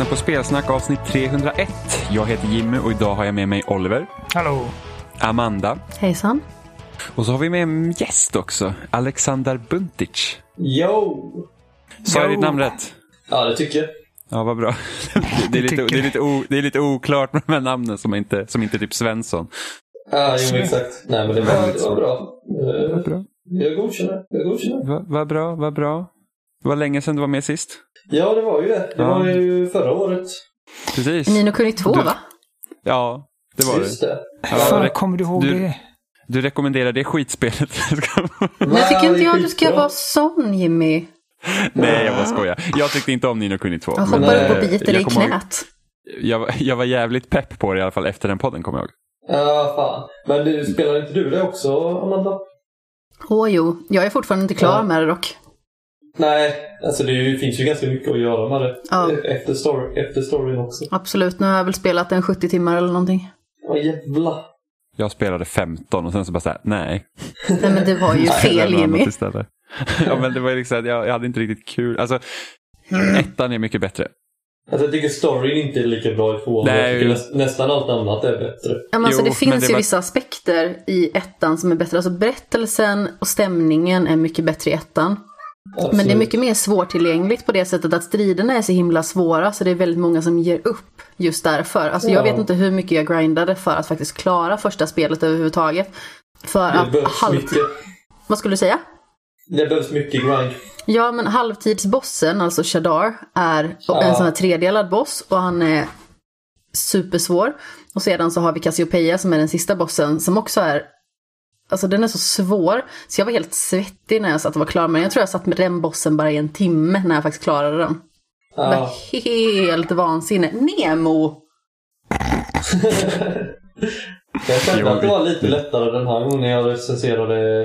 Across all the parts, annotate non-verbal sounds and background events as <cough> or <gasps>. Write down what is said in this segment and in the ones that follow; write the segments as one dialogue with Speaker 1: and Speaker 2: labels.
Speaker 1: Lyssnar på Spelsnack avsnitt 301. Jag heter Jimmy och idag har jag med mig Oliver,
Speaker 2: Hallå.
Speaker 1: Amanda
Speaker 3: Hejsan.
Speaker 1: och så har vi med en gäst också, Alexander Buntic.
Speaker 4: Yo!
Speaker 1: Sa jag ditt namn rätt?
Speaker 4: Ja, det tycker jag.
Speaker 1: Ja, vad bra. <laughs> Det är lite, det är lite, o, det är lite oklart med de här namnen som inte, som inte är typ Svensson.
Speaker 4: Ja, jo, exakt. Nej, men det var, det var bra.
Speaker 1: Vad bra.
Speaker 4: Jag godkänner. Jag godkänner.
Speaker 1: Vad vad bra, vad bra. Det var länge sedan du var med sist.
Speaker 4: Ja, det var ju det. Det
Speaker 1: Ja.
Speaker 4: var ju förra året.
Speaker 1: Precis.
Speaker 3: Nino Kuni 2
Speaker 1: Du-
Speaker 3: va?
Speaker 1: Ja, det var
Speaker 4: Just
Speaker 1: det.
Speaker 4: det.
Speaker 1: Ja,
Speaker 2: Fan,
Speaker 1: det-
Speaker 2: kommer du ihåg
Speaker 1: du-
Speaker 2: det?
Speaker 1: Du rekommenderar det skitspelet? <laughs>
Speaker 3: Men jag tycker inte jag att du ska vara sån Jimmy.
Speaker 1: Nej, jag bara skojar. Jag tyckte inte om Nino Kuni 2.
Speaker 3: Jag hoppar upp
Speaker 4: eh,
Speaker 3: och biter
Speaker 1: jag
Speaker 3: dig i knät.
Speaker 1: Jag, var- jag var jävligt pepp på det i alla fall efter den podden, kommer jag ihåg.
Speaker 4: Ja, fan. Men du, spelar inte du det också, Amanda?
Speaker 3: Åh jo, jag är fortfarande inte klar
Speaker 4: Ja.
Speaker 3: med det dock.
Speaker 4: Nej, alltså det finns ju ganska mycket att göra med det.
Speaker 3: Ja.
Speaker 4: Efter, story, efter storyn också.
Speaker 3: Absolut, nu har jag väl spelat en 70 timmar eller någonting.
Speaker 4: Åh jävlar.
Speaker 1: Jag spelade 15 och sen så bara såhär, nej.
Speaker 3: Nej men det var ju <laughs> fel Jimmy. <laughs>
Speaker 1: ja men det var ju liksom, att jag, jag hade inte riktigt kul. Alltså, ettan är mycket bättre.
Speaker 4: Alltså jag tycker storyn inte är lika bra i tvåan.
Speaker 1: Nej,
Speaker 4: Jag tycker
Speaker 1: ju.
Speaker 4: näst, nästan allt annat är bättre.
Speaker 3: Ja, men alltså,
Speaker 1: Jo,
Speaker 3: det
Speaker 1: men
Speaker 3: finns
Speaker 1: det
Speaker 3: ju
Speaker 1: var-
Speaker 3: vissa aspekter i ettan som är bättre. Alltså berättelsen och stämningen är mycket bättre i ettan. Men det är mycket mer svårtillgängligt på det sättet att striderna är så himla svåra så det är väldigt många som ger upp just därför. Alltså jag
Speaker 4: Ja.
Speaker 3: vet inte hur mycket jag grindade för att faktiskt klara första spelet överhuvudtaget. För
Speaker 4: Det
Speaker 3: att
Speaker 4: behövs
Speaker 3: halv...
Speaker 4: mycket.
Speaker 3: Vad skulle du säga?
Speaker 4: Det behövs mycket grind.
Speaker 3: Ja men halvtidsbossen, alltså Shadar, är
Speaker 4: Ja.
Speaker 3: en sån här tredelad boss och han är supersvår. Och sedan så har vi Cassiopeia som är den sista bossen som också är Alltså den är så svår, så jag var helt svettig när jag satt och var klar med den. Jag tror jag satt med den bossen bara i en timme när jag faktiskt klarade den. Det var
Speaker 4: Ja.
Speaker 3: helt vansinne. Nemo! <laughs>
Speaker 4: Jag kände att det var lite lättare den här gången när jag recenserade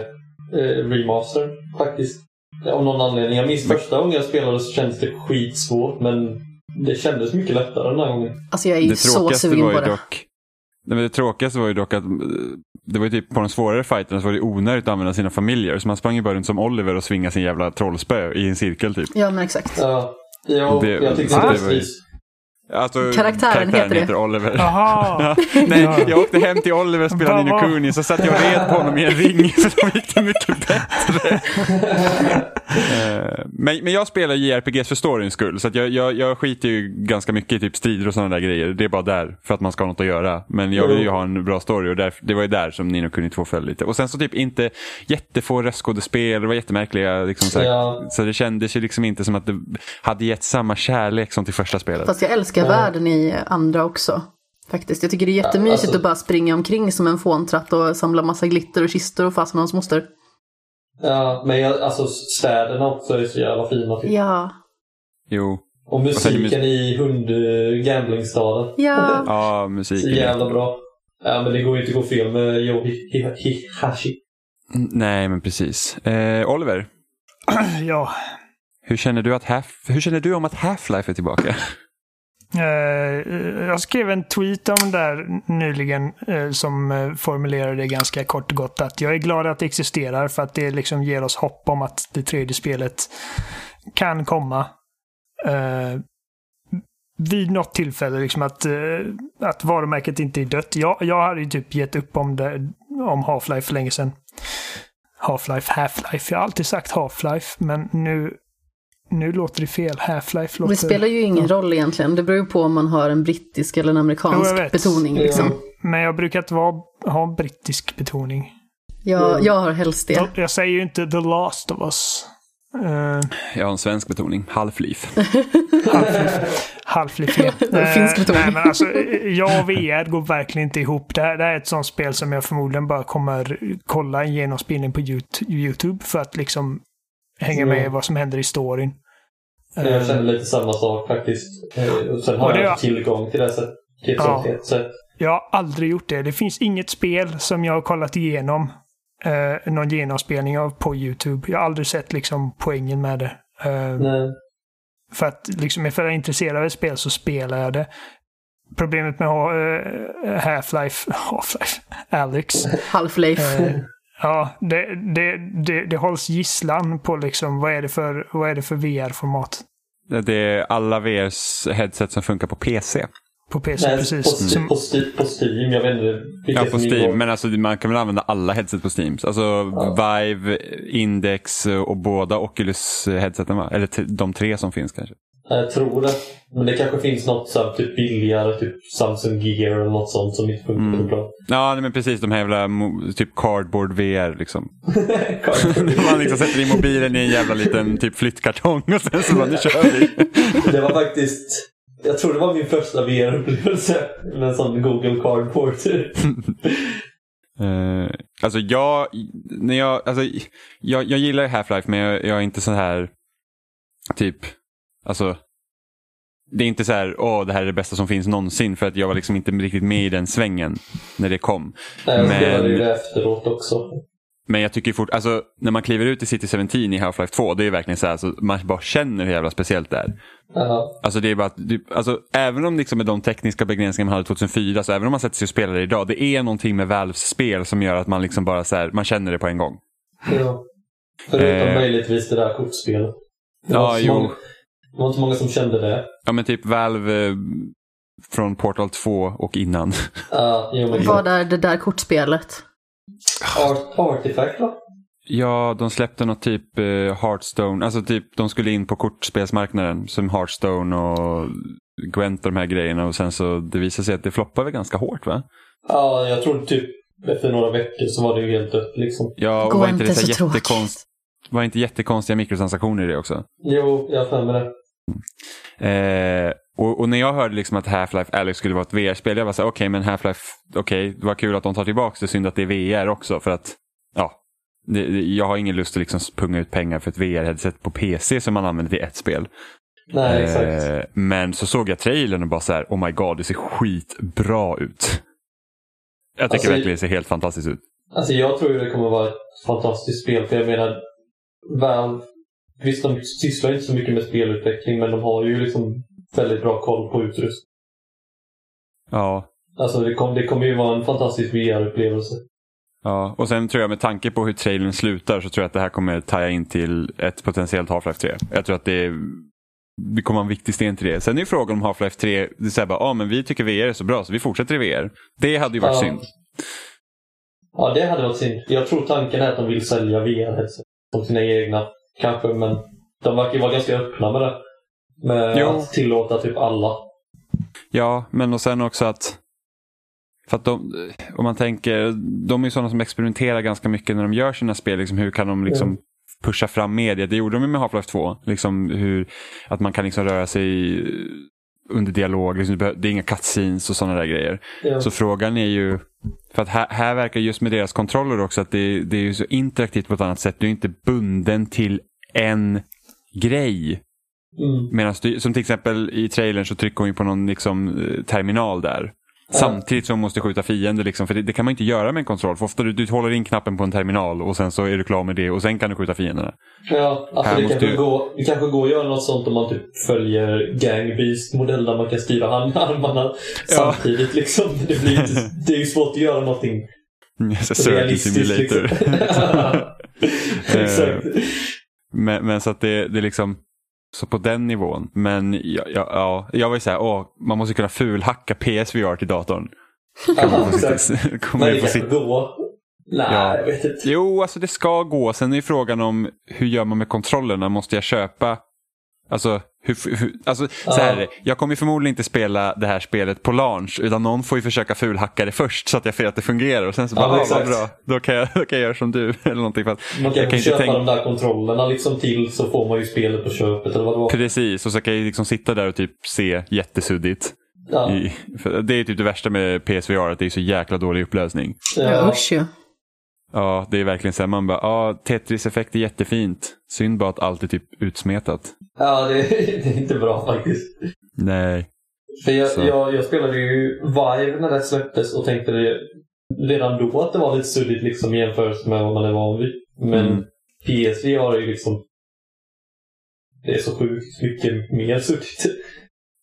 Speaker 4: eh, remaster faktiskt. Av någon anledning. Jag minns första gången jag spelade så kändes det skitsvårt men det kändes mycket lättare den här gången.
Speaker 3: Alltså jag är ju så sugen på det.
Speaker 1: dock... Nej, men det tråkigaste var ju dock att eh, det var ju typ på de svårare fighterna så var det onödigt att använda sina familjer. Så man sprang ju bara runt som Oliver och svingade sin jävla trollspö i en cirkel typ.
Speaker 3: Ja men exakt.
Speaker 4: Ja, jo,
Speaker 1: Det-
Speaker 4: jag tyckte det var
Speaker 1: ju-. Alltså,
Speaker 3: Karaktären heter det.
Speaker 1: Oliver.
Speaker 2: Jaha. <laughs>
Speaker 1: Nej,
Speaker 2: Ja.
Speaker 1: jag åkte hem till Oliver och spelade Nino Kuni så satt jag och red på honom i en ring <laughs> så då gick det mycket bättre. <laughs> Eh, men, men jag spelar JRPGs för storyns skull så att jag, jag, jag skiter ju ganska mycket i typ strider och sådana där grejer. Det är bara där för att man ska ha något att göra. Men jag vill ju ha en bra story och där, det var ju där som Nino Kuni 2 föll lite. Och sen så typ inte jättefå röstskådespel, det var jättemärkliga liksom så, här,
Speaker 4: Ja.
Speaker 1: så det kändes ju liksom inte som att det hade gett samma kärlek som till första spelet.
Speaker 3: Fast jag älskar
Speaker 4: Ja.
Speaker 3: världen i andra också. Faktiskt. Jag tycker det är jättemysigt
Speaker 4: alltså-
Speaker 3: att bara springa omkring som en fåntratt och samla massa glitter och kistor och fast med hans moster.
Speaker 4: Ja, men jag, alltså städerna också är så jävla fina. Typ.
Speaker 3: Ja.
Speaker 1: Jo,
Speaker 4: Och musiken i hund gamblingstaden.
Speaker 3: Ja. <laughs>
Speaker 1: ja
Speaker 4: Så
Speaker 1: musiken. är-
Speaker 4: jävla bra. Ja, men det går ju inte att gå fel med Hi- Hihashi.
Speaker 1: Mm, Nej, men precis. Eh, Oliver, <clears throat>
Speaker 2: ja.
Speaker 1: hur känner, du att Half, hur känner du om att Half-Life är tillbaka? <laughs>
Speaker 2: Eh, jag skrev en tweet om det där nyligen eh, som eh, formulerade det ganska kort och gott att jag är glad att det existerar för att det liksom ger oss hopp om att det tredje spelet kan komma. Vid något tillfälle, liksom att, att varumärket inte är dött. Jag, jag hade ju typ gett upp om, det, om Half-Life för länge sedan. Half-Life, Half-Life. Jag har alltid sagt Half-Life, men nu, nu låter det fel. Half-Life låter...
Speaker 3: Det spelar ju ingen roll egentligen. Det beror ju på om man har en brittisk eller en
Speaker 2: Jo,
Speaker 3: amerikansk
Speaker 2: vet.
Speaker 3: betoning. Liksom.
Speaker 4: Ja.
Speaker 2: Men jag brukar inte vara, ha brittisk betoning.
Speaker 3: Jag, jag har helst det.
Speaker 2: Jag säger ju inte The Last of Us. Uh,
Speaker 1: Jag har en svensk betoning, Half-Life. <laughs>
Speaker 2: Half-Life. <laughs>
Speaker 3: Finsk betoning.
Speaker 2: Nej, men alltså, jag och VR går verkligen inte ihop. Det här, det här är ett sånt spel som jag förmodligen bara kommer kolla en genomspelning på Yout- YouTube för att liksom hänga med i
Speaker 4: Mm.
Speaker 2: vad som händer i storyn.
Speaker 4: Jag
Speaker 2: Eh,
Speaker 4: känner lite samma sak faktiskt. Eh, Och sen har
Speaker 2: Och det
Speaker 4: jag tillgång till det sätt- till ett
Speaker 2: Ja.
Speaker 4: sånt sätt.
Speaker 2: Jag har aldrig gjort det. Det finns inget spel som jag har kollat igenom eh, någon genomspelning av på YouTube. Jag har aldrig sett liksom poängen med det. Eh,
Speaker 4: Nej.
Speaker 2: För att liksom, ifall jag är intresserad av ett spel så spelar jag det. Problemet med uh, Half-Life, <laughs> Half-Life, Alex.
Speaker 3: Half-Life.
Speaker 2: eh, ja, det, det, det, det hålls gisslan på liksom vad är det för, vad är det för VR-format.
Speaker 1: Det är alla VRs headset som funkar på PC.
Speaker 2: På PC,
Speaker 4: Nej,
Speaker 2: precis.
Speaker 4: på,
Speaker 2: Som,
Speaker 4: på, Steam, på Steam, jag vet inte
Speaker 1: Ja, på Steam. Men alltså, man kan väl använda alla headset på Steam. Alltså Vive, Index och båda Oculus-headseten va? Eller de tre som finns kanske.
Speaker 4: Jag tror det. Men det kanske finns något så här, typ billigare, typ Samsung Gear eller något sånt som inte funkar
Speaker 1: Mm.
Speaker 4: bra.
Speaker 1: Ja, nej, men precis. De här jävla typ cardboard VR liksom. <laughs> <laughs> Man liksom sätter in mobilen i en jävla liten typ flyttkartong och sen så bara, nu kör vi. <laughs>
Speaker 4: det var faktiskt, jag tror det var min första VR-upplevelse med en sån Google Cardboard.
Speaker 1: Uh, alltså jag, när jag, alltså, jag, jag gillar Half-Life men jag, jag är inte så här, typ, alltså, det är inte så här, åh det här är det bästa som finns någonsin för att jag var liksom inte riktigt med i den svängen när det kom.
Speaker 4: Nej, jag spelade ju det efteråt också.
Speaker 1: Men jag tycker fort, alltså när man kliver ut i City 17 i Half-Life 2, det är verkligen så här, alltså, man bara känner hur jävla speciellt det är.
Speaker 4: Ja,
Speaker 1: Alltså det är bara att, alltså, även om liksom med de tekniska begränsningar man hade 2004, så även om man sätter sig och spelar det idag, det är någonting med Valves spel som gör att man liksom bara så här, man känner det på en gång.
Speaker 4: ja. Förutom
Speaker 1: Eh.
Speaker 4: möjligtvis det där kortspelet. Det
Speaker 1: Ja, jo.
Speaker 4: många- Det var inte många som kände det.
Speaker 1: Ja men typ Valve eh, från Portal 2 och innan.
Speaker 4: Ja, jo, men
Speaker 3: Vad är det där kortspelet?
Speaker 4: Art, Artifact va?
Speaker 1: Ja, de släppte något typ eh, Hearthstone, alltså typ de skulle in på kortspelsmarknaden som Hearthstone och Gwent och de här grejerna och sen så det visade sig att det floppade ganska hårt va?
Speaker 4: Ja, jag tror typ efter några veckor så var det ju helt dött liksom.
Speaker 1: Ja, och
Speaker 3: Går
Speaker 1: var inte det så,
Speaker 3: så
Speaker 1: jättekonst, var inte jättekonstiga mikrotransaktioner i det också?
Speaker 4: Jo, jag har för mig det.
Speaker 1: Eh, och, och när jag hörde liksom att Half-Life Alyx skulle vara ett VR-spel, jag var så okej men Half-Life, okej, det var kul att de tar tillbaka det, synd att det är VR också för att, ja, det, jag har ingen lust att liksom punga ut pengar för ett VR-headset på PC som man använder till ett spel.
Speaker 4: Nej, exakt.
Speaker 1: Eh, men så såg jag trailern och bara så här, oh my god, det ser skitbra ut. Jag tycker
Speaker 4: Alltså,
Speaker 1: verkligen det ser helt fantastiskt ut.
Speaker 4: Alltså jag tror det kommer vara ett fantastiskt spel. För jag menar, Valve, visst de sysslar inte så mycket med spelutveckling men de har ju liksom väldigt bra koll på utrustning.
Speaker 1: Ja,
Speaker 4: Alltså det, kom, det kommer ju vara en fantastisk VR-upplevelse.
Speaker 1: Ja, och sen tror jag med tanke på hur trailern slutar så tror jag att det här kommer taja in till ett potentiellt Half-Life 3. Jag tror att det, det kommer vara en viktig sten till det. Sen är ju frågan om Half-Life 3, det är så här bara, ah, men vi tycker VR är så bra så vi fortsätter i VR. Det hade ju varit
Speaker 4: Ja.
Speaker 1: synd.
Speaker 4: Ja, det hade varit synd. Jag tror tanken är att de vill sälja VR-headset som sina egna. Kanske, men de verkar ju vara ganska öppna med det. Med
Speaker 1: Jo.
Speaker 4: att tillåta typ alla.
Speaker 1: Ja, men och sen också att för att de, om man tänker, de är sådana som experimenterar ganska mycket när de gör sina spel. Liksom, hur kan de liksom
Speaker 4: Mm.
Speaker 1: pusha fram media? Det gjorde de ju med Half-Life 2. Liksom hur, att man kan liksom röra sig under dialog. Liksom, det är inga cutscenes och sådana där grejer.
Speaker 4: Ja.
Speaker 1: Så frågan är ju, för att här, här verkar just med deras kontroller också att det, det är ju så interaktivt på ett annat sätt. Du är inte bunden till en grej.
Speaker 4: Mm.
Speaker 1: Medan du, som till exempel i trailern så trycker hon ju på någon liksom, eh, terminal där. Samtidigt som hon måste skjuta fiender. Liksom, för det, det kan man inte göra med en kontroll. För ofta du, du håller in knappen på en terminal och sen så är du klar med det och sen kan du skjuta fienderna.
Speaker 4: Ja, alltså det kanske,
Speaker 1: du-
Speaker 4: går, det kanske går att göra något sånt om man typ följer Gang Beast-modell där man kan styra hand- <laughs> armarna samtidigt. Liksom. Det, blir inte, det är ju svårt att göra någonting <laughs> realistiskt.
Speaker 1: Simulator.
Speaker 4: Liksom. <laughs> Exakt.
Speaker 1: men, men så att det, det är liksom så på den nivån. Men ja, ja, ja, jag var ju såhär, åh, man måste kunna fulhacka PSVR till datorn. Kommer
Speaker 4: det
Speaker 1: få sitta <laughs>
Speaker 4: går. Nej,
Speaker 1: Ja.
Speaker 4: jag vet inte.
Speaker 1: Jo, alltså det ska gå. Sen är ju frågan om hur gör man med kontrollerna? Måste jag köpa? Alltså, hur, hur, alltså så här är det. Jag kommer ju förmodligen inte spela det här spelet på launch utan någon får ju försöka fulhacka det först så att jag ser att det fungerar och sen så
Speaker 4: Ja,
Speaker 1: bara, ah, vad
Speaker 4: exakt.
Speaker 1: bra, då kan, jag, då kan jag göra som du <laughs> eller någonting. För att
Speaker 4: Man kan
Speaker 1: jag kan
Speaker 4: köpa
Speaker 1: tänka-
Speaker 4: de där kontrollerna liksom till så får man ju spelet på köpet eller vad det var.
Speaker 1: Precis, och så kan jag liksom sitta där och typ se jättesuddigt.
Speaker 4: Ja.
Speaker 1: I, det är typ det värsta med PSVR, att det är så jäkla dålig upplösning.
Speaker 3: Ja,
Speaker 4: Ja.
Speaker 3: usch.
Speaker 1: Ja, det är verkligen så här, man bara, ja, Tetris-effekt är jättefint. Synd bara att allt är typ utsmetat.
Speaker 4: ja, det, <laughs> det är inte bra faktiskt.
Speaker 1: Nej.
Speaker 4: För jag,
Speaker 1: Så.
Speaker 4: jag, jag spelade ju Vive när det släpptes och tänkte det, redan då att det var lite suddigt liksom i jämförelse med vad man är van vid. Men
Speaker 1: Mm.
Speaker 4: PSV har ju liksom det är så sjukt mycket mer suddigt.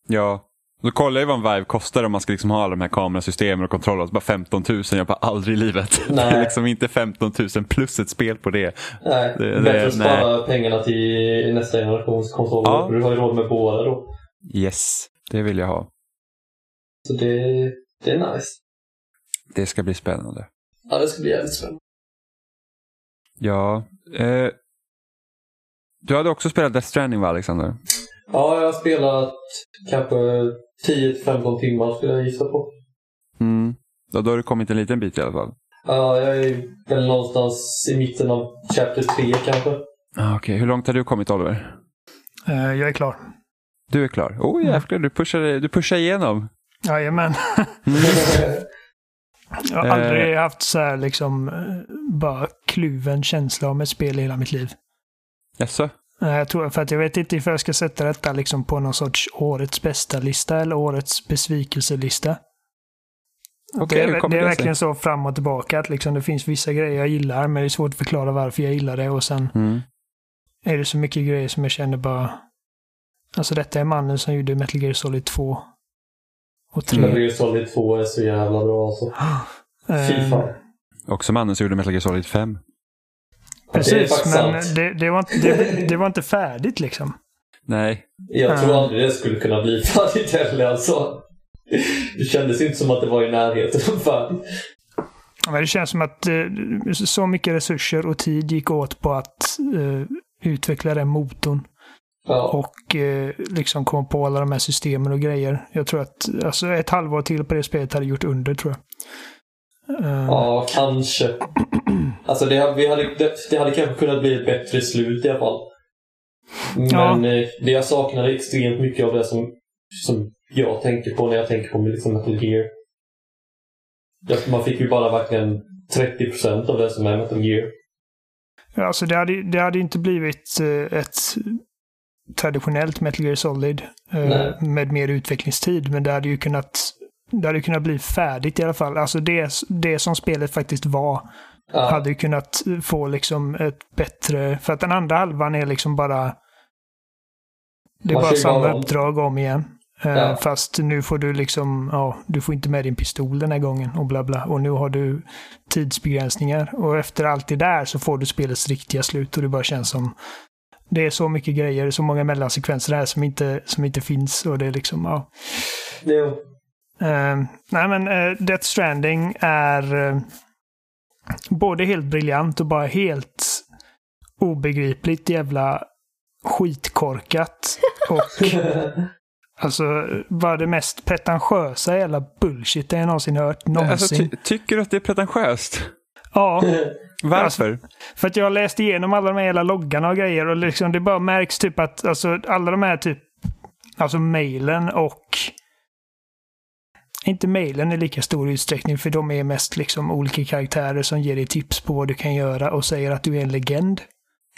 Speaker 1: Ja, Då kollar jag vad en Vive kostar om man ska liksom ha alla de här kamerasystemen och kontroller. Bara 15 000, jag bara aldrig i livet.
Speaker 4: Nej. <laughs>
Speaker 1: Det är liksom inte 15 000 plus ett spel på det.
Speaker 4: Nej,
Speaker 1: Det- det-
Speaker 4: bättre att spara pengarna till nästa generations konsoler.
Speaker 1: Ja.
Speaker 4: för Du har ju råd med båda då.
Speaker 1: Yes, det vill jag ha.
Speaker 4: Så det, det är nice.
Speaker 1: Det ska bli spännande.
Speaker 4: Ja, det ska bli jävligt spännande.
Speaker 1: Ja. Eh, du hade också spelat Death Stranding va Alexander?
Speaker 4: Ja, jag har spelat kanske 10-15 timmar skulle jag gissa på.
Speaker 1: Mm. Ja, då har du kommit en liten bit i alla fall.
Speaker 4: Ja, jag är väl någonstans i mitten av Chapter 3 kanske.
Speaker 1: Ah, Okej, hur långt har du kommit Oliver?
Speaker 2: Eh, jag är klar.
Speaker 1: Du är klar? Oh jävlar, du pushar, du pushar igenom.
Speaker 2: Jajamän. <laughs> Jag har
Speaker 1: Eh.
Speaker 2: aldrig haft så här liksom eh, bara kluven känsla om ett spel i hela mitt liv.
Speaker 1: Jaså?
Speaker 2: Eh, Jag tror för att jag vet inte ifall jag ska sätta detta liksom på någon sorts årets bästa-lista eller årets besvikelselista.
Speaker 1: Okej,
Speaker 2: det, är, det är verkligen så fram och tillbaka att liksom det finns vissa grejer jag gillar men det är svårt att förklara varför jag gillar det och sen
Speaker 1: Mm.
Speaker 2: är det så mycket grejer som jag känner bara... Alltså detta är mannen som gjorde Metal Gear Solid 2. Och 3.
Speaker 4: Metal Gear Solid 2 är så jävla bra alltså. <gasps> Fy
Speaker 2: Eh,
Speaker 4: fan.
Speaker 1: Också mannen som gjorde Metal Gear Solid 5.
Speaker 4: Det
Speaker 2: Precis,
Speaker 4: faktiskt
Speaker 2: men det, det, var inte, det, det var inte färdigt liksom.
Speaker 1: Nej.
Speaker 4: Jag tror aldrig det skulle kunna bli <laughs> färdigt heller alltså. Det kändes inte som att det var i närheten av färdigt.
Speaker 2: Men det känns som att eh, så mycket resurser och tid gick åt på att eh, utveckla den motorn.
Speaker 4: Ja.
Speaker 2: Och eh, liksom komma på alla de här systemen och grejer. Jag tror att alltså, ett halvår till på det spelet hade gjort under tror jag. Eh,
Speaker 4: Ja, kanske. Alltså det, vi hade, det, det hade kanske kunnat bli ett bättre slut i alla fall. Men
Speaker 2: Ja.
Speaker 4: eh, det jag saknade extremt mycket av det som, som jag tänker på när jag tänker på liksom Metal Gear. Man fick ju bara verkligen 30% av det som är Metal Gear.
Speaker 2: Ja, Alltså det hade, det hade inte blivit eh, ett traditionellt Metal Gear Solid
Speaker 4: Nej.
Speaker 2: med mer utvecklingstid. Men det hade ju kunnat, det hade kunnat bli färdigt i alla fall. Alltså det, det som spelet faktiskt var
Speaker 4: Ja,
Speaker 2: hade ju kunnat få liksom ett bättre... För att den andra halvan är liksom bara... Det är
Speaker 4: Man
Speaker 2: bara samma uppdrag om igen. Eh,
Speaker 4: Ja.
Speaker 2: Fast nu får du liksom, ja, du får inte med din pistol den här gången och bla bla. Och nu har du tidsbegränsningar. Och efter allt det där så får du spelets riktiga slut och det bara känns som det är så mycket grejer, så många mellansekvenser här som inte, som inte finns och det är liksom, ja.
Speaker 4: jo.
Speaker 2: Eh, nej men uh, Death Stranding är eh, både helt briljant och bara helt obegripligt jävla skitkorkat. <laughs> Och alltså bara det mest pretentiösa jävla bullshit jag någonsin hört någonsin.
Speaker 1: Alltså, ty tycker du att det är pretentiöst?
Speaker 2: ja,
Speaker 1: Varför?
Speaker 2: för att jag har läst igenom alla de här jävla loggarna och grejer och liksom det bara märks typ att alltså alla de här typ alltså mailen och inte mailen i lika stor utsträckning för de är mest liksom olika karaktärer som ger dig tips på vad du kan göra och säger att du är en legend.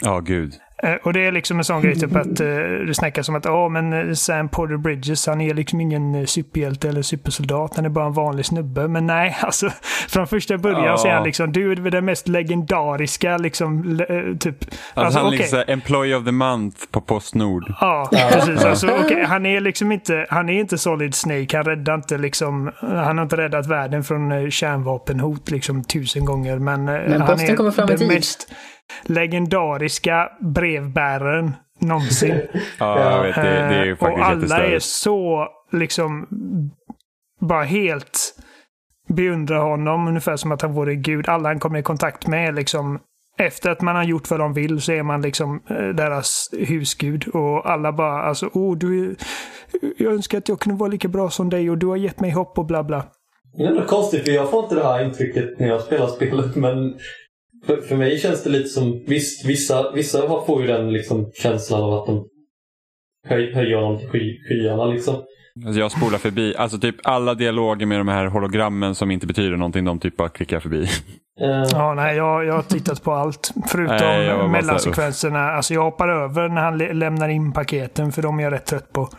Speaker 1: Ja, gud.
Speaker 2: Eh, Och det är liksom en sån grej typ att eh, det snackas om att ja men eh, Sam Porter Bridges han är liksom ingen superhjälte eller supersoldat. Han är bara en vanlig snubbe. Men nej, <laughs> alltså från första början
Speaker 1: Ja.
Speaker 2: så är han liksom du är den mest legendariska liksom typ.
Speaker 1: Alltså,
Speaker 2: Alltså,
Speaker 1: han är
Speaker 2: okej.
Speaker 1: liksom Employee of the Month på Postnord.
Speaker 2: Ja, precis. Alltså, okej, han är liksom inte, han är inte Solid Snake. Han räddar inte liksom, han har inte räddat världen från kärnvapenhot liksom tusen gånger. Men,
Speaker 3: Men
Speaker 2: han
Speaker 3: posten
Speaker 2: är
Speaker 3: kommer fram i tid.
Speaker 2: mest legendariska brevbäraren någonsin. <laughs>
Speaker 1: Ja, jag vet. Det, det är ju
Speaker 2: Eh,
Speaker 1: faktiskt
Speaker 2: Och alla är så liksom bara helt beundrar honom ungefär som att han vore gud. Alla han kommer i kontakt med liksom efter att man har gjort vad de vill så är man liksom eh, deras husgud. Och alla bara alltså, oh, du är, jag önskar att jag kunde vara lika bra som dig och du har gett mig hopp och bla bla.
Speaker 4: Det är ändå konstigt för jag får inte det här intrycket när jag spelar spelet men för, för mig känns det lite som, visst vissa, vissa har- får ju den liksom känslan av att de höj, höjer honom till sky, skyarna liksom.
Speaker 1: Alltså jag spolar förbi, alltså typ alla dialoger med de här hologrammen som inte betyder någonting, de typ bara klickar förbi.
Speaker 4: Eh,
Speaker 2: Ja, nej, jag, jag har tittat på allt. Förutom
Speaker 1: Nej,
Speaker 2: mellansekvenserna. Alltså jag hoppar över när han lä- lämnar in paketen för de är jag rätt trött på.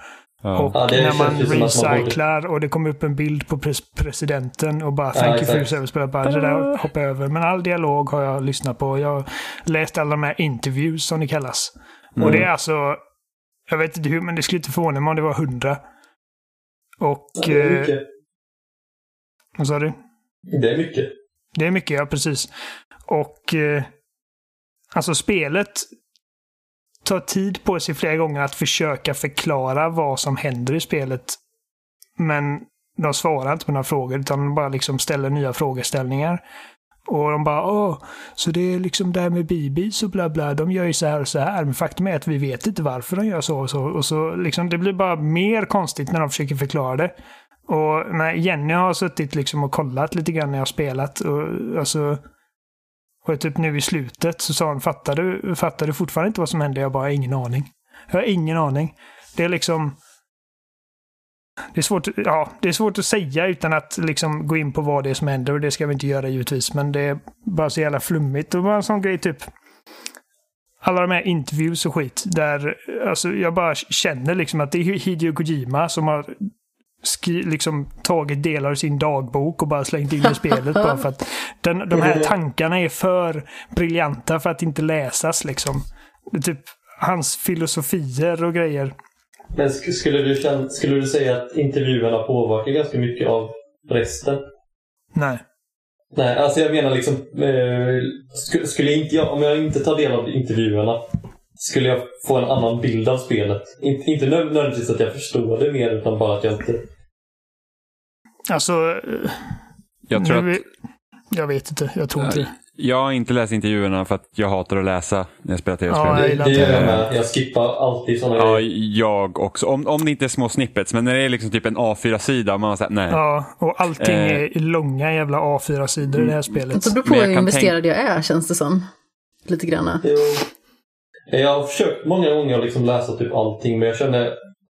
Speaker 1: Ja.
Speaker 2: Och
Speaker 4: Ja, det
Speaker 2: när man recyclar och det kommer upp en bild på pres presidenten och bara
Speaker 4: Ja,
Speaker 2: thank you for your service. Bara, bara, det där hoppar jag över. Men all dialog har jag lyssnat på. Jag har läst alla de här interviews som det kallas. Och
Speaker 4: Mm.
Speaker 2: det är alltså, jag vet inte hur, men det skulle inte förvåna mig om det var hundra. Och...
Speaker 4: Ja, det är
Speaker 2: eh,
Speaker 4: mycket.
Speaker 2: vad sa du?
Speaker 4: Det är mycket.
Speaker 2: Det är mycket, ja precis. Och eh, alltså spelet tar tid på sig flera gånger att försöka förklara vad som händer i spelet. Men de svarar inte på några frågor utan de bara liksom ställer nya frågeställningar. Och de bara åh, så det är liksom det här med BBs och bla bla, de gör ju så här och så här. Men faktum är att vi vet inte varför de gör så och så. Och så liksom, det blir bara mer konstigt när de försöker förklara det. Och när Jenny har suttit liksom och kollat lite grann när jag har spelat. Och, alltså, och typ nu i slutet så sa hon, fattar du, fattar du fortfarande inte vad som hände? Jag bara, ingen aning. Jag har ingen aning. Det är liksom... Det är, svårt, ja, det är svårt att säga utan att liksom gå in på vad det är som händer och det ska vi inte göra givetvis. Men det är bara så jävla flummigt. Och bara en sån grej typ alla de här interviews och skit där alltså, jag bara känner liksom att det är Hideo Kojima som har liksom tagit delar av sin dagbok och bara slängt in i spelet bara för att den, de här tankarna är för briljanta för att inte läsas liksom. Det är typ hans filosofier och grejer.
Speaker 4: Men sk- skulle du, känna, skulle du säga att intervjuerna påverkar ganska mycket av resten?
Speaker 2: Nej.
Speaker 4: Nej, alltså jag menar liksom... Eh, skulle inte jag, om jag inte tar del av intervjuerna, skulle jag få en annan bild av spelet? Inte, inte nöd- nödvändigtvis att jag förstår det mer, utan bara att jag inte...
Speaker 2: Alltså... eh,
Speaker 1: Jag tror
Speaker 2: nu,
Speaker 1: att
Speaker 2: Jag vet inte. Jag tror inte det.
Speaker 1: jag har inte läst intervjuerna för att jag hatar att läsa när jag spelar tv-spel.
Speaker 2: Ja,
Speaker 4: Det,
Speaker 2: jag
Speaker 4: det
Speaker 2: inte
Speaker 4: gör jag
Speaker 1: det.
Speaker 4: med. Jag skippar alltid sådana
Speaker 1: Ja, jag också. Om, om det inte är små snippets, men när det är liksom typ en A4-sida, man säger nej.
Speaker 2: Ja, och allting
Speaker 1: Eh.
Speaker 2: är långa jävla A4-sidor i det här spelet.
Speaker 3: Så det beror på hur investerad jag är, känns det som. Lite grann.
Speaker 4: Jo. Jag har försökt många gånger liksom läsa typ allting, men jag känner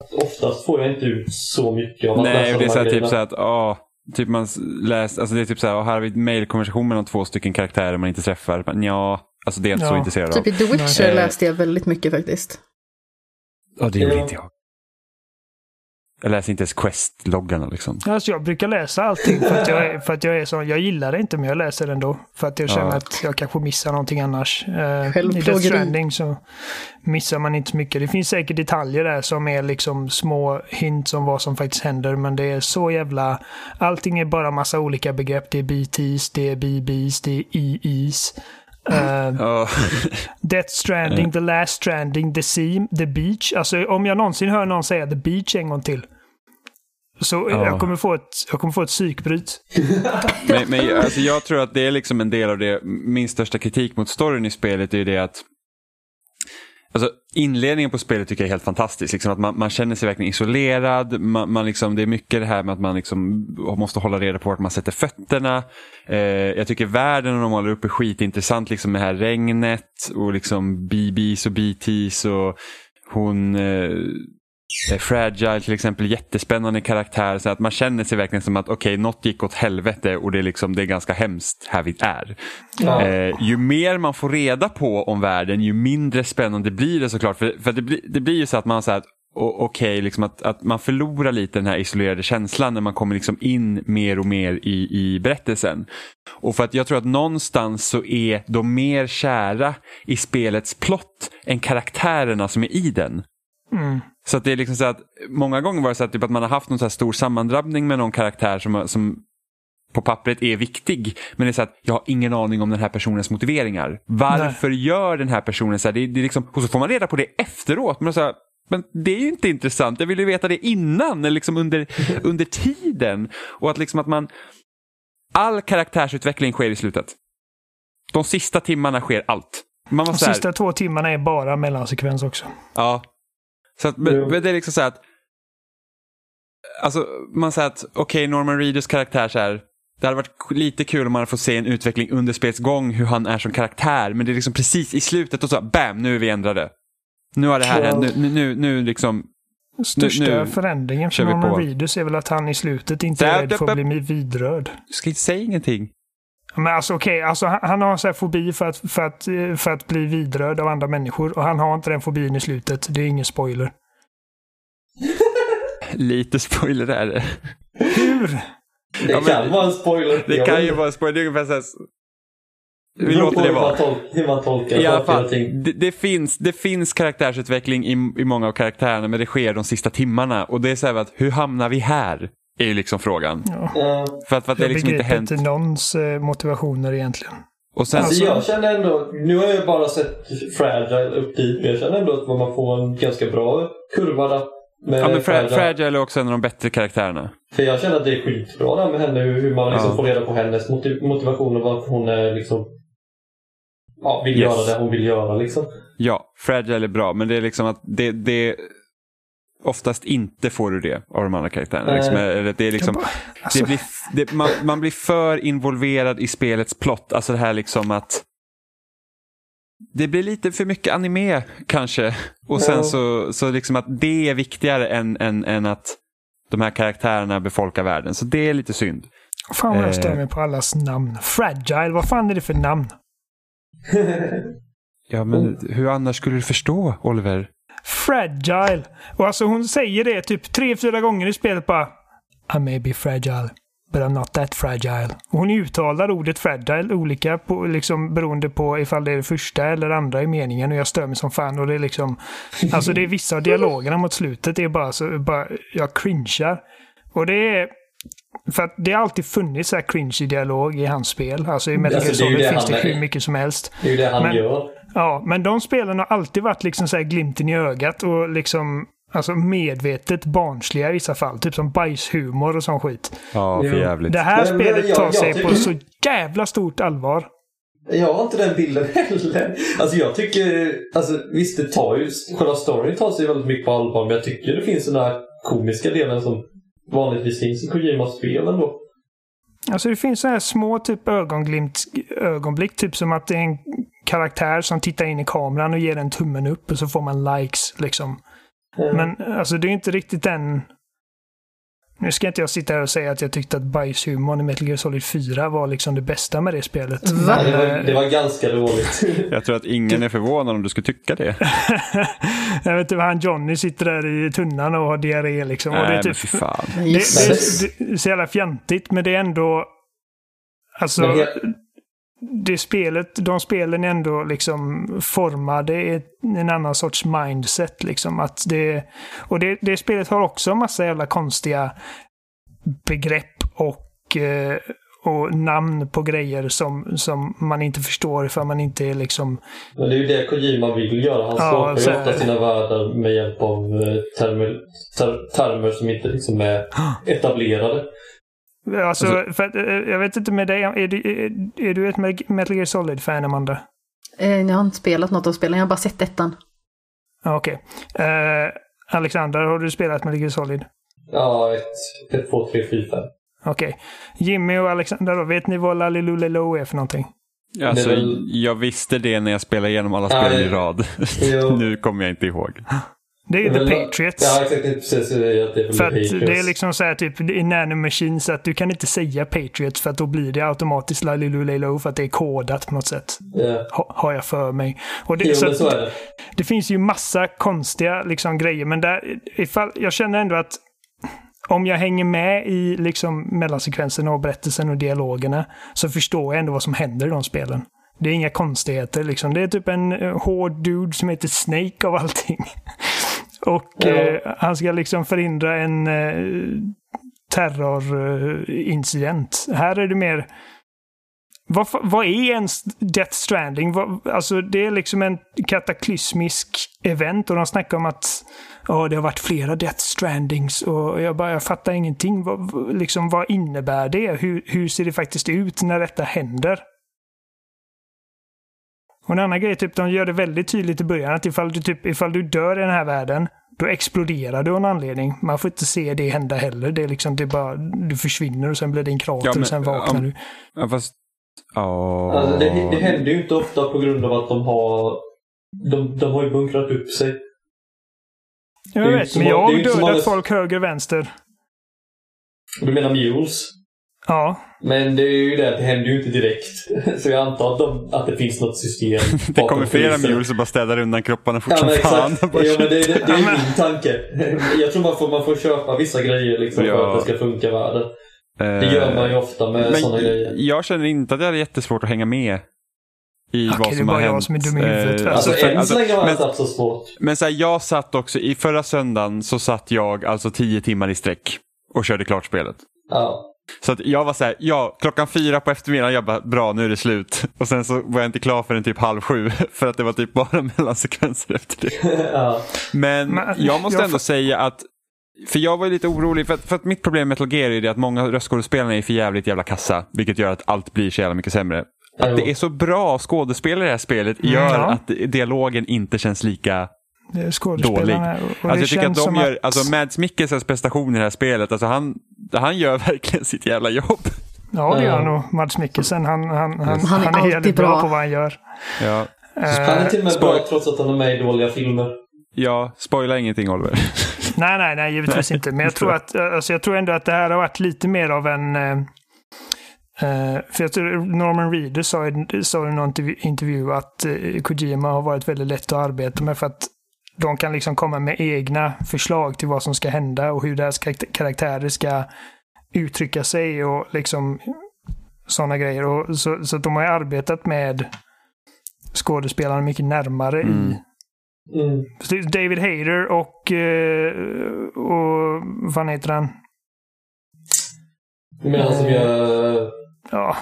Speaker 4: att oftast får jag inte ut så mycket av att
Speaker 1: Nej,
Speaker 4: läsa
Speaker 1: och det är
Speaker 4: de
Speaker 1: så
Speaker 4: här
Speaker 1: typ så här att, ja, typ man läst, alltså det är typ så här, har vi ett mejlkonversation mellan två stycken karaktärer man inte träffar. Men ja, alltså det är jag inte så
Speaker 2: Ja.
Speaker 1: intresserad av.
Speaker 3: Typ i The Witcher
Speaker 1: Nej.
Speaker 3: läste jag väldigt mycket faktiskt.
Speaker 1: Ja, det gjorde
Speaker 4: Ja.
Speaker 1: inte jag. Jag läser inte ens Quest-loggarna liksom.
Speaker 2: Alltså jag brukar läsa allting för att jag för att jag är så. Jag gillar det inte men jag läser det ändå. För att jag känner
Speaker 1: Ja.
Speaker 2: att jag kanske missar någonting annars. Uh, I. Death Stranding så missar man inte så mycket. Det finns säkert detaljer där som är liksom små hints om vad som faktiskt händer. Men det är så jävla... Allting är bara massa olika begrepp. Det är BTs, det är BBs, det är EEs. Uh,
Speaker 1: Ja.
Speaker 2: Death Stranding, The Last Stranding, The Sea, The Beach. Alltså om jag någonsin hör någon säga The Beach en gång till. Så
Speaker 1: Ja.
Speaker 2: jag, kommer få ett, jag kommer få ett psykbryt.
Speaker 1: men, men alltså, jag tror att det är liksom en del av det, min största kritik mot storyn i spelet är ju det att Alltså, inledningen på spelet tycker jag är helt fantastisk. Liksom att man, man känner sig verkligen isolerad. Man, man liksom, det är mycket det här med att man liksom måste hålla reda på vart man sätter fötterna. Eh, jag tycker världen de målar upp är skitintressant. Liksom med det här regnet och liksom BBs och BTs och hon eh, Fragile till exempel, jättespännande karaktär. Så att man känner sig verkligen som att okej, något gick åt helvete och det är, liksom, det är ganska hemskt här vi är.
Speaker 4: Ja.
Speaker 1: Eh, ju mer man får reda på om världen, ju mindre spännande blir det såklart. För, för det, blir, det blir ju så att man säger att o- okej, liksom att, att man förlorar lite den här isolerade känslan när man kommer liksom in mer och mer i, i berättelsen. Och för att jag tror att någonstans så är de mer kära i spelets plott än karaktärerna som är i den.
Speaker 2: Mm.
Speaker 1: Så att det är liksom så att många gånger var det så att, typ att man har haft någon så här stor sammandrabbning med någon karaktär som, som på pappret är viktig. Men det är så att jag har ingen aning om den här personens motiveringar. Varför gör den här personen så här? Det, det är liksom, och så får man reda på det efteråt. Men, så här, men det är ju inte intressant. Jag vill ju veta det innan, eller liksom under, <laughs> under tiden. Och att liksom att man... All karaktärsutveckling sker i slutet. De sista timmarna sker allt. Man var
Speaker 2: De sista två timmarna är bara mellansekvens också.
Speaker 1: Ja. Så att, men,
Speaker 4: Jo.
Speaker 1: men det är liksom så att Alltså man säger att okej Norman Reedus karaktär så här det hade varit lite kul om man hade fått se en utveckling under spelets gång hur han är som karaktär. Men det är liksom precis i slutet och så bam, nu är vi ändrade. Nu har det här hänt. Nu, nu, nu liksom.
Speaker 2: Största
Speaker 1: nu
Speaker 2: förändringen för Norman. Reedus är väl att han i slutet inte är rädd för att bli vidrörd.
Speaker 1: Du ska inte säga ingenting.
Speaker 2: Men alltså okej, alltså, han, han har så här fobi för att, för, att, eh, för att bli vidrörd av andra människor och han har inte den fobin i slutet. Det är ingen spoiler. <laughs>
Speaker 1: Lite spoiler är det.
Speaker 2: Hur?
Speaker 4: Det
Speaker 1: Ja, men-
Speaker 4: kan vara en spoiler.
Speaker 1: Det kan ju vara spoiler. Det är ungefär så här, vi låter det vara.
Speaker 4: Hur man tolkar
Speaker 1: I alla fall, det, det, finns, det finns karaktärsutveckling i, i många av karaktärerna men det sker de sista timmarna. Och det är så här att hur hamnar vi här? Är ju liksom frågan.
Speaker 2: Ja.
Speaker 1: För att, för att det
Speaker 2: Jag
Speaker 1: liksom inte
Speaker 2: begriper
Speaker 1: hänt.
Speaker 2: inte någons eh, motivationer egentligen.
Speaker 1: Och sen,
Speaker 4: Alltså, jag känner ändå, nu har jag bara sett Fragile upp dit, men jag känner ändå att man får en ganska bra kurva där. Med
Speaker 1: ja, men Fra,
Speaker 4: Fragile.
Speaker 1: Fragile är också en av de bättre karaktärerna.
Speaker 4: För jag känner att det är skitbra där med henne, hur, man liksom
Speaker 1: Ja.
Speaker 4: får reda på hennes motiv motivation och varför hon är liksom ja, vill
Speaker 1: Yes.
Speaker 4: göra det hon vill göra liksom.
Speaker 1: Ja, Fragile är bra, men det är liksom att det, det oftast inte får du det av de andra karaktärerna. Liksom, eller det är liksom,
Speaker 2: bara- alltså,
Speaker 1: det blir, det, man, man blir för involverad i spelets plott. Alltså det här liksom att det blir lite för mycket anime kanske. Och sen så, så liksom att det är viktigare än, än, än att de här karaktärerna befolkar världen. Så det är lite synd.
Speaker 2: Fan vad jag stör
Speaker 1: eh.
Speaker 2: mig på allas namn. Fragile, vad fan är det för namn? <laughs>
Speaker 1: Ja, men hur annars skulle du förstå, Oliver?
Speaker 2: Fragile. Och alltså hon säger det typ tre, fyra gånger i spelet bara. I may be fragile, but I'm not that fragile. Och hon uttalar ordet fragile olika på, liksom, beroende på ifall det är det första eller andra i meningen. Och jag stör mig som fan. Och det är liksom, alltså det är vissa av dialogerna mot slutet. Det är bara så, bara, jag cringear. Och det är, för att det har alltid funnits så här cringe i dialog i hans spel. Alltså i Metal Gear
Speaker 4: Alltså, är ju
Speaker 2: Solid finns det hur mycket som helst.
Speaker 4: Det är ju det han
Speaker 2: Men-
Speaker 4: gör.
Speaker 2: Ja, men de spelen har alltid varit liksom så här glimten i ögat och liksom alltså medvetet barnsliga i vissa fall. Typ som bajshumor och sån skit.
Speaker 1: Ja, för jävligt.
Speaker 2: Det här
Speaker 4: Men-
Speaker 2: spelet
Speaker 4: jag-
Speaker 2: tar
Speaker 4: jag
Speaker 2: sig
Speaker 4: tycker-
Speaker 2: på så jävla stort allvar.
Speaker 4: Jag har inte den bilden <laughs> heller. Alltså jag tycker, alltså visst det tar ju, själva storyn tar sig väldigt mycket på allvar men jag tycker det finns den där komiska delen som vanligtvis finns i Kojimas spel ändå.
Speaker 2: Alltså det finns så här små typ ögonglimt, ögonblick. Typ som att det är en karaktär som tittar in i kameran och ger en tummen upp och så får man likes liksom.
Speaker 4: Eh,
Speaker 2: Men alltså det är inte riktigt den... Nu ska inte jag sitta här och säga att jag tyckte att bajshumorn i Metal Gear Solid 4 var liksom det bästa med det spelet.
Speaker 3: Va?
Speaker 4: ja, det, var,
Speaker 2: Men,
Speaker 4: det var ganska dåligt. <laughs>
Speaker 1: Jag tror att ingen är förvånad om du skulle tycka det. <laughs>
Speaker 2: jag vet inte vad han Johnny sitter där i tunnan och har diarré liksom. och det är
Speaker 1: Nej, men
Speaker 2: typ,
Speaker 1: fy fan.
Speaker 2: det,
Speaker 3: Jesus.
Speaker 2: det, det är så jävla fjantigt men det är ändå... Alltså... Det spelet, de spelen är ändå liksom formade en annan sorts mindset. Liksom. Att det, och det, det spelet har också en massa jävla konstiga begrepp och, eh, och namn på grejer som, som man inte förstår ifall man inte är liksom...
Speaker 4: Men det är ju det Kojima vill göra. Han
Speaker 2: Ja,
Speaker 4: skapar
Speaker 2: så
Speaker 4: ju ofta sina världar med hjälp av eh, termer, ter, termer som inte liksom är <gasps> etablerade.
Speaker 2: Alltså, för att, eh, jag vet inte med dig, är du, är, är du ett Metal Gear Solid-fan, Amanda?
Speaker 3: Eh, Jag har inte spelat något av spelen, jag har bara sett ettan.
Speaker 2: Okej. Eh, Alexander, har du spelat Metal Gear Solid?
Speaker 4: Ja, ett, ett två, tre, fyra, fem.
Speaker 2: Okej. Jimmy och Alexander, då, vet ni vad Lalilulelo är för någonting?
Speaker 1: Alltså,
Speaker 4: väl-
Speaker 1: Jag visste det när jag spelade igenom alla
Speaker 4: Ja,
Speaker 1: spel i rad. <laughs> Nu kommer jag inte ihåg.
Speaker 2: Det är ju The Patriots.
Speaker 4: Ja, exakt. Det är precis det. Att det är
Speaker 2: För att det är liksom så här typ i nanomachine så att du kan inte säga Patriots för att då blir det automatiskt Lalilulelo för att det är kodat på något sätt.
Speaker 4: Ja.
Speaker 2: Ha, har jag för mig. Och det,
Speaker 4: Jo,
Speaker 2: så
Speaker 4: så det.
Speaker 2: Det finns ju massa konstiga liksom, grejer, men där, ifall, jag känner ändå att om jag hänger med i liksom, mellansekvenserna och berättelsen och dialogerna så förstår jag ändå vad som händer i de spelen. Det är inga konstigheter. Liksom. Det är typ en uh, hård dude som heter Snake av allting. <laughs> och
Speaker 4: Ja.
Speaker 2: eh, han ska liksom förhindra en uh, terrorincident. här är det mer vad, vad är ens Death Stranding? Vad, alltså det är liksom en kataklysmisk event och de snackar om att ja, det har varit flera Death Strandings och jag bara, jag fattar ingenting. Vad, vad- liksom, vad innebär det? Hur, hur ser det faktiskt ut när detta händer? Och en annan grej, typ, de gör det väldigt tydligt i början att ifall du, typ, ifall du dör i den här världen, då exploderar du av en anledning. Man får inte se det hända heller. Det är liksom, det är bara, du försvinner och sen blir det en krater
Speaker 1: Ja, men,
Speaker 2: och sen vaknar
Speaker 1: um,
Speaker 2: du.
Speaker 1: Ja, fast... Ja.
Speaker 4: Alltså, det, det händer ju inte ofta på grund av att de har... De, de har ju bunkrat upp sig.
Speaker 2: Jag vet, men jag har dödat folk höger och vänster.
Speaker 4: Du menar mules?
Speaker 2: Ja,
Speaker 4: Men det är ju det, det händer ju inte direkt. <laughs> Så jag antar att, de, att det finns något system. <laughs>
Speaker 1: Det kommer flera mules och bara städar undan kropparna fort
Speaker 4: Ja,
Speaker 1: som
Speaker 4: men
Speaker 1: fan.
Speaker 4: Ja, men det, det, det är
Speaker 2: Ja, men-
Speaker 4: min tanke. <laughs> Jag tror man får, man får köpa vissa grejer liksom för
Speaker 1: Ja.
Speaker 4: att det ska funka i världen.
Speaker 1: eh,
Speaker 4: Det gör man ju ofta med
Speaker 1: men
Speaker 4: sådana grejer.
Speaker 1: Jag känner inte att jag hade jättesvårt att hänga med i
Speaker 2: Okej,
Speaker 1: vad
Speaker 2: det är
Speaker 1: som
Speaker 2: bara
Speaker 1: har
Speaker 2: jag
Speaker 1: hänt.
Speaker 2: som är dum i huvudet.
Speaker 1: Eh,
Speaker 4: Alltså,
Speaker 1: för-
Speaker 4: än
Speaker 1: alltså,
Speaker 4: så länge har jag haft så svårt.
Speaker 1: Men så här, jag satt också, i förra söndagen så satt jag alltså tio timmar i sträck och körde klart spelet.
Speaker 4: Ja.
Speaker 1: Så att jag var så här, ja, klockan fyra på eftermiddagen, jag bara, bra nu är det slut. <laughs> Och sen så var jag inte klar förrän typ halv sju, <laughs> för att det var typ bara <laughs> mellansekvenser efter det.
Speaker 4: ja.
Speaker 1: Men, jag måste ändå säga att, för jag var ju lite orolig, för att, för att mitt problem med Metal Gear är det att många röstskådespelarna är för jävligt jävla kassa, vilket gör att allt blir så jävla mycket sämre. Att det är så bra skådespelare i det här spelet
Speaker 2: Mm,
Speaker 1: gör
Speaker 2: ja.
Speaker 1: att dialogen inte känns lika
Speaker 2: Är skådespelarna. Och, och
Speaker 1: Alltså jag tycker att de gör, alltså Mads Mikkelsens prestation i det här spelet, alltså han, han gör verkligen sitt jävla jobb.
Speaker 2: Ja, det gör
Speaker 4: Ja.
Speaker 2: nog Mats Mikkelsen. Han, han, han,
Speaker 3: Han är
Speaker 2: han är jävligt bra
Speaker 3: bra.
Speaker 2: på vad han gör.
Speaker 1: Ja,
Speaker 4: Han är till och med bra trots att han är med i dåliga filmer.
Speaker 1: ja spoila ingenting Oliver. <laughs>
Speaker 2: Nej, nej, nej, givetvis inte. Men jag tror, att, <laughs> alltså, jag tror ändå att det här har varit lite mer av en... Eh, eh, för jag tror Norman Reeder sa i, sa i någon intervju- att eh, Kojima har varit väldigt lätt att arbeta med för att de kan liksom komma med egna förslag till vad som ska hända och hur deras karaktä- karaktärer ska uttrycka sig och liksom sådana grejer. Och så, så att de har ju arbetat med skådespelarna mycket närmare
Speaker 1: Mm.
Speaker 2: i
Speaker 4: Mm.
Speaker 2: är David Hayter och, eh, och vad heter han?
Speaker 4: Men han som gör...
Speaker 2: Ja,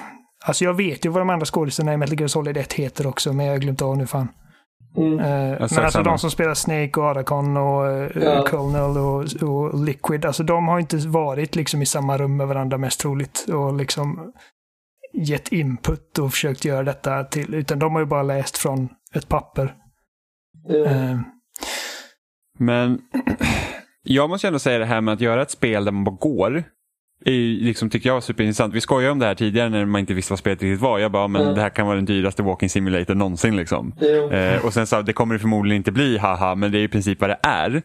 Speaker 2: alltså jag vet ju vad de andra skådespelarna i Metal Gear Solid 1 heter också, men jag har glömt av nu fan.
Speaker 4: Mm.
Speaker 2: Eh, men alltså de som spelar Snake och Aracon och uh,
Speaker 4: Ja.
Speaker 2: Colonel och, och Liquid, alltså de har inte varit liksom i samma rum med varandra mest troligt och liksom gett input och försökt göra detta till, utan de har ju bara läst från ett papper.
Speaker 4: Ja.
Speaker 2: Eh,
Speaker 1: Men <clears throat> jag måste ändå säga det här med att göra ett spel där man bara går. Är, liksom, tycker jag superintressant. Vi skojade om det här tidigare när man inte visste vad spelet riktigt var. Jag bara, men
Speaker 4: Mm.
Speaker 1: det här kan vara den dyraste walking simulator någonsin. Liksom.
Speaker 4: Jo.
Speaker 1: Eh, och sen sa det kommer det förmodligen inte bli, haha, men det är i princip vad det är.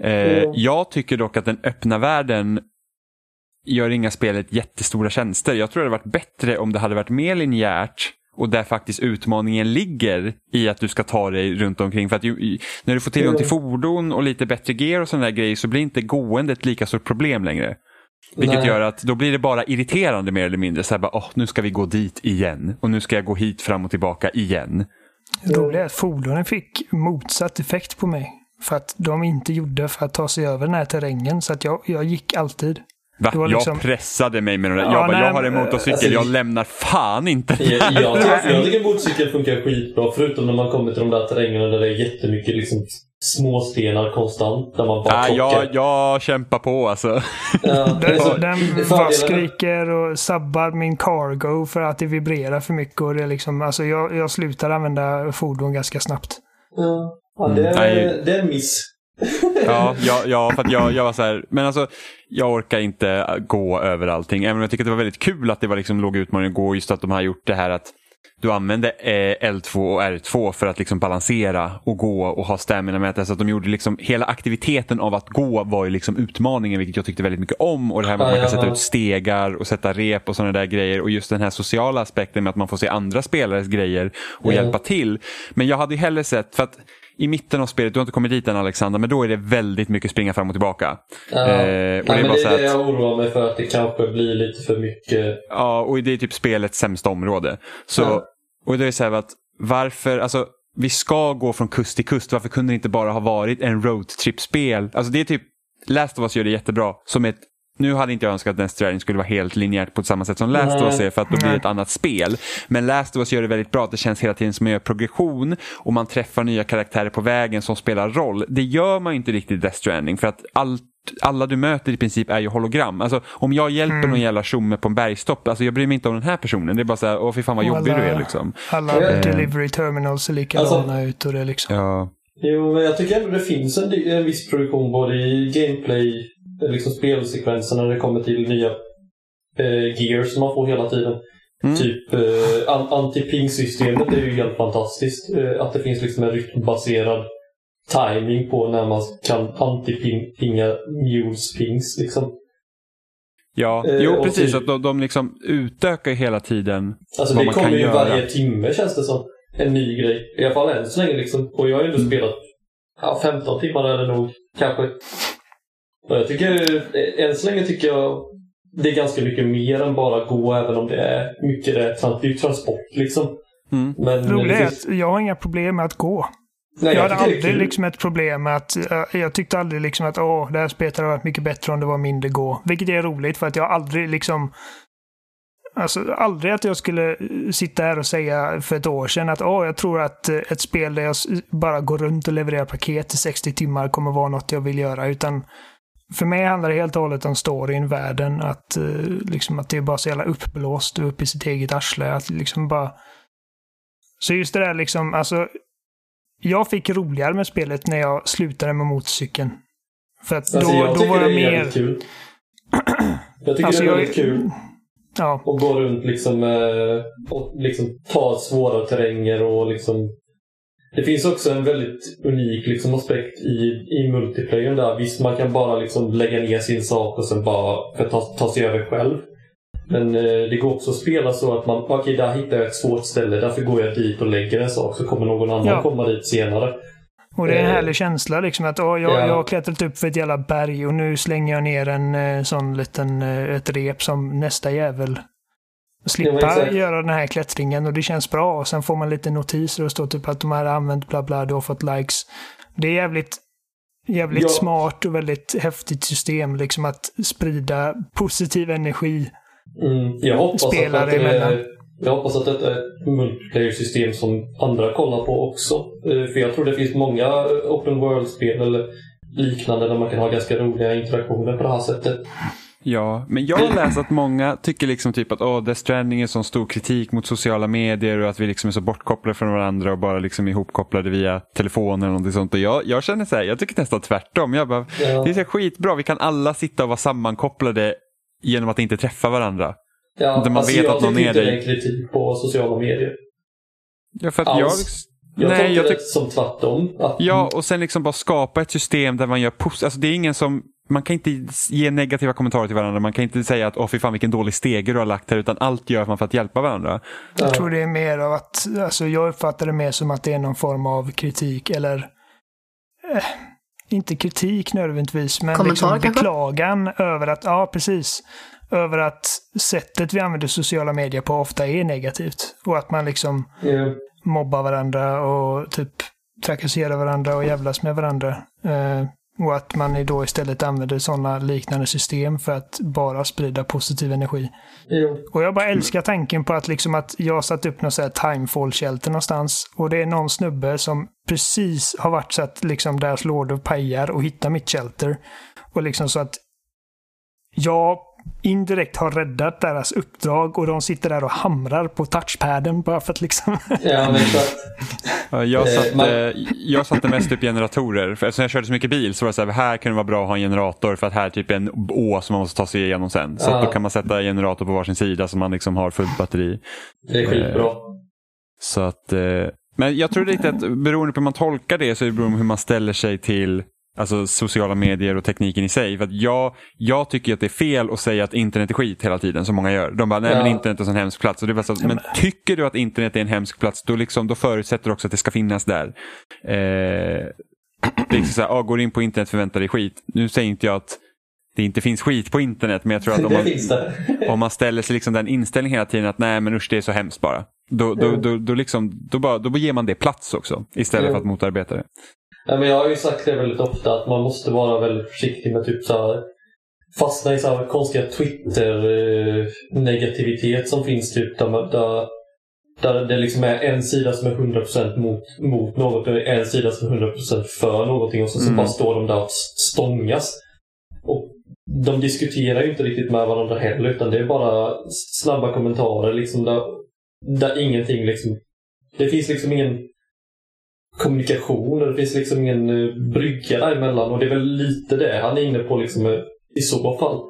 Speaker 1: Eh,
Speaker 4: Mm.
Speaker 1: Jag tycker dock att den öppna världen gör inga spelet jättestora tjänster. Jag tror det hade varit bättre om det hade varit mer linjärt och där faktiskt utmaningen ligger i att du ska ta dig runt omkring. För att ju, när du får tillgång till fordon och lite bättre gear och sådana där grejer så blir inte gåendet ett lika stort problem längre. Vilket
Speaker 4: Nej.
Speaker 1: gör att då blir det bara irriterande mer eller mindre. Så här bara, åh, nu ska vi gå dit igen och nu ska jag gå hit fram och tillbaka igen.
Speaker 2: Det roliga är att fordonen fick motsatt effekt på mig. För att de inte gjorde för att ta sig över den här terrängen. Så att jag, jag gick alltid.
Speaker 1: Va? Jag
Speaker 2: liksom-
Speaker 1: pressade mig med de där.
Speaker 2: Ja,
Speaker 1: jag bara,
Speaker 2: nej,
Speaker 1: jag har en
Speaker 2: men,
Speaker 1: motorcykel,
Speaker 4: alltså,
Speaker 1: jag lämnar fan inte
Speaker 4: Ja,
Speaker 1: den här.
Speaker 4: jag, <laughs> tycker, jag tycker motorcykeln funkar skitbra, förutom när man kommer till de där terrängerna där det är jättemycket liksom, småstenar konstant. Där man bara
Speaker 1: Nej,
Speaker 4: krockar.
Speaker 1: jag, jag kämpar på alltså.
Speaker 4: Ja, <laughs> är
Speaker 2: Den,
Speaker 4: så-
Speaker 2: den bara skriker och sabbar min cargo för att det vibrerar för mycket. Och det är liksom, alltså jag, jag slutar använda fordon ganska snabbt.
Speaker 4: Ja, ja, det, är,
Speaker 1: Nej.
Speaker 4: det är en miss. <laughs>
Speaker 1: Ja, <laughs> ja, ja för att jag, jag var så här, men alltså jag orkar inte gå över allting. Även om jag tycker att det var väldigt kul att det var liksom låg utmaning att gå, just att de har gjort det här att du använde eh, L2 och R2 för att liksom balansera och gå och ha stamina-mätare. Så att de gjorde liksom, hela aktiviteten av att gå var ju liksom utmaningen, vilket jag tyckte väldigt mycket om. Och det här med att man kan sätta ut stegar och sätta rep och sådana där grejer. Och just den här sociala aspekten med att man får se andra spelares grejer och
Speaker 4: Ja.
Speaker 1: hjälpa till. Men jag hade ju hellre sett, för att i mitten av spelet, du har inte kommit dit än Alexander, men då är det väldigt mycket springa fram och tillbaka.
Speaker 4: Ja.
Speaker 1: Eh, och
Speaker 4: Nej,
Speaker 1: det är
Speaker 4: men det är det
Speaker 1: att,
Speaker 4: jag oroar mig för, att det kanske blir lite för mycket.
Speaker 1: ja, och det är typ spelets sämsta område. Så,
Speaker 4: Ja.
Speaker 1: Och det är så här att varför, alltså vi ska gå från kust till kust, varför kunde det inte bara ha varit en roadtrip-spel? Alltså det är typ, Last of Us gör det jättebra som ett nu hade inte jag önskat att Death Stranding skulle vara helt linjärt på samma sätt som Last of Us är för att då blir det ett annat spel. Men Last of Us gör det väldigt bra, att det känns hela tiden som att man gör progression och man träffar nya karaktärer på vägen som spelar roll. Det gör man ju inte riktigt i Death Stranding för att allt alla du möter i princip är ju hologram. Alltså, om jag hjälper
Speaker 2: Mm.
Speaker 1: någon jävla tjomme på en bergstopp, alltså, jag bryr mig inte om den här personen. Det är bara så här, åh fy fan vad
Speaker 2: Och
Speaker 1: jobbig
Speaker 2: alla-
Speaker 1: du är liksom.
Speaker 2: Alla
Speaker 4: Eh.
Speaker 2: delivery terminals ser likadana
Speaker 4: Alltså-
Speaker 2: ut och det liksom...
Speaker 1: Ja.
Speaker 4: Jo, men jag tycker ändå det finns en, en viss produktion både i gameplay, liksom spelsekvenserna när det kommer till nya eh, gears som man får hela tiden.
Speaker 1: Mm.
Speaker 4: Typ eh, an- anti-ping-systemet är ju helt fantastiskt. Eh, att det finns liksom en rytmbaserad timing på när man kan anti-pinga mules pings liksom.
Speaker 1: Ja,
Speaker 4: Eh,
Speaker 1: jo precis.
Speaker 4: typ-
Speaker 1: Att de, de liksom utökar hela tiden.
Speaker 4: Alltså
Speaker 1: Vad
Speaker 4: det
Speaker 1: man
Speaker 4: kommer
Speaker 1: kan
Speaker 4: ju
Speaker 1: göra.
Speaker 4: varje timme känns det som. En ny grej. I alla fall än så länge liksom. Och jag har ju ändå
Speaker 1: Mm.
Speaker 4: spelat ja, 15 timmar är det nog kanske. Jag tycker, eh, än så länge tycker jag det är ganska mycket mer än bara gå även om det är mycket det det är transport liksom.
Speaker 1: Mm.
Speaker 4: Men
Speaker 2: Roliga
Speaker 4: det
Speaker 2: är att jag har inga problem med att gå.
Speaker 4: Nej,
Speaker 2: jag hade aldrig liksom ett problem med att, eh, jag tyckte aldrig liksom att åh, det här spelet hade varit mycket bättre om det var mindre gå. Vilket är roligt för att jag aldrig liksom Alltså aldrig att jag skulle eh, sitta här och säga för ett år sedan att åh, jag tror att ett spel där jag bara går runt och levererar paket i 60 timmar kommer vara något jag vill göra. Utan för mig handlar det helt och hållet om storyn, världen, att, eh, liksom, att det är bara så jävla uppblåst och upp i sitt eget arsle. Att liksom bara... Så just det där liksom, alltså. Jag fick roligare med spelet när jag slutade med motorcykeln. För att då,
Speaker 4: Alltså, jag
Speaker 2: då var jag mer... <clears throat>
Speaker 4: Jag tycker
Speaker 2: Alltså,
Speaker 4: det är
Speaker 2: jag-
Speaker 4: väldigt kul
Speaker 2: Ja,
Speaker 4: att gå runt liksom, eh, och liksom ta svåra terränger och liksom det finns också en väldigt unik liksom, aspekt i, i multiplayer där. Visst, man kan bara liksom lägga ner sin sak och sen bara för ta, ta sig över själv. Men eh, det går också att spela så att man, okej där hittar jag ett svårt ställe, därför går jag dit och lägger en sak så kommer någon annan
Speaker 2: Ja.
Speaker 4: komma dit senare.
Speaker 2: och det är en
Speaker 4: Eh,
Speaker 2: härlig känsla liksom att åh, jag,
Speaker 4: ja.
Speaker 2: jag har klättrat upp för ett jävla berg och nu slänger jag ner en eh, sån liten, eh, ett rep som nästa jävel slippa göra den här klättringen och det känns bra. Och sen får man lite notiser och står typ att de här har använt bla bla, du har fått likes. Det är jävligt, jävligt
Speaker 4: Ja.
Speaker 2: smart och väldigt häftigt system liksom att sprida positiv energi.
Speaker 4: Mm, jag hoppas
Speaker 2: Spelare
Speaker 4: att, att det är, Jag hoppas att detta är ett multiplayer-system som andra kollar på också. Eh, För jag tror det finns många open world-spel eller liknande där man kan ha ganska roliga interaktioner på det här sättet.
Speaker 1: Ja, men jag har läst att många tycker liksom typ att oh, Death Stranding är sån stor kritik mot sociala medier och att vi liksom är så bortkopplade från varandra och bara liksom ihopkopplade via telefon eller någonting sånt. Och jag, jag känner så här, jag tycker nästan tvärtom. Jag bara,
Speaker 4: Ja.
Speaker 1: Det är så skitbra, vi kan alla sitta och vara sammankopplade genom att inte träffa varandra.
Speaker 4: Ja,
Speaker 1: Där man
Speaker 4: alltså
Speaker 1: vet
Speaker 4: jag
Speaker 1: att någon
Speaker 4: tycker
Speaker 1: är
Speaker 4: inte det är kritik på sociala medier.
Speaker 1: Ja, för att
Speaker 4: Alls.
Speaker 1: jag,
Speaker 4: Jag
Speaker 1: Nej, jag
Speaker 4: det
Speaker 1: tyck-
Speaker 4: som tvärtom. Att,
Speaker 1: ja, och sen liksom bara skapa ett system där man gör pos- alltså det är ingen som man kan inte ge negativa kommentarer till varandra. Man kan inte säga att åh fy fan vilken dålig stege du har lagt här. Utan allt gör man för att hjälpa varandra.
Speaker 4: Ja.
Speaker 2: Jag tror det är mer av att, alltså jag uppfattar det mer som att det är någon form av kritik eller eh, inte kritik nödvändigtvis, men
Speaker 3: Kommentar
Speaker 2: liksom
Speaker 3: kanske?
Speaker 2: beklagan över att, ja precis, över att sättet vi använder sociala medier på ofta är negativt. Och att man liksom
Speaker 4: Ja.
Speaker 2: mobbar varandra och typ trakasserar varandra och jävlas med varandra. Eh, och att man då istället använder sådana liknande system för att bara sprida positiv energi.
Speaker 4: Jo.
Speaker 2: Och jag bara älskar tanken på att, liksom att jag satt upp någon sån här timefall-shelter någonstans. Och det är någon snubbe som precis har varit så att liksom deras lådor pajar och hittar mitt shelter. Och liksom så att jag indirekt har räddat deras uppdrag och de sitter där och hamrar på touchpaden bara för att liksom...
Speaker 4: Ja, men exakt.
Speaker 1: Jag,
Speaker 4: Eh,
Speaker 1: satte, jag satte mest upp generatorer. För eftersom jag körde så mycket bil så var det så här, här kan det vara bra att ha en generator för att här är typ en å som man måste ta sig igenom sen. Så
Speaker 4: Ja.
Speaker 1: då kan man sätta generator på varsin sida så man liksom har fullt batteri.
Speaker 4: Det är skitbra.
Speaker 1: Så att, eh, men jag tror lite att beroende på hur man tolkar det så är det beroende på hur man ställer sig till alltså, sociala medier och tekniken i sig. För jag, jag tycker att det är fel att säga att internet är skit hela tiden som många gör. De bara, nej
Speaker 4: Ja.
Speaker 1: men internet är en sån hemsk plats. Och det är så, men tycker du att internet är en hemsk plats då, liksom, då förutsätter du också att det ska finnas där. Eh, det är liksom så här, ah, går in på internet förväntar dig skit. Nu säger inte jag att det inte finns skit på internet men jag tror att om man, om man ställer sig liksom den inställningen hela tiden att nej men usch det är så hemskt bara. Då, då,
Speaker 4: Mm.
Speaker 1: då, då, liksom, då, bara, då ger man det plats också istället
Speaker 4: Mm.
Speaker 1: för att motarbeta det.
Speaker 4: Ja, men jag har ju sagt det väldigt ofta att man måste vara väldigt försiktig med typ så här, fastna i så här konstiga Twitter-negativitet som finns typ där, man- där, där det liksom är en sida som är 100% mot, mot något och en sida som är 100% för någonting och så, så
Speaker 1: Mm.
Speaker 4: bara står de där och stångas. Och de diskuterar ju inte riktigt med varandra heller utan det är bara snabba kommentarer liksom där, där ingenting liksom det finns liksom ingen kommunikation det finns liksom ingen eh, brygga däremellan och det är väl lite det han är inne på liksom eh, i så fall.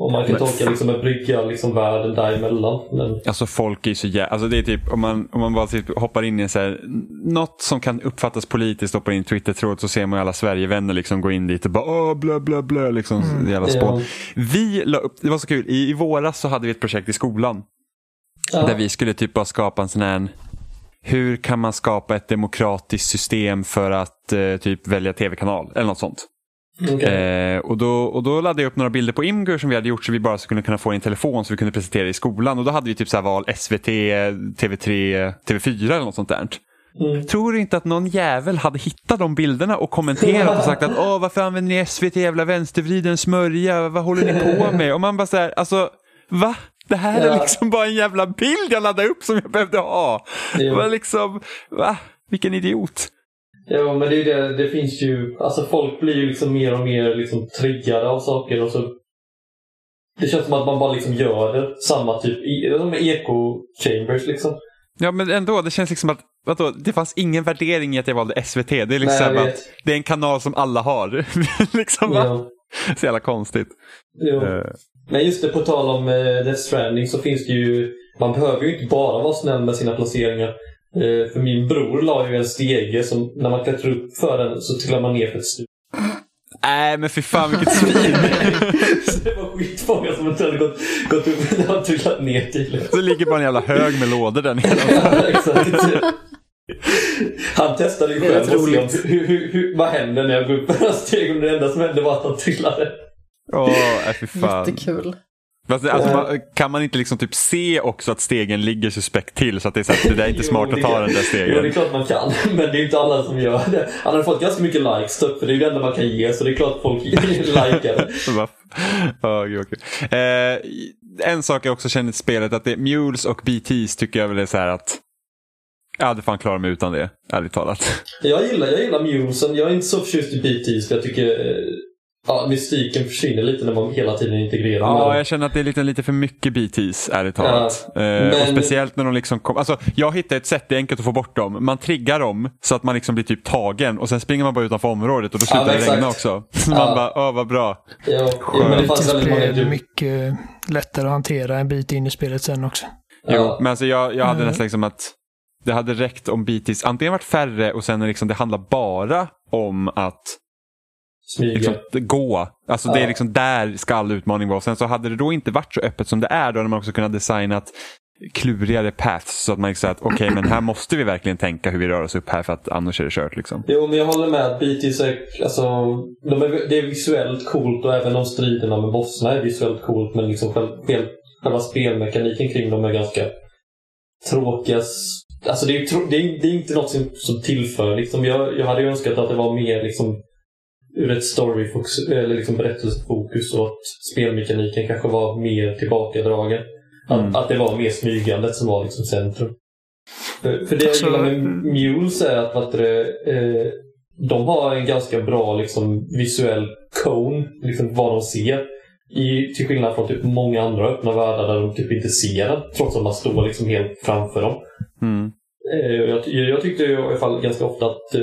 Speaker 4: Om man kan
Speaker 1: Men-
Speaker 4: tolka liksom en brygga, liksom världen däremellan. Men
Speaker 1: Alltså folk är ju så jävla, alltså det är typ om man, om man bara typ hoppar in i så här, något som kan uppfattas politiskt, hoppar in i Twitter-tråd så ser man alla Sverigevänner liksom gå in dit och bara åh blö blö blö liksom mm. jävla spån.
Speaker 4: ja,
Speaker 1: Vi la upp, det var så kul, I, i våras så hade vi ett projekt i skolan
Speaker 4: ja,
Speaker 1: där vi skulle typ bara skapa en sån här hur kan man skapa ett demokratiskt system för att eh, typ välja tv-kanal eller något sånt.
Speaker 4: Okay.
Speaker 1: Eh, och, då, och då laddade jag upp några bilder på Imgur som vi hade gjort så vi bara skulle kunna få en telefon så vi kunde presentera i skolan. Och då hade vi typ så här val SVT, TV3, TV4 eller något sånt där. Mm. Tror du inte att någon jävel hade hittat de bilderna och kommenterat och sagt att Åh, varför använder ni SVT jävla vänstervriden smörja, vad håller ni på med? Och man bara så alltså va? Det här ja. är liksom bara en jävla bild jag laddade upp som jag behövde ha. Ja. Var liksom, va? Vilken idiot.
Speaker 4: Ja, men det är det. Det finns ju, alltså folk blir ju liksom mer och mer liksom triggade av saker och så det känns som att man bara liksom gör det. Samma typ, de eko-chambers liksom.
Speaker 1: Ja, men ändå, det känns liksom att vadå, det fanns ingen värdering i att jag valde SVT. Det är liksom Nej, att det är en kanal som alla har. <laughs> liksom, ja. Så jävla konstigt.
Speaker 4: Uh. Men just det, på tal om uh, Death Stranding så finns det ju, man behöver ju inte bara vara snäll med sina placeringar. Uh, för min bror la ju en stege som när man klättrar upp för den så trillar man ner för ett stup.
Speaker 1: Nej men fy fan vilket svin. <laughs>
Speaker 4: det var skitmånga som inte hade gått, gått upp och trillat ner till.
Speaker 1: Så ligger bara en jävla hög med lådor där nere. <laughs>
Speaker 4: ja, exakt. Han testade ju själv och se hur, hur, hur, vad händer när jag går upp på några steg och det enda som hände var att han trillade.
Speaker 1: Åh, oh, fy fan.
Speaker 3: Jättekul.
Speaker 1: Fast, alltså, man, kan man inte liksom typ se också att stegen ligger suspekt till så att det är, så att det är inte smart att ta den där stegen?
Speaker 4: Jo, det är klart man kan. <laughs> Men det är inte alla som gör det. Han har fått ganska mycket likes för det är ju det enda man kan ge så det är klart att folk <laughs> likar
Speaker 1: oh, okay. eh, en sak jag också känner i spelet att det är Mules och BTs tycker jag väl är så här att jag hade fan klarat mig utan det, ärligt talat.
Speaker 4: Jag gillar, jag gillar Mulesen. Jag är inte så förtjust i BTs för jag tycker eh, ja, mystiken försvinner lite när man hela tiden integrerar
Speaker 1: Ja, jag känner att det är lite, lite för mycket BTs, ärligt talat. Ja, eh, men... och speciellt när de liksom kommer. Alltså, jag hittar ett sätt, det är enkelt att få bort dem. Man triggar dem så att man liksom blir typ tagen och sen springer man bara utanför området och då slutar ja, det regna också. <laughs> Så man bara, åh vad bra.
Speaker 2: Ja, ja men det fanns väldigt många... Det är mycket lättare att hantera en bit in i spelet sen också.
Speaker 1: Jo, men alltså jag, jag hade mm. nästan liksom att det hade räckt om BTs antingen varit färre och sen liksom det handlar bara om att Liksom, gå. Alltså ja. det är liksom där ska all utmaning vara. Sen så hade det då inte varit så öppet som det är då hade man också kunnat designat klurigare paths så att man liksom att okej okay, men här måste vi verkligen tänka hur vi rör oss upp här för att annars är det kört liksom.
Speaker 4: Jo men jag håller med att BTs är, alltså, de är, det är visuellt coolt och även de striderna med bossarna är visuellt coolt men liksom själv, själva spelmekaniken kring dem är ganska tråkiga. Alltså det är, det är, det är inte något som, som tillför liksom. Jag, jag hade önskat att det var mer liksom ur ett storyfokus, eller liksom berättelsefokus och att spelmekaniken kanske var mer tillbakadragen. Mm. Att, att det var mer smygandet som var liksom centrum. För, för det jag gillar med Mules är att vad det, eh, de har en ganska bra liksom, visuell cone, liksom vad de ser. I, till skillnad från typ många andra öppna världar där de typ inte ser den, trots att man står liksom helt framför dem. Mm. Eh, jag, jag tyckte i alla fall ganska ofta att eh,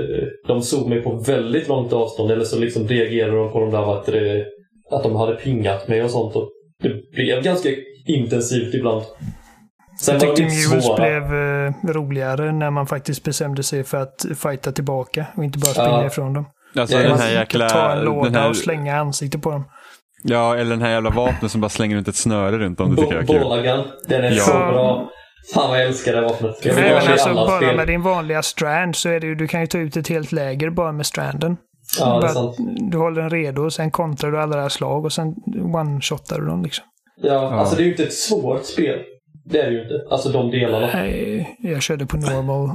Speaker 4: de såg mig på väldigt långt avstånd eller så liksom reagerade de på de där att, det, att de hade pingat mig och sånt. Och det blev ganska intensivt ibland.
Speaker 2: Sen jag tyckte Mules blev eh, roligare när man faktiskt bestämde sig för att fighta tillbaka och inte bara springa ja. ifrån dem.
Speaker 1: Alltså, den här jäkla,
Speaker 2: ta en låda här... och slänga ansiktet på dem.
Speaker 1: Ja, eller den här jävla vapnet som bara slänger runt ett snöre runt om. Det tycker jag är
Speaker 4: kul. Den är ja. så bra. Fan vad jag älskar det vapnet. Jag
Speaker 2: Nej, men alltså, bara spel. med din vanliga strand så är det ju, du kan ju ta ut ett helt läger bara med stranden.
Speaker 4: Ja, det är sant.
Speaker 2: Du håller den redo och sen kontrar du alla deras slag och sen one-shotar du dem liksom.
Speaker 4: Ja, ja, alltså det är ju inte ett svårt spel. Det är det ju inte. Alltså de delarna.
Speaker 2: Nej, jag körde på normal.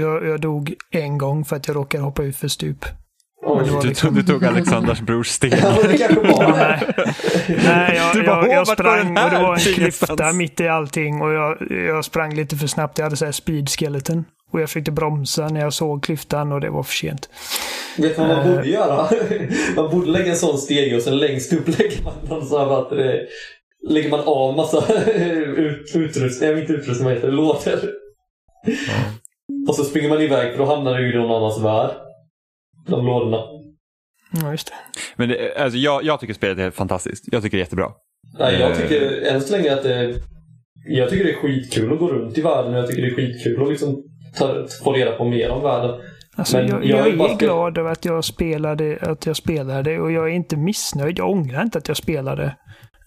Speaker 2: Jag, jag dog en gång för att jag råkade hoppa ut för stup.
Speaker 1: Du, liksom... du, tog Alexanders brors steg.
Speaker 4: ja, Nej,
Speaker 2: Nej jag, jag, jag sprang och det var en klyfta mitt i allting och jag, jag sprang lite för snabbt. Jag hade så här speed skeleton. Och jag försökte bromsa när jag såg klyftan och det var för sent.
Speaker 4: Vet du vad man borde göra? <laughs> Man borde lägga en sån stege och sen längst upp lägger man någon sån här, att det, lägger man av massa <laughs> ut, utrustning, nej inte utrustning, vad heter det, lådor. Mm. Och så springer man iväg för då hamnar du i någon annans värld de lådorna.
Speaker 2: Ja, just det.
Speaker 1: Men det, alltså, jag, jag tycker spelet är fantastiskt. Jag tycker det är jättebra.
Speaker 4: Nej, jag eh. tycker än så länge att det... Jag tycker det är skitkul att gå runt i världen och jag tycker det är skitkul att liksom ta, få reda på mer om världen.
Speaker 2: Alltså, Men jag, jag, jag är glad över att jag spelade, att jag spelade och jag är inte missnöjd. Jag ångrar inte att jag spelade.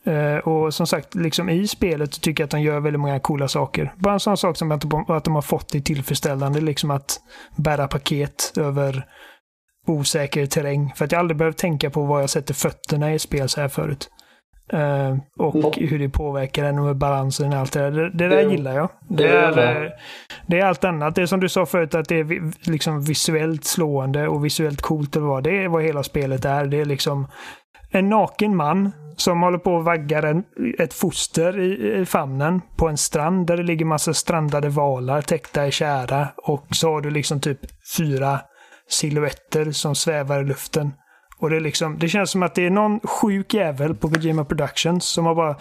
Speaker 2: Uh, och som sagt, liksom i spelet tycker jag att de gör väldigt många coola saker. Bara en sån sak som att de, att de har fått det tillfredsställande, liksom att bära paket över osäker terräng. För att jag aldrig behövt tänka på var jag sätter fötterna i spel så här förut. Uh, och
Speaker 4: Mm.
Speaker 2: hur det påverkar en och balansen och allt det där. Det, det där
Speaker 4: Det-
Speaker 2: gillar jag. Det,
Speaker 4: det
Speaker 2: är,
Speaker 4: jag.
Speaker 2: eh, det är allt annat. Det är som du sa förut att det är liksom visuellt slående och visuellt coolt eller vad. Det är vad hela spelet är. Det är liksom en naken man som håller på och vaggar en, ett foster i, i famnen på en strand där det ligger massa strandade valar täckta i tjära. Och så har du liksom typ fyra silhuetter som svävar i luften. Och det, är liksom, det känns som att det är någon sjuk jävel på Kojima Productions som har bara...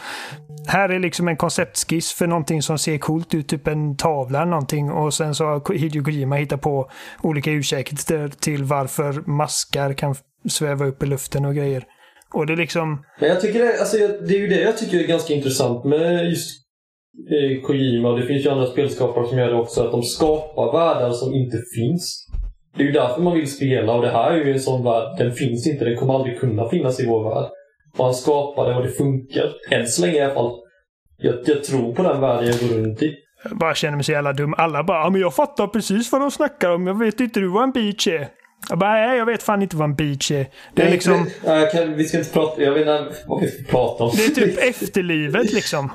Speaker 2: Här är liksom en konceptskiss för någonting som ser coolt ut, typ en tavla eller någonting. Och sen så har Hideo Kojima hittat på olika ursäkter till varför maskar kan sväva upp i luften och grejer. Och det är liksom...
Speaker 4: Men jag tycker det, alltså, det är ju det jag tycker är ganska intressant med just eh, Kojima. Det finns ju andra spelskapare som gör det också. Att de skapar världar som inte finns. Det är ju därför man vill spela och det här är ju en sån värld. Den finns inte. Den kommer aldrig kunna finnas i vår värld. Han skapar det och det funkar. Än så länge i alla fall. Jag, jag tror på den världen jag går runt i.
Speaker 2: Jag bara känner mig så jävla dum. Alla bara ja, men jag fattar precis vad de snackar om. Jag vet inte du vad en beach är. Jag bara nej, jag vet fan inte vad en beach är. Det är
Speaker 4: Nej,
Speaker 2: liksom...
Speaker 4: nej, kan, vi ska inte prata... Jag vet inte vad vi ska prata om.
Speaker 2: Det är typ efterlivet liksom.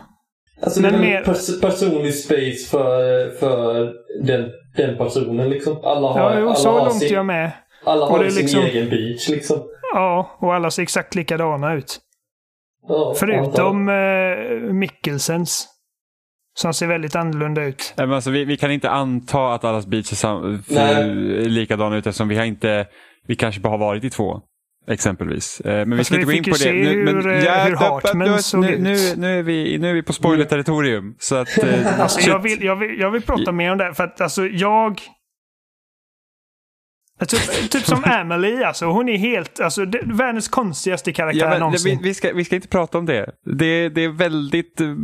Speaker 4: Alltså
Speaker 2: Men
Speaker 4: det är
Speaker 2: mer-
Speaker 4: pers personlig space för, för den, den personen liksom. Alla har,
Speaker 2: Ja, jo,
Speaker 4: alla
Speaker 2: så
Speaker 4: har
Speaker 2: långt
Speaker 4: sin,
Speaker 2: jag med.
Speaker 4: alla har sin
Speaker 2: liksom-
Speaker 4: egen beach liksom.
Speaker 2: Ja, och alla ser exakt likadana ut.
Speaker 4: Ja,
Speaker 2: Förutom eh, Mikkelsens. Som ser väldigt annorlunda ut.
Speaker 1: Nej, men alltså, vi, vi kan inte anta att allas beach
Speaker 4: Nej.
Speaker 1: likadana ut eftersom vi har inte, vi kanske bara har varit i två. Exempelvis. Eh, Men vi
Speaker 2: Alltså,
Speaker 1: ska inte
Speaker 2: vi
Speaker 1: gå in på det. Nu, men,
Speaker 2: hur, eh,
Speaker 1: ja,
Speaker 2: hur Hartman såg
Speaker 1: nu,
Speaker 2: ut.
Speaker 1: nu, nu, är vi, nu är vi på spoiler-territorium. Så att, eh, <laughs>
Speaker 2: Alltså, jag, vill, jag, vill, jag vill prata mer om det. För att alltså jag... Typ, typ som <laughs> Amelie alltså. Hon är helt, alltså det, världens konstigaste karaktär
Speaker 1: Ja, men, vi,
Speaker 2: någonsin.
Speaker 1: vi, ska, vi ska inte prata om det. Det, det är väldigt uh,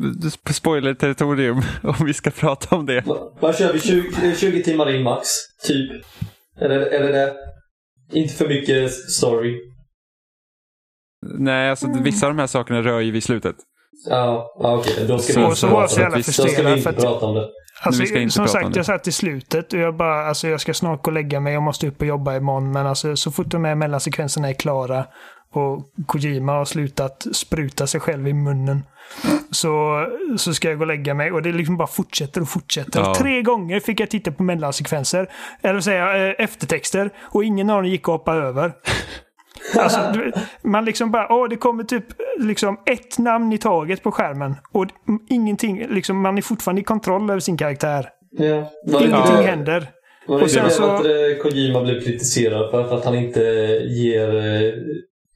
Speaker 1: spoiler-territorium <laughs> om vi ska prata om det.
Speaker 4: Vad kör vi? 20, 20 timmar in max? Typ? Eller, eller det? Inte för mycket story?
Speaker 1: Nej, alltså vissa av de här sakerna rör ju vid slutet.
Speaker 4: Ja, okej. Då ska
Speaker 1: Så-
Speaker 4: vi inte
Speaker 2: så var så
Speaker 4: om
Speaker 2: jävla
Speaker 4: det. Då ska vi
Speaker 2: frustrerad att
Speaker 4: prata om det.
Speaker 2: Alltså,
Speaker 1: vi ska inte
Speaker 2: som sagt, jag satt i slutet och jag bara, alltså jag ska snart gå och lägga mig. Jag måste upp och jobba imorgon. Men alltså så fort de här mellansekvenserna är klara och Kojima har slutat spruta sig själv i munnen. Så, så ska jag gå och lägga mig och det liksom bara fortsätter och fortsätter.
Speaker 1: Ja.
Speaker 2: Tre gånger fick jag titta på mellansekvenser. Eller jag, eh, eftertexter. Och ingen av dem gick att hoppa över. Alltså, man liksom bara, åh det kommer typ liksom ett namn i taget på skärmen. Och ingenting, liksom man är fortfarande i kontroll över sin karaktär.
Speaker 4: Ja.
Speaker 2: Ingenting
Speaker 4: det-
Speaker 2: händer.
Speaker 4: Var det
Speaker 2: Och sen så-
Speaker 4: att eh, Kojima blev kritiserad för, för att han inte ger eh,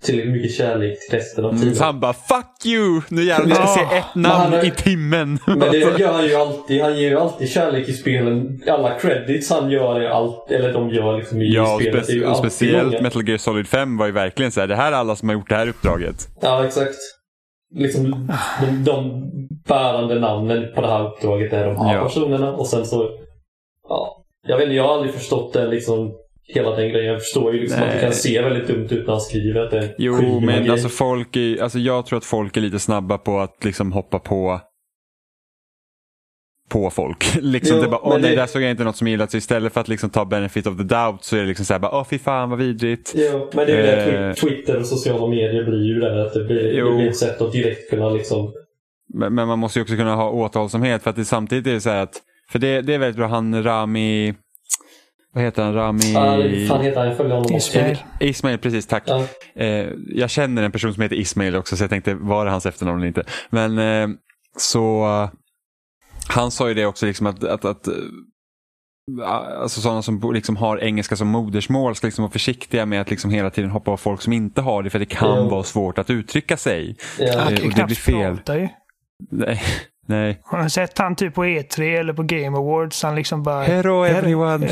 Speaker 4: tillräckligt mycket kärlek till resten av
Speaker 1: Mm,
Speaker 4: tiden?
Speaker 1: så han bara fuck you! Nu jävlar jag ska
Speaker 2: Ja.
Speaker 1: se ett namn
Speaker 4: är-
Speaker 1: i timmen.
Speaker 4: Men det <laughs> gör han ju alltid. Han ger ju alltid kärlek i spelen. Alla credits han gör, är allt, eller de gör liksom i
Speaker 1: Ja,
Speaker 4: spelet.
Speaker 1: speci- och speciellt
Speaker 4: många.
Speaker 1: Metal Gear Solid 5 var ju verkligen så här, det här är alla som har gjort det här uppdraget.
Speaker 4: Ja, exakt. Liksom de, de bärande namnen på det här uppdraget är de här
Speaker 1: Ja.
Speaker 4: personerna och sen så... Ja. Jag vet inte, jag har aldrig förstått den liksom hela den grejen. Jag förstår ju liksom att det kan se väldigt dumt ut när han skriver att det
Speaker 1: Jo, men alltså folk är, alltså jag tror att folk är lite snabba på att liksom hoppa på på folk. <laughs> liksom
Speaker 4: Jo,
Speaker 1: det bara, åh nej,
Speaker 4: det-
Speaker 1: där såg jag inte något som gillat. Så istället för att liksom ta benefit of the doubt så är det liksom så här, bara, åh fy fan vad vidrigt.
Speaker 4: Jo, men det är ju det
Speaker 1: Eh.
Speaker 4: Twi- Twitter och sociala medier blir ju det. Att det blir,
Speaker 1: Jo.
Speaker 4: det blir ett sätt att direkt kunna liksom...
Speaker 1: Men, men man måste ju också kunna ha återhållsamhet för att det samtidigt är så här att, för det, det är väldigt bra, han Rami, vad heter han, Rami?
Speaker 4: Fan heter han? Jag följer honom också.
Speaker 2: Ismail.
Speaker 1: Ismail, precis, tack.
Speaker 4: Ja.
Speaker 1: Eh, jag känner en person som heter Ismail också så jag tänkte, var det hans efternamn eller inte? Men eh, så, eh, han sa ju det också liksom att, att, att eh, Alltså sådana som liksom har engelska som modersmål ska liksom vara försiktiga med att liksom hela tiden hoppa av folk som inte har det för det kan
Speaker 4: Jo.
Speaker 1: vara svårt att uttrycka sig.
Speaker 4: Ja.
Speaker 1: Och det
Speaker 2: knappt
Speaker 1: blir fel. Nej, nej.
Speaker 2: Har ni sett han typ på E3 eller på Game Awards? Han liksom bara...
Speaker 1: Hello everyone!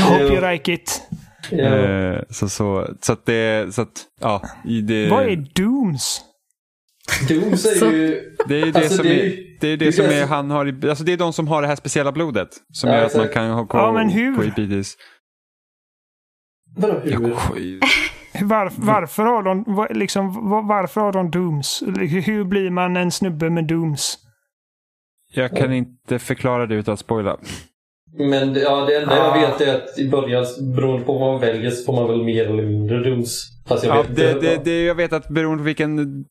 Speaker 2: Hope you like it.
Speaker 4: Ja.
Speaker 1: Eh, så, så, så att det, så att, ja. i Det,
Speaker 2: Vad är Dooms?
Speaker 4: Doom
Speaker 3: Så-
Speaker 4: säger ju...
Speaker 1: det är ju det
Speaker 4: Alltså,
Speaker 1: som
Speaker 4: det är
Speaker 1: är, det är
Speaker 4: det
Speaker 1: det
Speaker 4: är
Speaker 1: som är, han har, i- alltså det är de som har det här speciella blodet. Som
Speaker 4: Ja,
Speaker 1: gör att man kan ha på,
Speaker 2: Ja, men hur?
Speaker 4: Vadå hur?
Speaker 2: Var, varför, har de, liksom, var, varför har de Dooms? Hur blir man en snubbe med Dooms?
Speaker 1: Jag kan inte förklara det utan att spoila.
Speaker 4: Men ja, det enda jag vet är att i början, beroende på vad man väljer, så får man väl mer eller mindre dums. Fast jag
Speaker 1: Ja,
Speaker 4: vet
Speaker 1: det, det, det, jag vet att beroende på vilken...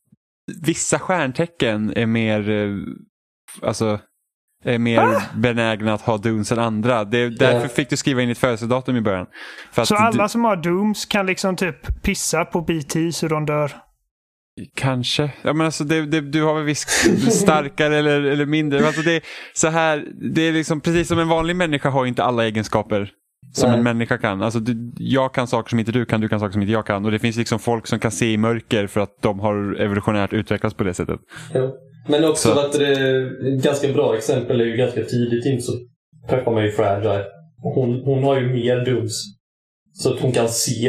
Speaker 1: Vissa stjärntecken är mer... eh, Alltså... Är mer benägna att ha duns än andra. Det, därför
Speaker 4: Ja.
Speaker 1: fick du skriva in ditt födelsedatum i början. För att
Speaker 2: Så alla
Speaker 1: du,
Speaker 2: som har Dooms kan liksom typ pissa på BT så de dör.
Speaker 1: Kanske. Ja, men alltså det, det, du har väl visst starkare eller, eller mindre. Alltså det, är så här, det är liksom precis som en vanlig människa har inte alla egenskaper som
Speaker 4: Nej.
Speaker 1: en människa kan. Alltså du, jag kan saker som inte du kan, du kan saker som inte jag kan. Och det finns liksom folk som kan se i mörker för att de har evolutionärt utvecklats på det sättet.
Speaker 4: Ja. Men också
Speaker 1: Så-
Speaker 4: att det ett ganska bra exempel är ju ganska tidigt in så träffar man ju Fragile. Hon, hon har ju mer dums. Så att hon kan se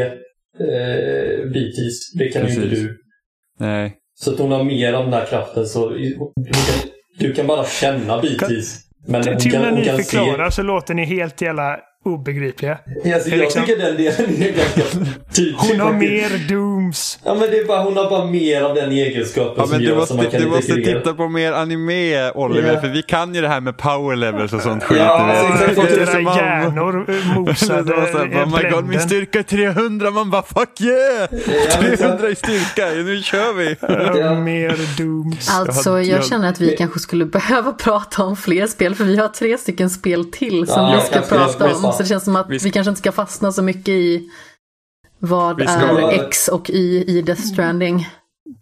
Speaker 4: eh, BTs. Det kan ju inte
Speaker 1: Precis.
Speaker 4: du.
Speaker 1: Nej.
Speaker 4: Så att hon har mer av den här kraften. Så kan, du kan bara känna BTs. Men hon
Speaker 2: Till
Speaker 4: kan,
Speaker 2: när ni
Speaker 4: kan
Speaker 2: förklarar så låter ni helt jävla obegripliga.
Speaker 4: se. Alltså, jag
Speaker 2: liksom-
Speaker 4: tycker den delen är ganska <laughs> tydlig.
Speaker 2: Hon har mer Dooms.
Speaker 4: Ja men det är bara, hon har bara mer av den egenskapen
Speaker 1: Ja,
Speaker 4: som
Speaker 1: men du
Speaker 4: gör
Speaker 1: måste,
Speaker 4: som man kan
Speaker 1: du måste
Speaker 4: integrera.
Speaker 1: titta på mer anime Oliver,
Speaker 4: Ja.
Speaker 1: för vi kan ju det här med power levels och sånt skit.
Speaker 4: Ja,
Speaker 1: du
Speaker 4: alltså, exakt.
Speaker 2: Fått
Speaker 4: det är
Speaker 2: era
Speaker 1: som man-
Speaker 2: hjärnor <laughs> mosade
Speaker 1: oh my god, min styrka är 300. Man bara fuck yeah!
Speaker 4: Ja, men så-
Speaker 1: 300 i styrka, nu kör vi!
Speaker 2: Ja, Mer Dooms.
Speaker 3: Alltså,
Speaker 1: Jag
Speaker 3: känner att vi kanske skulle <laughs> behöva prata om fler spel, för vi har tre stycken spel till som
Speaker 4: Ja,
Speaker 3: vi ska prata om. Så det känns som att
Speaker 1: Vi
Speaker 3: kanske inte ska fastna så mycket i vad
Speaker 1: ska-
Speaker 3: är X och Y i Death Stranding.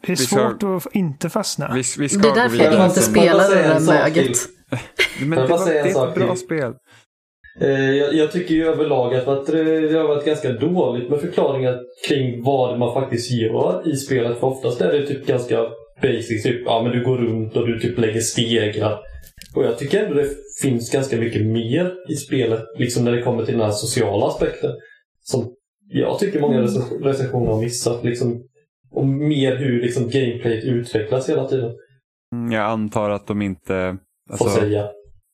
Speaker 2: Det är
Speaker 1: Vi ska-
Speaker 2: svårt att inte fastna.
Speaker 1: Vi, vi ska
Speaker 3: Det är därför jag inte
Speaker 4: säga
Speaker 3: det
Speaker 4: en
Speaker 3: där
Speaker 4: sak
Speaker 3: möget. <laughs>
Speaker 1: Men det, var, är ett bra
Speaker 4: till?
Speaker 1: spel.
Speaker 4: Eh, Jag, jag tycker ju överlag att, det har varit ganska dåligt med förklaringar kring vad man faktiskt gör i spelet. För oftast är det typ ganska basic. Typ, ja men du går runt och du typ lägger stegar. Och jag tycker ändå det finns ganska mycket mer i spelet. Liksom när det kommer till den här sociala aspekten. Som jag tycker många recens- recensioner har missat. Liksom, och mer hur liksom gameplayet utvecklas hela tiden.
Speaker 1: Mm, Jag antar att de inte...
Speaker 4: Får
Speaker 1: Alltså,
Speaker 4: säga.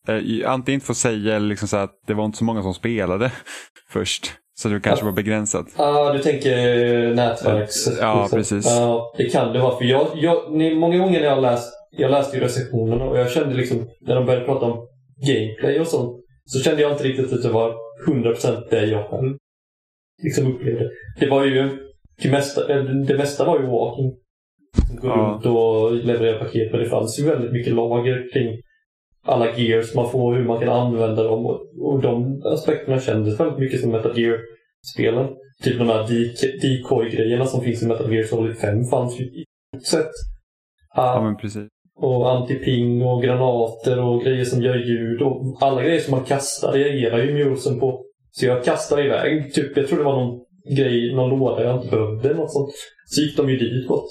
Speaker 1: eh, antingen inte får säga eller liksom så att det var inte så många som spelade <laughs> först. Så det kanske var begränsat.
Speaker 4: ah, du tänker nätverks...
Speaker 1: Ja,
Speaker 4: liksom.
Speaker 1: precis.
Speaker 4: Ja, det kan det vara. För jag, jag, ni, många gånger när jag har läst, jag läste ju recensionerna och jag kände liksom, när de började prata om gameplay och sånt, så kände jag inte riktigt att det var 100% det jag själv liksom upplevde. Det var ju, det mesta, eh, det mesta var ju walking. Gå
Speaker 1: Ja.
Speaker 4: runt och leverera paket, men det fanns ju väldigt mycket lager kring alla gears man får, hur man kan använda dem och, de aspekterna kändes väldigt mycket som Metal Gear-spelen. Typ de här decoy-grejerna som finns i Metal Gear Solid 5 fanns ju i stort sett.
Speaker 1: Ja,
Speaker 4: Ah,
Speaker 1: men precis.
Speaker 4: och antiping och granater och grejer som gör ljud. Och alla grejer som man kastar reagerar ju musen på. Så jag kastade iväg, typ, jag tror det var någon grej, någon låda jag inte behövde. Något sånt. Så gick de ju dit bort.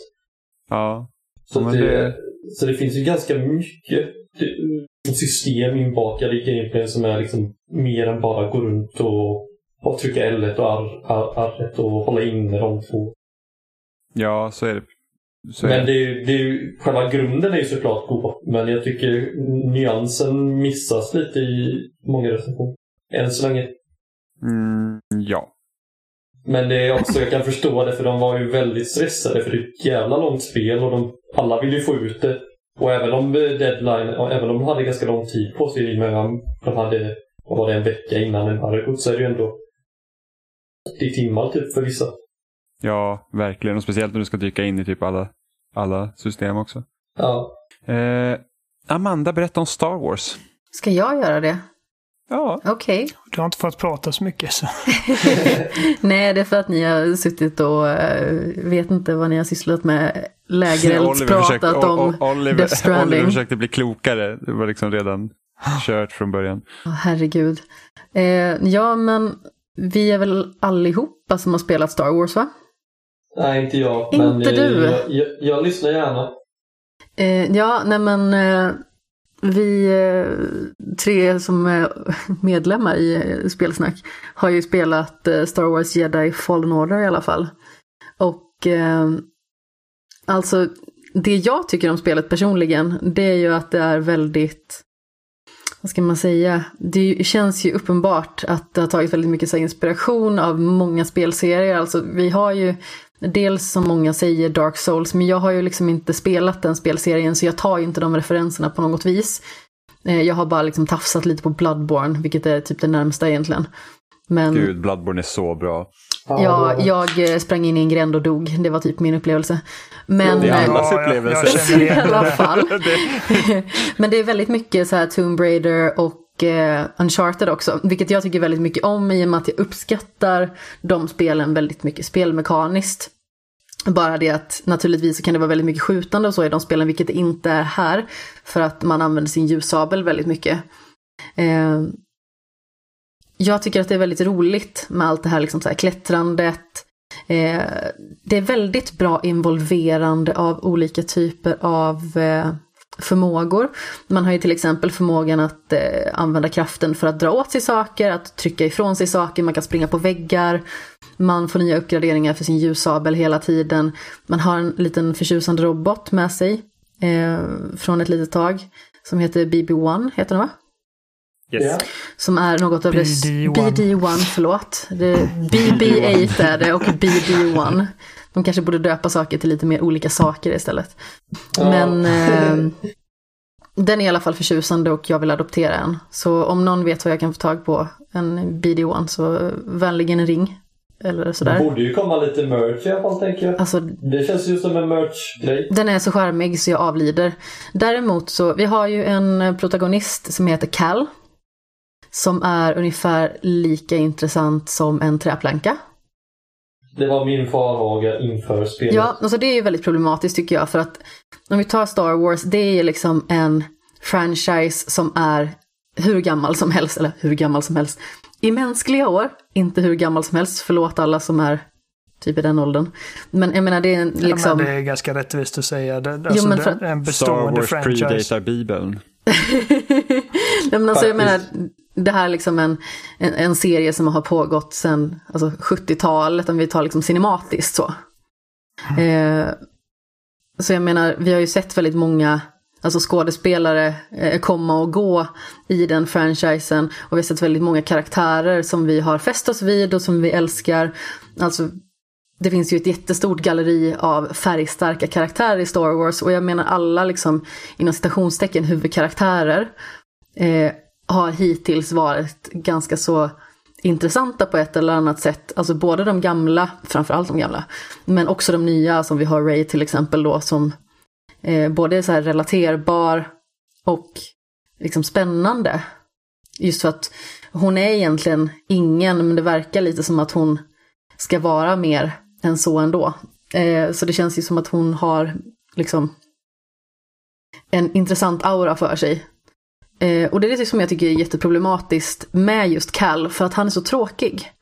Speaker 1: Ja.
Speaker 4: Så,
Speaker 1: Ja,
Speaker 4: det,
Speaker 1: det-
Speaker 4: så det finns ju ganska mycket system inbakade i gameplay som är liksom mer än bara gå runt och, och trycka L1 och R, R, R1 och hålla inne de två.
Speaker 1: ja, så är det. Så är
Speaker 4: Men
Speaker 1: det.
Speaker 4: det är, det själva grunden är ju såklart god. Men jag tycker nyansen missas lite i många recensioner. Än så länge.
Speaker 1: Mm, ja.
Speaker 4: Men det är också, jag kan förstå det för de var ju väldigt stressade för det är ett jävla långt spel och de, alla vill ju få ut det. Och även om deadline, och även om de hade ganska lång tid på sig i och med de hade, vad var det, en vecka innan embargot så är det ju ändå 80 timmar typ för vissa.
Speaker 1: Ja, verkligen. Och speciellt när du ska dyka in i typ alla, alla system också.
Speaker 4: Ja.
Speaker 1: Eh, Amanda, berätta om Star Wars.
Speaker 3: Ska jag göra det?
Speaker 1: Ja.
Speaker 3: Okej.
Speaker 2: Du har inte fått prata så mycket. Så. <laughs>
Speaker 3: Nej, det är för att ni har suttit och eh, vet inte vad ni har sysslat med. Lägereldspratat
Speaker 1: O-
Speaker 3: om
Speaker 1: Oliver,
Speaker 3: Death Stranding.
Speaker 1: Oliver försökte bli klokare. Det var liksom redan kört från början.
Speaker 3: Åh, herregud. Eh, ja, men vi är väl allihopa som har spelat Star Wars, va?
Speaker 4: Nej, inte jag.
Speaker 3: Inte
Speaker 4: men
Speaker 3: du.
Speaker 4: Jag, jag, jag lyssnar gärna.
Speaker 3: Eh, ja, nej men eh, vi eh, tre som är medlemmar i eh, Spelsnack har ju spelat eh, Star Wars Jedi Fallen Order i alla fall. Och eh, alltså, det jag tycker om spelet personligen, det är ju att det är väldigt vad ska man säga? Det känns ju uppenbart att det har tagit väldigt mycket inspiration av många spelserier. Alltså vi har ju dels som många säger Dark Souls, men jag har ju liksom inte spelat den spelserien så jag tar ju inte de referenserna på något vis. Eh, jag har bara liksom tafsat lite på Bloodborne, vilket är typ det närmsta egentligen. Men
Speaker 1: Gud, Bloodborne är så bra.
Speaker 3: ja, jag eh, sprang in i en gränd och dog. Det var typ min upplevelse. Men,
Speaker 1: Det är allas
Speaker 2: Ja, jag-
Speaker 1: upplevelse.
Speaker 2: jag <laughs>
Speaker 3: I alla fall. <laughs> <laughs> Men det är väldigt mycket så här Tomb Raider och Eh, Uncharted också. Vilket jag tycker väldigt mycket om i och med att jag uppskattar de spelen väldigt mycket spelmekaniskt. Bara det att naturligtvis så kan det vara väldigt mycket skjutande och så i de spelen, vilket det inte är här. För att man använder sin ljussabel väldigt mycket. Eh, jag tycker att det är väldigt roligt med allt det här, liksom så här klättrandet. Eh, det är väldigt bra involverande av olika typer av eh, förmågor. Man har ju till exempel förmågan att eh, använda kraften för att dra åt sig saker, att trycka ifrån sig saker, man kan springa på väggar. Man får nya uppgraderingar för sin ljussabel hela tiden. Man har en liten förtjusande robot med sig eh, från ett litet tag som heter BB-1, heter den va?
Speaker 1: Yes.
Speaker 4: Ja.
Speaker 3: Som är något av
Speaker 2: BD1.
Speaker 3: det... BD1, förlåt. Det, BB8 är det och BD1. De kanske borde döpa saker till lite mer olika saker istället.
Speaker 4: Ja.
Speaker 3: Men <laughs> eh, den är i alla fall förtjusande och jag vill adoptera en. Så om någon vet vad jag kan få tag på en BD1 så vänligen en ring. Eller
Speaker 4: Det
Speaker 3: sådär.
Speaker 4: borde ju komma lite merch i alla fall tänker jag.
Speaker 3: Alltså
Speaker 4: Det känns ju som en merch-grej.
Speaker 3: Den är så charmig så jag avlider. Däremot så, vi har ju en protagonist som heter Cal. Som är ungefär lika intressant som en träplanka.
Speaker 4: Det var min farhåga inför spelet.
Speaker 3: Ja, alltså det är ju väldigt problematiskt tycker jag. För att om vi tar Star Wars, det är liksom en franchise som är hur gammal som helst. Eller hur gammal som helst. I mänskliga år, inte hur gammal som helst. Förlåt alla som är typ i den åldern. Men jag menar det är en,
Speaker 2: Ja,
Speaker 3: liksom...
Speaker 2: men det är ganska rättvist att säga. Det, alltså,
Speaker 3: men
Speaker 2: det
Speaker 3: för-
Speaker 2: är en
Speaker 1: Star
Speaker 2: bestående
Speaker 1: Wars
Speaker 2: franchise.
Speaker 1: predatar Bibeln. <laughs>
Speaker 3: Nej, men alltså, jag menar. Det här är liksom en, en, en serie som har pågått sedan alltså, 70-talet, om vi tar liksom cinematiskt så. Eh, så jag menar, vi har ju sett väldigt många alltså skådespelare eh, komma och gå i den franchisen. Och vi har sett väldigt många karaktärer som vi har fäst oss vid och som vi älskar. Alltså, det finns ju ett jättestort galleri av färgstarka karaktärer i Star Wars. Och jag menar alla liksom, inom citationstecken, huvudkaraktärer eh, har hittills varit ganska så intressanta på ett eller annat sätt. Alltså både de gamla, framförallt de gamla, men också de nya som vi har Ray till exempel då som eh, både är så här relaterbar och liksom spännande. Just för att hon är egentligen ingen, men det verkar lite som att hon ska vara mer än så ändå. Eh, så det känns ju som att hon har liksom en intressant aura för sig. Eh, och det är det som jag tycker är jätteproblematiskt med just Cal, för att han är så tråkig.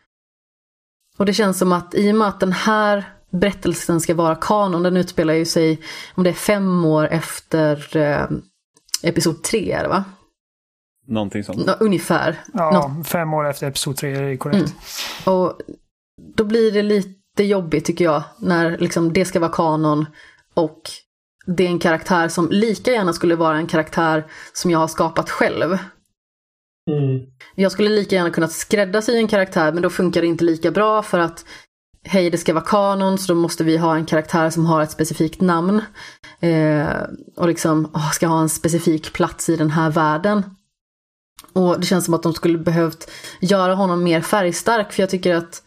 Speaker 3: Och det känns som att i och med att den här berättelsen ska vara kanon, den utspelar ju sig, om det är fem år efter eh, episod tre, är det va?
Speaker 1: Någonting sånt.
Speaker 3: Nå, ungefär.
Speaker 2: Ja, fem år efter episod tre är det korrekt.
Speaker 3: Och då blir det lite jobbigt tycker jag, när liksom det ska vara kanon och det är en karaktär som lika gärna skulle vara en karaktär som jag har skapat själv.
Speaker 4: Mm.
Speaker 3: Jag skulle lika gärna kunnat skräddarsy en karaktär men då funkar det inte lika bra för att hej det ska vara kanon så då måste vi ha en karaktär som har ett specifikt namn. Eh, och liksom åh, ska ha en specifik plats i den här världen. Och det känns som att de skulle behövt göra honom mer färgstark för jag tycker att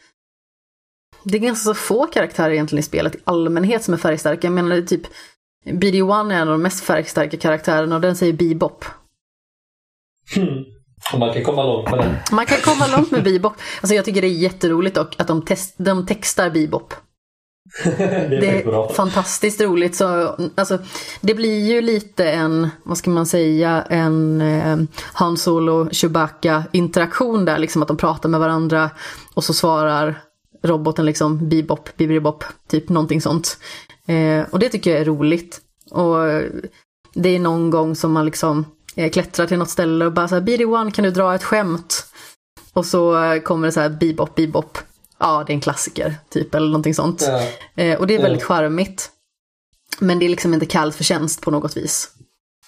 Speaker 3: det är ganska så få karaktärer egentligen i spelet i allmänhet som är färgstarka. Jag menar det är typ BD-1 är en av de mest färgstarka karaktärerna och den säger Bebop.
Speaker 4: Hmm. <laughs> Och man kan komma långt med den.
Speaker 3: Man kan komma långt med Bebop. Alltså jag tycker det är jätteroligt dock att de, test, de textar Bebop. <laughs>
Speaker 4: det är
Speaker 3: Det är fantastiskt roligt. Så, alltså, det blir ju lite en, vad ska man säga, en eh, Han Solo Chewbacca interaktion där. Liksom att de pratar med varandra och så svarar roboten liksom bebop, bibribop, typ någonting sånt. Eh, och det tycker jag är roligt. Och det är någon gång som man liksom eh, klättrar till något ställe och bara så här, BD1 kan du dra ett skämt? Och så kommer det så här bebop, bebop. Ja, det är en klassiker, typ, eller någonting sånt.
Speaker 4: Ja.
Speaker 3: Eh, och det är väldigt
Speaker 4: Ja.
Speaker 3: charmigt. Men det är liksom inte kallt förtjänst på något vis.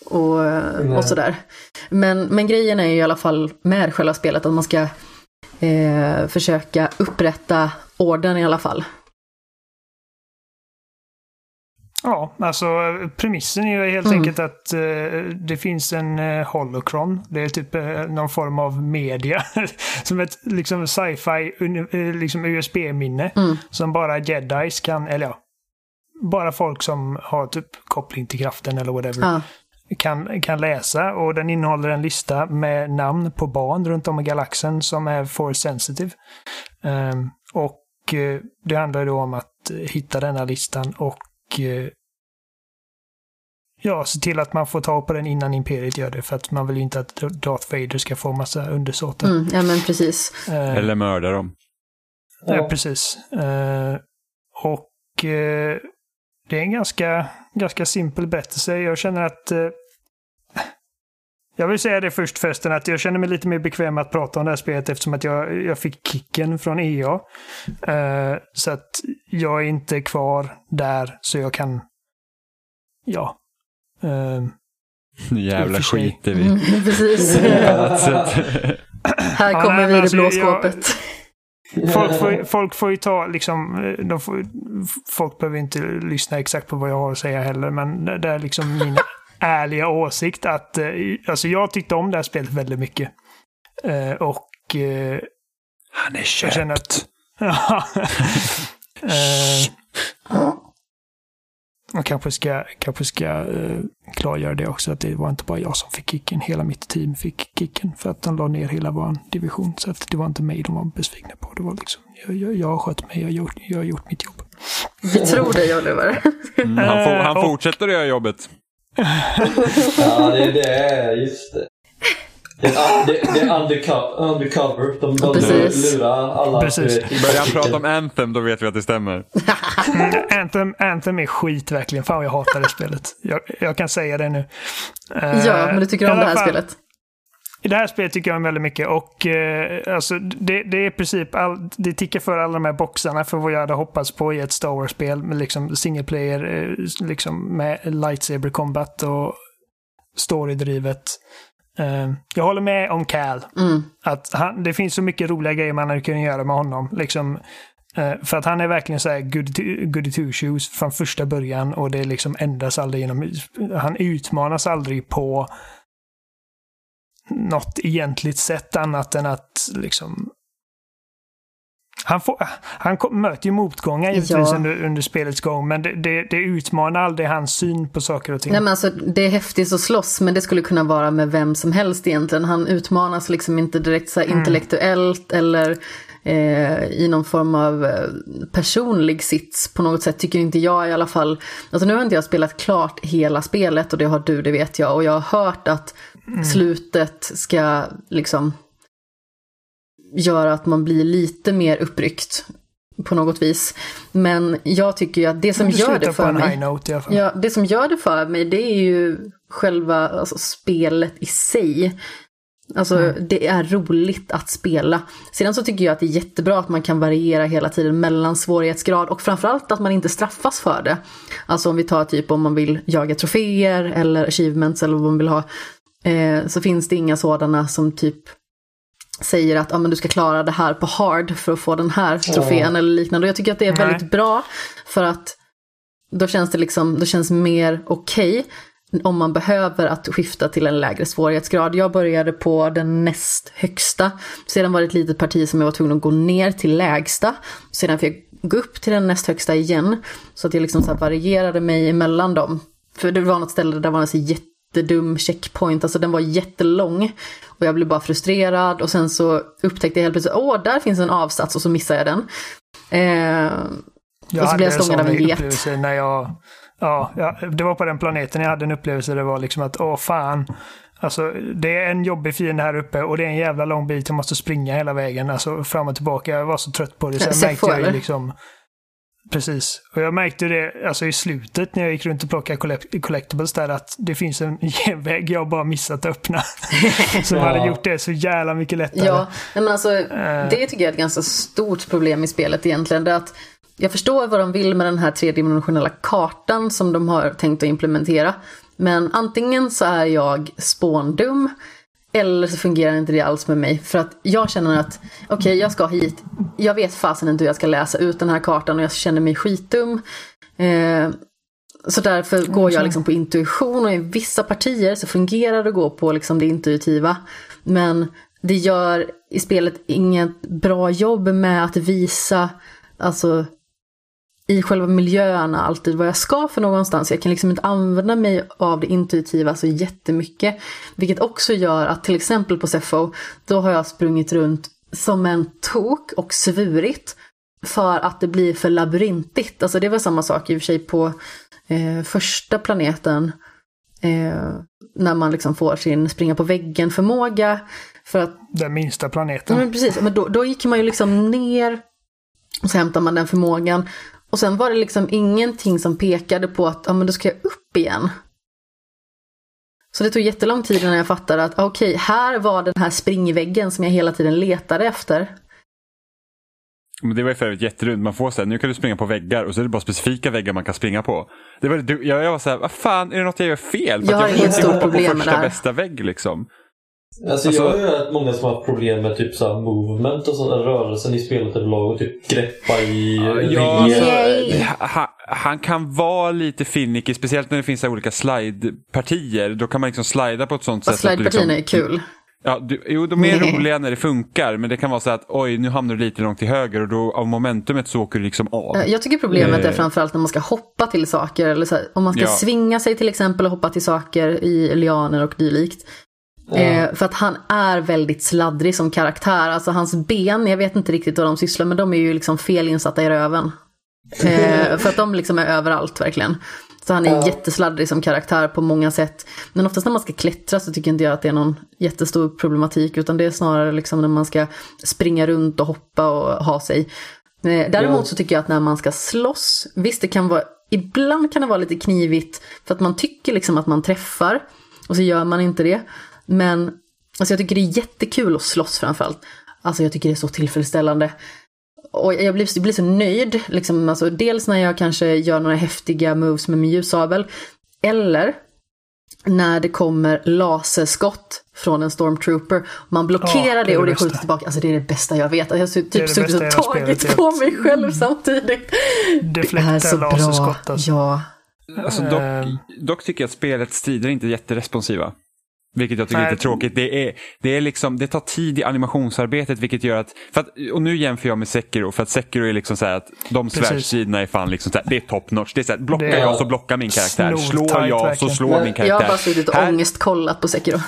Speaker 3: Och, eh,
Speaker 4: Nej.
Speaker 3: och sådär. Men, men grejen är ju i alla fall med själva spelet att man ska eh, försöka upprätta orden i alla fall.
Speaker 2: Ja, alltså premissen är ju helt
Speaker 3: Mm.
Speaker 2: enkelt att eh, det finns en uh, holocron. Det är typ eh, någon form av media. <laughs> som ett liksom sci-fi eh, liksom USB-minne.
Speaker 3: Mm.
Speaker 2: Som bara jedis kan, eller ja. Bara folk som har typ koppling till kraften eller whatever.
Speaker 3: Ja.
Speaker 2: kan, kan läsa och den innehåller en lista med namn på barn runt om i galaxen som är force sensitive. Ehm, och eh, det handlar då om att eh, hitta denna listan och eh, ja, se till att man får ta på den innan Imperiet gör det för att man vill ju inte att Darth Vader ska få massa undersåtar.
Speaker 3: Mm, ja men precis.
Speaker 2: Eh,
Speaker 1: Eller mörda dem.
Speaker 2: Ja, precis. Eh, och eh, det är en ganska, ganska simpel berättelse. Jag känner att... Jag vill säga det först förresten, att jag känner mig lite mer bekväm med att prata om det här spelet eftersom att jag, jag fick kicken från EA. Eh, så att jag är inte kvar där, så jag kan... Ja. Eh,
Speaker 1: Nu jävla
Speaker 2: I
Speaker 1: skiter vi.
Speaker 3: Mm, <laughs> precis. Här <laughs>
Speaker 2: Ja,
Speaker 3: kommer
Speaker 2: nej,
Speaker 3: vi
Speaker 2: men
Speaker 3: det
Speaker 2: alltså,
Speaker 3: blå skåpet.
Speaker 2: Folk får, folk får ju ta liksom, eh, de får, folk behöver inte lyssna exakt på vad jag har att säga heller, men det det är liksom min ärliga åsikt att, eh, alltså jag tyckte om det här spelet väldigt mycket. Eh, och eh,
Speaker 1: Han är
Speaker 2: jag
Speaker 1: köpt.
Speaker 2: känner att, <laughs> eh, jag kanske ska, kanske ska eh, klargöra det också, att det var inte bara jag som fick kicken. Hela mitt team fick kicken för att de la ner hela vår division. Så att det var inte mig de var besvikna på. Det var liksom, jag, jag, jag har skött mig, jag har gjort, jag har gjort mitt jobb.
Speaker 3: Vi tror dig Oliver.
Speaker 1: Mm, han får, han
Speaker 2: Och-
Speaker 1: fortsätter att göra jobbet.
Speaker 4: Ja, det är det. Just det. Det är, det, det är undercover. undercover. De, de
Speaker 3: Precis.
Speaker 4: lurar alla.
Speaker 2: Precis.
Speaker 4: eh,
Speaker 1: Börjar han prata om Anthem, då vet vi att det stämmer.
Speaker 2: Anthem, Anthem är skit verkligen. Fan jag hatar det spelet. Jag, jag kan säga det nu. Eh,
Speaker 3: Ja, men du tycker om det
Speaker 2: alla
Speaker 3: här
Speaker 2: fall-
Speaker 3: spelet?
Speaker 2: I det här spelet tycker jag om väldigt mycket och eh, alltså, det, det är i princip all, det tickar för alla de här boxarna för vad jag hade hoppats på i ett Star Wars-spel med liksom single player, eh, liksom med lightsaber combat och storydrivet. Eh, jag håller med om Cal.
Speaker 3: Mm.
Speaker 2: Att han, det finns så mycket roliga grejer man hade kunnat göra med honom. Liksom, eh, för att han är verkligen så här goody two- goody two shoes från första början och det liksom ändras aldrig genom... Han utmanas aldrig på något egentligt sätt annat än att liksom... Han, får, han möter ju motgångar givetvis
Speaker 3: Ja.
Speaker 2: under, under spelets gång, men det, det, det utmanar aldrig hans syn på saker och ting.
Speaker 3: Nej men alltså det är häftigt att slåss men det skulle kunna vara med vem som helst egentligen. Han utmanas liksom inte direkt så här intellektuellt eller eh, i någon form av eh, personlig sits på något sätt tycker inte jag i alla fall. Alltså nu har inte jag spelat klart hela spelet och det har du, det vet jag. Och jag har hört att slutet ska liksom göra att man blir lite mer uppryckt på något vis. Men jag tycker ju att det som gör det för mig. Ja, det som gör det för mig det är ju själva alltså, spelet i sig. Alltså det är roligt att spela. Sedan så tycker jag att det är jättebra att man kan variera hela tiden mellan svårighetsgrad och framförallt att man inte straffas för det. Alltså om vi tar typ om man vill jaga troféer eller achievements eller vad man vill ha. Eh, så finns det inga sådana som typ säger att ah, men du ska klara det här på hard för att få den här trofén eller liknande. Och jag tycker att det är väldigt bra för att då känns det liksom, då känns mer okej om man behöver att skifta till en lägre svårighetsgrad. Jag började på den näst högsta. Sedan var det ett litet parti som jag var tvungen att gå ner till lägsta. Sedan fick jag gå upp till den näst högsta igen. Så att jag liksom så varierade mig emellan dem. För det var något ställe där det var en så jättedum checkpoint, alltså den var jättelång. Och jag blev bara frustrerad och sen så upptäckte jag helt plötsligt, åh där finns en avsats och så missade jag den. Eh,
Speaker 2: Jag
Speaker 3: Och så blev jag stångad av en get.
Speaker 2: när jag... Ja, ja, det var på den planeten jag hade en upplevelse det var liksom att åh fan. Alltså det är en jobbig fiende här uppe och det är en jävla lång bit jag måste springa hela vägen. Alltså fram och tillbaka. Jag var så trött på det. Sen märkte jag ju liksom... Precis. Och jag märkte det alltså i slutet när jag gick runt och plockade collect- collectibles där att det finns en <laughs> genväg jag bara missat att öppna. <laughs> Som
Speaker 4: Ja.
Speaker 2: hade gjort det så jävla mycket lättare.
Speaker 3: Ja, men alltså,
Speaker 2: Eh.
Speaker 3: det tycker jag är ett ganska stort problem i spelet egentligen. Det att jag förstår vad de vill med den här tredimensionella kartan som de har tänkt att implementera. Men antingen så är jag spåndum eller så fungerar inte det alls med mig. För att jag känner att, okej jag ska hit. Jag vet fasen inte hur jag ska läsa ut den här kartan och jag känner mig skitdum. Eh, Så därför går jag liksom på intuition och i vissa partier så fungerar det att gå på liksom det intuitiva. Men det gör i spelet inget bra jobb med att visa, alltså i själva miljöerna alltid vad jag ska för någonstans. Jag kan liksom inte använda mig av det intuitiva så jättemycket. Vilket också gör att till exempel på Sefo, då har jag sprungit runt som en tok och svurit. För att det blir för labyrintigt. Alltså det var samma sak i och för sig på eh, första planeten. Eh, när man liksom får sin springa på väggen förmåga. För att,
Speaker 2: Den minsta planeten.
Speaker 3: men precis, men då, då gick man ju liksom ner och så hämtar man den förmågan. Och sen var det liksom ingenting som pekade på att ja, men då ska jag upp igen. Så det tog jättelång tid innan jag fattade att okej, här var den här springväggen som jag hela tiden letade efter.
Speaker 1: Men det var ju för övrigt jätterunt. Man får så här, nu kan du springa på väggar och så är det bara specifika väggar man kan springa på. Det var, jag, jag var så här, vad fan, är det något jag gör fel? För
Speaker 3: Jag
Speaker 1: att
Speaker 3: har
Speaker 1: jag
Speaker 3: inget stort
Speaker 1: på
Speaker 3: problem med
Speaker 1: första
Speaker 3: det här.
Speaker 1: bästa vägg liksom.
Speaker 4: Alltså,
Speaker 1: Alltså-
Speaker 4: jag har ju hört många som har haft problem med typ så här movement och sån rörelsen i spelet överlag och typ greppa i
Speaker 1: Ja, alltså, han, han kan vara lite finicky, speciellt när det finns så här olika slide-partier. Då kan man liksom slida på ett sånt
Speaker 3: Fast
Speaker 1: sätt.
Speaker 3: slidepartierna
Speaker 1: liksom,
Speaker 3: är kul.
Speaker 1: Ja, du, jo, de är
Speaker 3: Nej.
Speaker 1: roliga när det funkar, men det kan vara så att oj, nu hamnar du lite långt till höger och då av momentumet så åker du liksom av.
Speaker 3: Jag tycker problemet är
Speaker 1: Eh.
Speaker 3: framförallt när man ska hoppa till saker. Eller så här, om man ska
Speaker 1: Ja.
Speaker 3: svinga sig till exempel och hoppa till saker i lianer och dylikt. Eh, för att han är väldigt sladdrig som karaktär. Alltså hans ben, jag vet inte riktigt vad de sysslar med, de är ju liksom felinsatta i röven. Eh, för att de liksom är överallt verkligen. Så han är
Speaker 4: Ja.
Speaker 3: jättesladdrig som karaktär på många sätt. Men oftast när man ska klättra så tycker inte jag att det är någon jättestor problematik. Utan det är snarare liksom när man ska springa runt och hoppa och ha sig. Eh, Däremot så tycker jag att när man ska slåss, visst det kan vara, ibland kan det vara lite knivigt för att man tycker liksom att man träffar och så gör man inte det. Men alltså jag tycker det är jättekul att slåss framförallt. Alltså jag tycker det är så tillfredsställande. Och jag blir, jag blir så nöjd, liksom, alltså, dels när jag kanske gör några häftiga moves med min ljussabel. Eller när det kommer laserskott från en stormtrooper. Man blockerar
Speaker 2: Ja,
Speaker 3: det, och det
Speaker 2: bästa.
Speaker 3: skjuter tillbaka. Alltså det är det bästa jag vet. Jag har typ
Speaker 2: Det det
Speaker 3: suttit och tagit på mig själv samtidigt. Det
Speaker 2: Deflekta
Speaker 3: är så bra.
Speaker 2: alltså.
Speaker 3: Ja.
Speaker 1: Alltså, dock,
Speaker 2: Ehm.
Speaker 1: dock tycker jag att spelets strider inte är jätteresponsiva. Vilket jag tycker är lite tråkigt. Det, är, det, är liksom, det tar tid i animationsarbetet vilket gör att, för att, och nu jämför jag med Sekiro, för att Sekiro är liksom så här att de
Speaker 2: Precis.
Speaker 1: svärdsstriderna är fan liksom så här, det är top notch. Det är så här, blockar jag så blockar min karaktär, slår jag så slår min karaktär.
Speaker 3: Jag har bara suttit och
Speaker 1: Här-
Speaker 3: ångestkollat på Sekiro.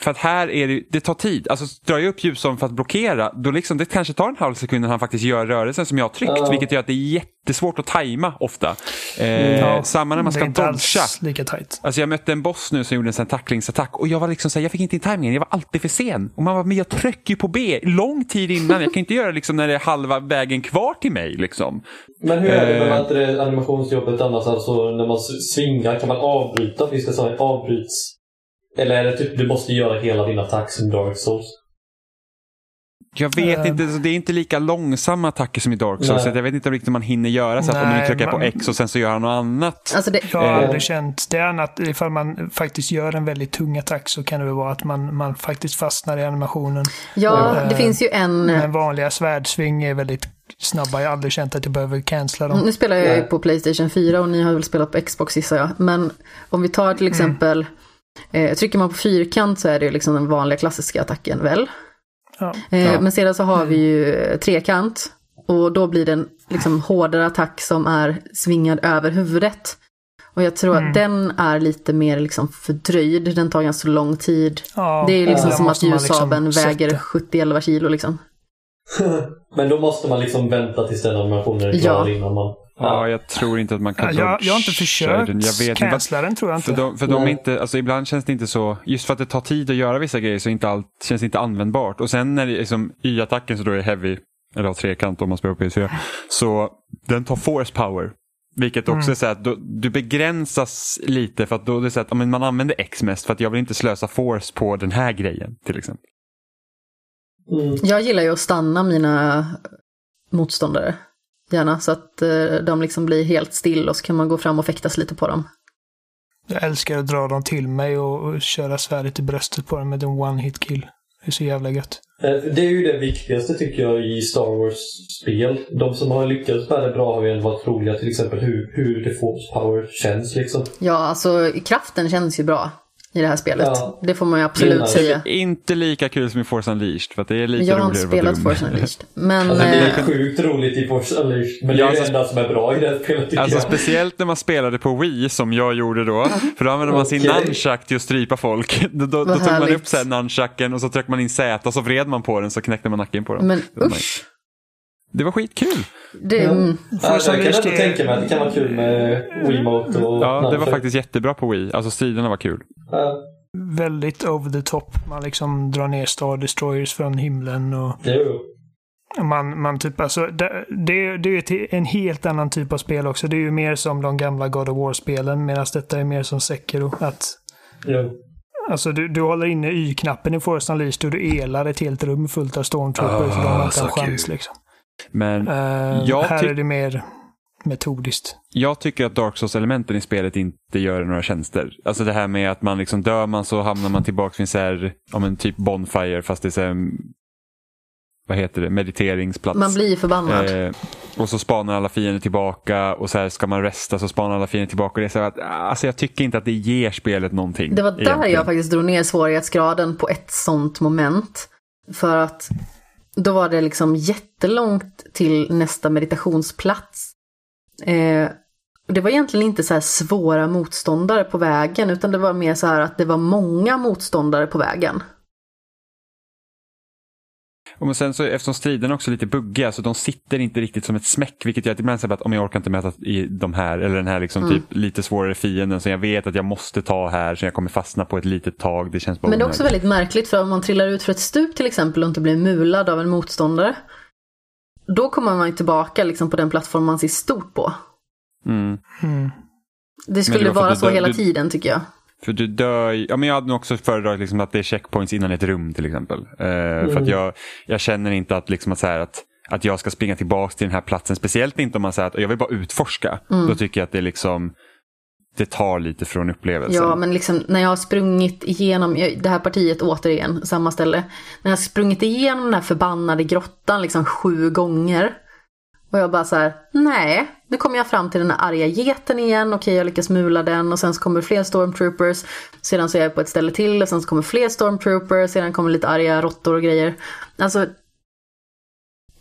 Speaker 1: För att här är det, det tar tid. Alltså drar jag upp ljusson för att blockera, då liksom, det kanske tar en halv sekund innan han faktiskt gör rörelsen som jag har tryckt,
Speaker 4: Ja.
Speaker 1: vilket gör att det är jättesvårt att tajma ofta. Eh,
Speaker 2: Ja,
Speaker 1: samma när man
Speaker 2: det
Speaker 1: ska dodga.
Speaker 2: lika tajt.
Speaker 1: Alltså jag mötte en boss nu som gjorde en sån tacklingsattack och jag var liksom så här, jag fick inte in tajmingen, jag var alltid för sen. Och man var, men jag trycker ju på B lång tid innan, jag kan inte göra det liksom när det är halva vägen kvar till mig liksom.
Speaker 4: Men hur är det
Speaker 1: Eh.
Speaker 4: med inte det animationsjobbet annars? Alltså när man svingar, kan man avbryta? Ska säga avbryts. Eller är det typ du måste göra hela din attack som Dark Souls?
Speaker 1: Jag vet
Speaker 2: Eh.
Speaker 1: inte, så det är inte lika långsamma attacker som i Dark Souls,
Speaker 4: Nej.
Speaker 1: så jag vet inte riktigt om man hinner göra så att om
Speaker 2: Nej,
Speaker 1: du trycker på
Speaker 2: man-
Speaker 1: X och sen så gör han något annat.
Speaker 3: Alltså det,
Speaker 2: Jag har
Speaker 1: Eh.
Speaker 2: aldrig känt, det är annat ifall man faktiskt gör en väldigt tung attack så kan det väl vara att man, man faktiskt fastnar i animationen.
Speaker 3: ja, det
Speaker 2: Eh,
Speaker 3: finns ju en...
Speaker 2: Men vanliga svärdsving är väldigt snabba. Jag har aldrig känt att jag behöver cancella dem.
Speaker 3: Nu spelar jag ju
Speaker 4: Nej.
Speaker 3: på Playstation 4 och ni har väl spelat på Xbox gissar jag. Men om vi tar till exempel, eh, trycker man på fyrkant så är det ju liksom den vanliga klassiska attacken väl?
Speaker 2: Ja.
Speaker 3: Eh,
Speaker 1: Ja.
Speaker 3: Men sedan så har vi ju trekant. Och då blir det en liksom hårdare attack som är svingad över huvudet. Och jag tror
Speaker 2: Mm.
Speaker 3: att den är lite mer liksom fördröjd, den tar ganska lång tid.
Speaker 2: Ja,
Speaker 3: det är ju liksom som att ljussabeln
Speaker 2: liksom
Speaker 3: väger
Speaker 2: sätta-
Speaker 3: 70-11 kilo liksom. <laughs>
Speaker 4: Men då måste man liksom vänta tills den animationen är klar
Speaker 3: Ja.
Speaker 4: innan man...
Speaker 1: Ja, jag tror inte att man kan
Speaker 2: Ja, jag, jag har inte försökt
Speaker 1: den. Jag vet inte.
Speaker 2: cancella den tror jag
Speaker 1: För
Speaker 2: inte.
Speaker 1: de, för de är inte, alltså ibland känns det inte så, just för att det tar tid att göra vissa grejer så inte allt, känns det inte användbart. Och sen när det liksom Y-attacken så då är heavy, eller har trekant om man spelar på PS4, så den tar force power. Vilket också
Speaker 2: Mm.
Speaker 1: är så att då, du begränsas lite för att då är det så att man använder X mest för att jag vill inte slösa force på den här grejen till exempel.
Speaker 4: Mm.
Speaker 3: Jag gillar ju att stanna mina motståndare. Gärna, så att eh, de liksom blir helt still och så kan man gå fram och fäktas lite på dem.
Speaker 2: Jag älskar att dra dem till mig och, köra svärdet i bröstet på dem med en one hit kill. Det är så jävla gött.
Speaker 4: Eh, Det är ju det viktigaste tycker jag i Star Wars-spel. De som har lyckats med det bra har ju ändå varit roliga. Till exempel hur, hur The Force Power känns liksom.
Speaker 3: Ja, alltså kraften känns ju bra i det här spelet.
Speaker 4: Ja.
Speaker 3: Det får man ju absolut
Speaker 4: det.
Speaker 3: säga.
Speaker 1: Inte lika kul som i Force Unleashed för att det är lite
Speaker 3: Jag har inte
Speaker 1: roligare
Speaker 3: spelat. Force Unleashed. <laughs> Men
Speaker 4: Alltså, det är
Speaker 3: eh,
Speaker 4: sjukt roligt i Force Unleashed. Men det är det
Speaker 1: alltså-
Speaker 4: enda som är bra i det spelet
Speaker 1: Alltså
Speaker 4: jag.
Speaker 1: speciellt när man spelade på Wii som jag gjorde då. För då använde man sin
Speaker 4: Okej.
Speaker 1: nunchuck till att strypa folk. <laughs> Då, då, då tog man upp så här nunchucken och så tryckte man in Z och så vred man på den så knäckte man nacken på dem.
Speaker 3: men
Speaker 1: Det
Speaker 3: usch.
Speaker 1: Det var skitkul.
Speaker 3: Det, mm,
Speaker 4: Ja,
Speaker 2: Force
Speaker 4: jag kan ändå tänka mig att det kan vara kul med Wiimote och
Speaker 1: Ja, det var faktiskt jättebra på Wii. Alltså striderna var kul.
Speaker 4: Ja,
Speaker 2: Väldigt over the top. Man liksom drar ner Star Destroyers från himlen och
Speaker 4: jo.
Speaker 2: man, man typ alltså, det, det, det är en helt annan typ av spel också. Det är ju mer som de gamla God of War-spelen medan detta är mer som Sekiro. Att,
Speaker 4: jo.
Speaker 2: alltså du, du håller inne Y-knappen i Force Unleashed och du elar ett helt rum fullt av stormtroopers och de har
Speaker 1: Ah,
Speaker 2: inte en
Speaker 1: så kul.
Speaker 2: chans liksom.
Speaker 1: Men Jag
Speaker 2: här är det mer metodiskt.
Speaker 1: jag tycker att Dark Souls-elementen i spelet inte gör några tjänster. Alltså det här med att man liksom dör man så hamnar man tillbaka vid en så här, om en typ bonfire fast det är så här, vad heter det, mediteringsplats.
Speaker 3: man blir förbannad.
Speaker 1: Eh, och så spanar alla fiender tillbaka och så här ska man resta så spanar alla fiender tillbaka. Och det är så att, alltså jag tycker inte att det ger spelet någonting.
Speaker 3: Det var där
Speaker 1: egentligen.
Speaker 3: jag faktiskt drog ner svårighetsgraden på ett sånt moment. För att då var det liksom jättelångt till nästa meditationsplats. Eh, det var egentligen inte så här svåra motståndare på vägen, utan det var mer så här att det var många motståndare på vägen.
Speaker 1: Och sen så eftersom striderna också är lite buggiga så de sitter inte riktigt som ett smäck vilket gör att ibland säger att om jag orkar inte möta i de här eller den här liksom
Speaker 3: Mm.
Speaker 1: typ lite svårare fienden som jag vet att jag måste ta här så jag kommer fastna på ett litet tag. Det känns bara
Speaker 3: Men det är också väldigt märkligt för om man trillar ut för ett stup till exempel och inte blir mulad av en motståndare. Då kommer man ju tillbaka liksom på den plattform man ser stort på.
Speaker 1: Mm.
Speaker 2: Mm.
Speaker 3: Det skulle
Speaker 1: det
Speaker 3: vara så
Speaker 1: du-
Speaker 3: hela
Speaker 1: du-
Speaker 3: tiden tycker jag.
Speaker 1: För du dör ja men jag hade nog också föredragit liksom att det är checkpoints innan ett rum till exempel. Eh, För
Speaker 4: Mm.
Speaker 1: att jag, jag känner inte att, liksom att, så här, att, att jag ska springa tillbaka till den här platsen. Speciellt inte om man säger att jag vill bara utforska.
Speaker 3: Mm.
Speaker 1: Då tycker jag att det liksom det tar lite från upplevelsen.
Speaker 3: Ja, men liksom när jag har sprungit igenom det här partiet återigen, samma ställe. När jag har sprungit igenom den här förbannade grottan liksom sju gånger. Och jag bara så här, nej, nu kommer jag fram till den här arga geten igen, okej jag lyckas mula den och sen så kommer fler stormtroopers. Sedan så är jag på ett ställe till och sen så kommer fler stormtroopers, sedan kommer lite arga råttor och grejer. Alltså,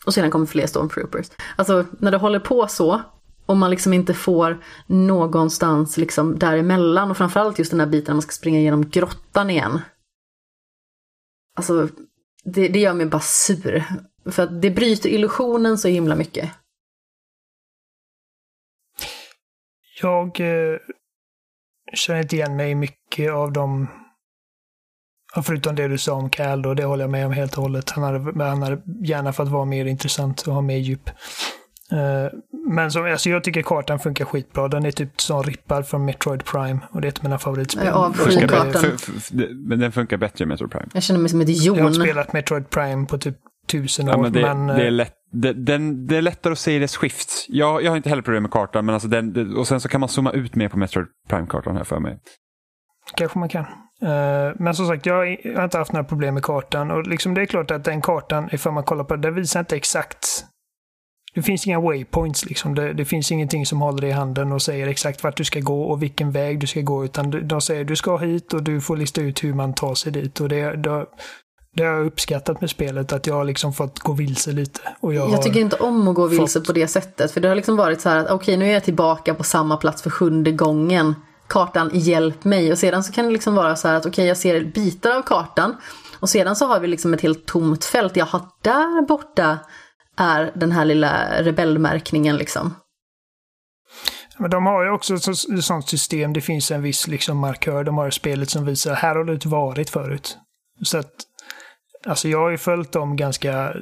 Speaker 3: och sedan kommer fler stormtroopers. Alltså när det håller på så och man liksom inte får någonstans liksom däremellan och framförallt just den här biten när man ska springa igenom grottan igen. Alltså, det, det gör mig bara sur. För att det bryter illusionen så himla mycket.
Speaker 2: Jag eh, känner inte igen mig i mycket av de... Förutom det du sa om Cal då, det håller jag med om helt och hållet. Han hade, men han hade gärna fått vara mer intressant och ha mer djup. Eh, men som, alltså jag tycker kartan funkar skitbra. Den är typ som rippad från Metroid Prime och det är ett av mina favoritspel.
Speaker 3: Jag avskyr kartan.
Speaker 1: för- för- för- Men den funkar bättre med Metro Prime.
Speaker 3: Jag känner mig som ett
Speaker 2: Jag har
Speaker 3: jon.
Speaker 2: spelat Metroid Prime på typ tusen år.
Speaker 1: Ja, men det,
Speaker 2: men,
Speaker 1: det, är
Speaker 2: eh,
Speaker 1: lätt, det, den, det är lättare att se i dess skift. Jag, jag har inte heller problem med kartan, men alltså den, det, och sen så kan man zooma ut mer på Metroid Prime-kartan här för mig.
Speaker 2: Kanske man kan. Eh, men som sagt, jag har inte haft några problem med kartan. Och liksom det är klart att den kartan, ifall man kollar på den, den visar inte exakt. Det finns inga waypoints liksom. Det, det finns ingenting som håller dig i handen och säger exakt vart du ska gå och vilken väg du ska gå. Utan de säger du ska hit och du får lista ut hur man tar sig dit. Och det, det, det har jag uppskattat med spelet, att jag har liksom fått gå vilse lite. Och jag,
Speaker 3: Jag
Speaker 2: har,
Speaker 3: tycker inte om att gå vilse
Speaker 2: fått-
Speaker 3: på det sättet. För det har liksom varit så här att okej, nu är jag tillbaka på samma plats för sjunde gången. Kartan, hjälp mig. Och sedan så kan det liksom vara så här att okej, jag ser bitar av kartan. Och sedan så har vi liksom ett helt tomt fält. Jaha, där borta är den här lilla rebellmärkningen liksom.
Speaker 2: Men de har ju också ett så- ett sånt system, det finns en viss liksom markör de har spelet som visar här har du inte varit förut. Så att, alltså jag har ju följt dem ganska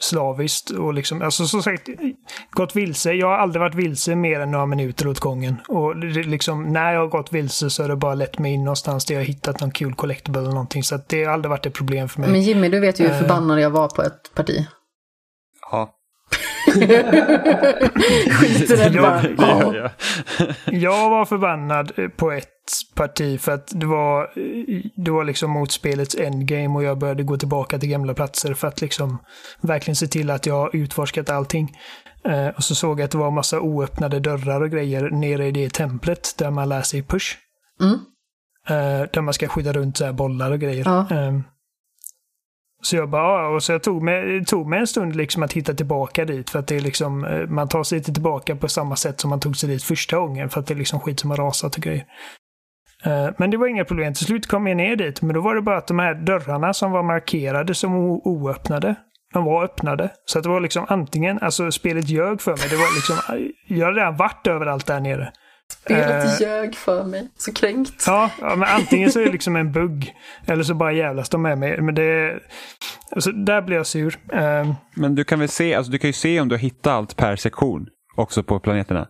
Speaker 2: slaviskt och liksom, alltså som sagt, gått vilse. Jag har aldrig varit vilse mer än några minuter åt gången. Och det, liksom, när jag har gått vilse så har det bara lett mig in någonstans där jag har hittat någon kul collectible eller någonting. Så det har aldrig varit ett problem för mig.
Speaker 3: Men Jimmy, du vet ju hur
Speaker 2: Eh.
Speaker 3: förbannad jag var på ett parti. Skiter den bara.
Speaker 1: Gör jag.
Speaker 2: Jag var förbannad eh, på ett parti för att det var, eh, det var liksom mot spelets endgame och jag började gå tillbaka till gamla platser för att liksom verkligen se till att jag utforskat allting. Eh, och så såg jag att det var massa oöppnade dörrar och grejer nere i det templet där man lär sig push.
Speaker 3: Mm.
Speaker 2: Eh, där man ska skydda runt så här bollar och grejer.
Speaker 3: Ja.
Speaker 2: Eh, så jag bara, och så jag tog mig, det tog mig en stund liksom att hitta tillbaka dit. För att det är liksom, eh, man tar sig inte tillbaka på samma sätt som man tog sig dit första gången. För att det är liksom skit som har rasat och grejer. Eh, men det var inga problem. Till slut kom jag ner dit. Men då var det bara att de här dörrarna som var markerade som oöppnade. De var öppnade. Så att det var liksom antingen, alltså spelet ljög för mig. Det var liksom, jag hade redan varit överallt där nere.
Speaker 3: Spelet
Speaker 2: Eh.
Speaker 3: ljög för mig. Så kränkt.
Speaker 2: Ja, ja, men antingen så är det liksom en bugg. Eller så bara jävlas de med mig. Men det... Alltså, där blir jag sur. Eh,
Speaker 1: Men du kan väl se, alltså du kan ju se om du har hittat allt per sektion också på planeterna.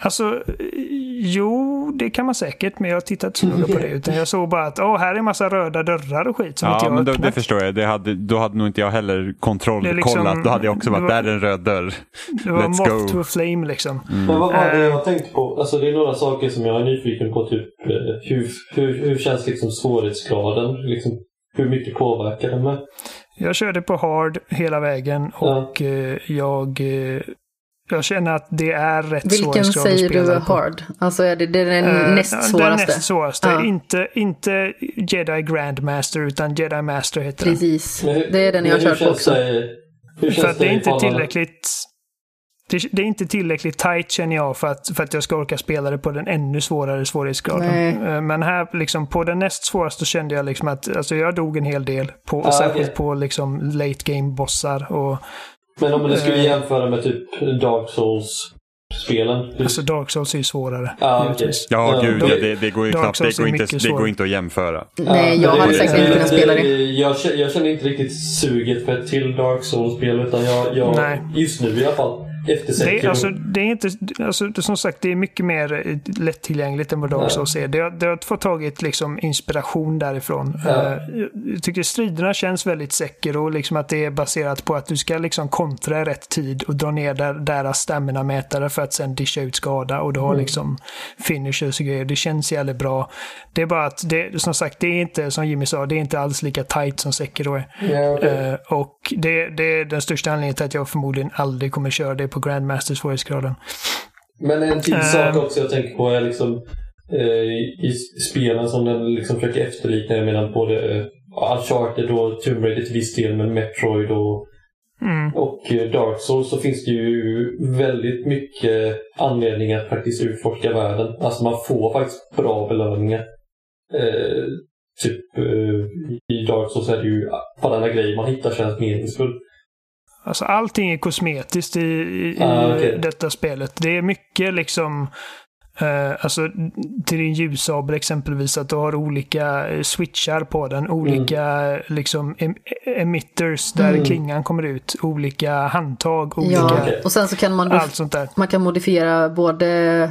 Speaker 2: Alltså, jo, det kan man säkert. Men jag har tittat så noga på det. Utan jag såg bara att åh, här är en massa röda dörrar och skit som inte
Speaker 1: Ja,
Speaker 2: jag har
Speaker 1: men då, det förstår jag. Det hade, då hade nog inte jag heller kontroll,
Speaker 2: Det är liksom-
Speaker 1: kollat. Då hade jag också varit,
Speaker 2: var-
Speaker 1: där är en röd dörr.
Speaker 2: det var
Speaker 1: Let's
Speaker 2: moth
Speaker 1: go.
Speaker 2: to a flame liksom.
Speaker 4: Men vad var det
Speaker 2: Eh.
Speaker 4: jag tänkte på? Alltså det är några saker som jag är nyfiken på. Typ eh, hur, hur, hur känns liksom svårighetsgraden? Liksom, hur mycket påverkar den med?
Speaker 2: Jag körde på hard hela vägen och eh, jag, eh, jag känner att det är rätt
Speaker 3: Vilken
Speaker 2: svårighetsgrad att
Speaker 3: säger du
Speaker 2: spela
Speaker 3: är
Speaker 2: på.
Speaker 3: hard? Alltså är det, det är den
Speaker 2: Eh,
Speaker 3: näst
Speaker 2: Den
Speaker 3: svåraste?
Speaker 2: näst svåraste.
Speaker 3: Ja.
Speaker 2: Inte, inte Jedi Grandmaster utan Jedi Master heter den.
Speaker 3: Precis.
Speaker 4: Men hur-
Speaker 3: Det är den jag kört på också.
Speaker 4: Känns
Speaker 2: För att det är inte tillräckligt det, det är inte tillräckligt tight känner jag för att, för att jag ska orka spela det på den ännu svårare svårighetsgraden.
Speaker 3: Nej.
Speaker 2: Eh, Men här liksom på den näst svåraste kände jag liksom att alltså jag dog en hel del. På,
Speaker 4: Ah,
Speaker 2: särskilt
Speaker 4: okej.
Speaker 2: på liksom late game bossar och
Speaker 4: Men om du skulle
Speaker 2: Eh.
Speaker 4: jämföra med typ Dark Souls-spelen. hur-
Speaker 2: alltså Dark Souls är ju svårare.
Speaker 4: Ah.
Speaker 1: Ja,
Speaker 4: Ja,
Speaker 1: gud, ja, det, det går ju
Speaker 2: Dark
Speaker 1: knappt, det
Speaker 2: Souls
Speaker 1: går, inte, det går inte att jämföra.
Speaker 3: Nej, jag hade säkert inte kunnat spela det.
Speaker 4: Jag, jag känner inte riktigt suget för ett till Dark Souls-spel utan jag, jag just nu i alla fall.
Speaker 2: Det, alltså, det är inte, alltså, som sagt, det är mycket mer eh, lättillgängligt än vad Dark. Souls är. Det, har- det har fått tagit liksom, inspiration därifrån.
Speaker 4: Ja.
Speaker 2: Eh, jag tycker striderna känns väldigt säker och liksom att det är baserat på att du ska liksom kontra i rätt tid och dra ner där, deras stamina-mätare för att sen discha ut skada och du har
Speaker 4: Mm.
Speaker 2: liksom finishers och grejer. Det känns jävligt bra. Det är bara att, det, som sagt, det är inte som Jimmy sa, det är inte alls lika tight som Sekiro är.
Speaker 4: Ja, okej.
Speaker 2: Eh, och det, det är den största anledningen till att jag förmodligen aldrig kommer köra det på Grandmaster svårighetsgraden.
Speaker 4: Men en till
Speaker 2: Ehm.
Speaker 4: sak också jag tänker på är liksom eh, i spelen som den liksom försöker efterlikna. Jag menar både eh, Uncharted och Tomb Raider till viss del, men Metroid och,
Speaker 2: Mm.
Speaker 4: och eh, Dark Souls så finns det ju väldigt mycket anledning att faktiskt utforska världen. Alltså man får faktiskt bra belöningar. Eh, typ eh, i Dark Souls är det ju varenda grej man hittar känns meningsfull.
Speaker 2: Alltså allting är kosmetiskt i, i,
Speaker 4: Ah,
Speaker 2: i
Speaker 4: okej.
Speaker 2: detta spelet. Det är mycket liksom eh, alltså till din ljussabel exempelvis att du har olika eh, switchar på den. Olika liksom em emitters där
Speaker 3: Mm.
Speaker 2: klingan kommer ut. Olika handtag. Olika,
Speaker 3: Ja,
Speaker 4: Okej.
Speaker 3: och sen så kan man,
Speaker 2: allt sånt där.
Speaker 3: man kan modifiera både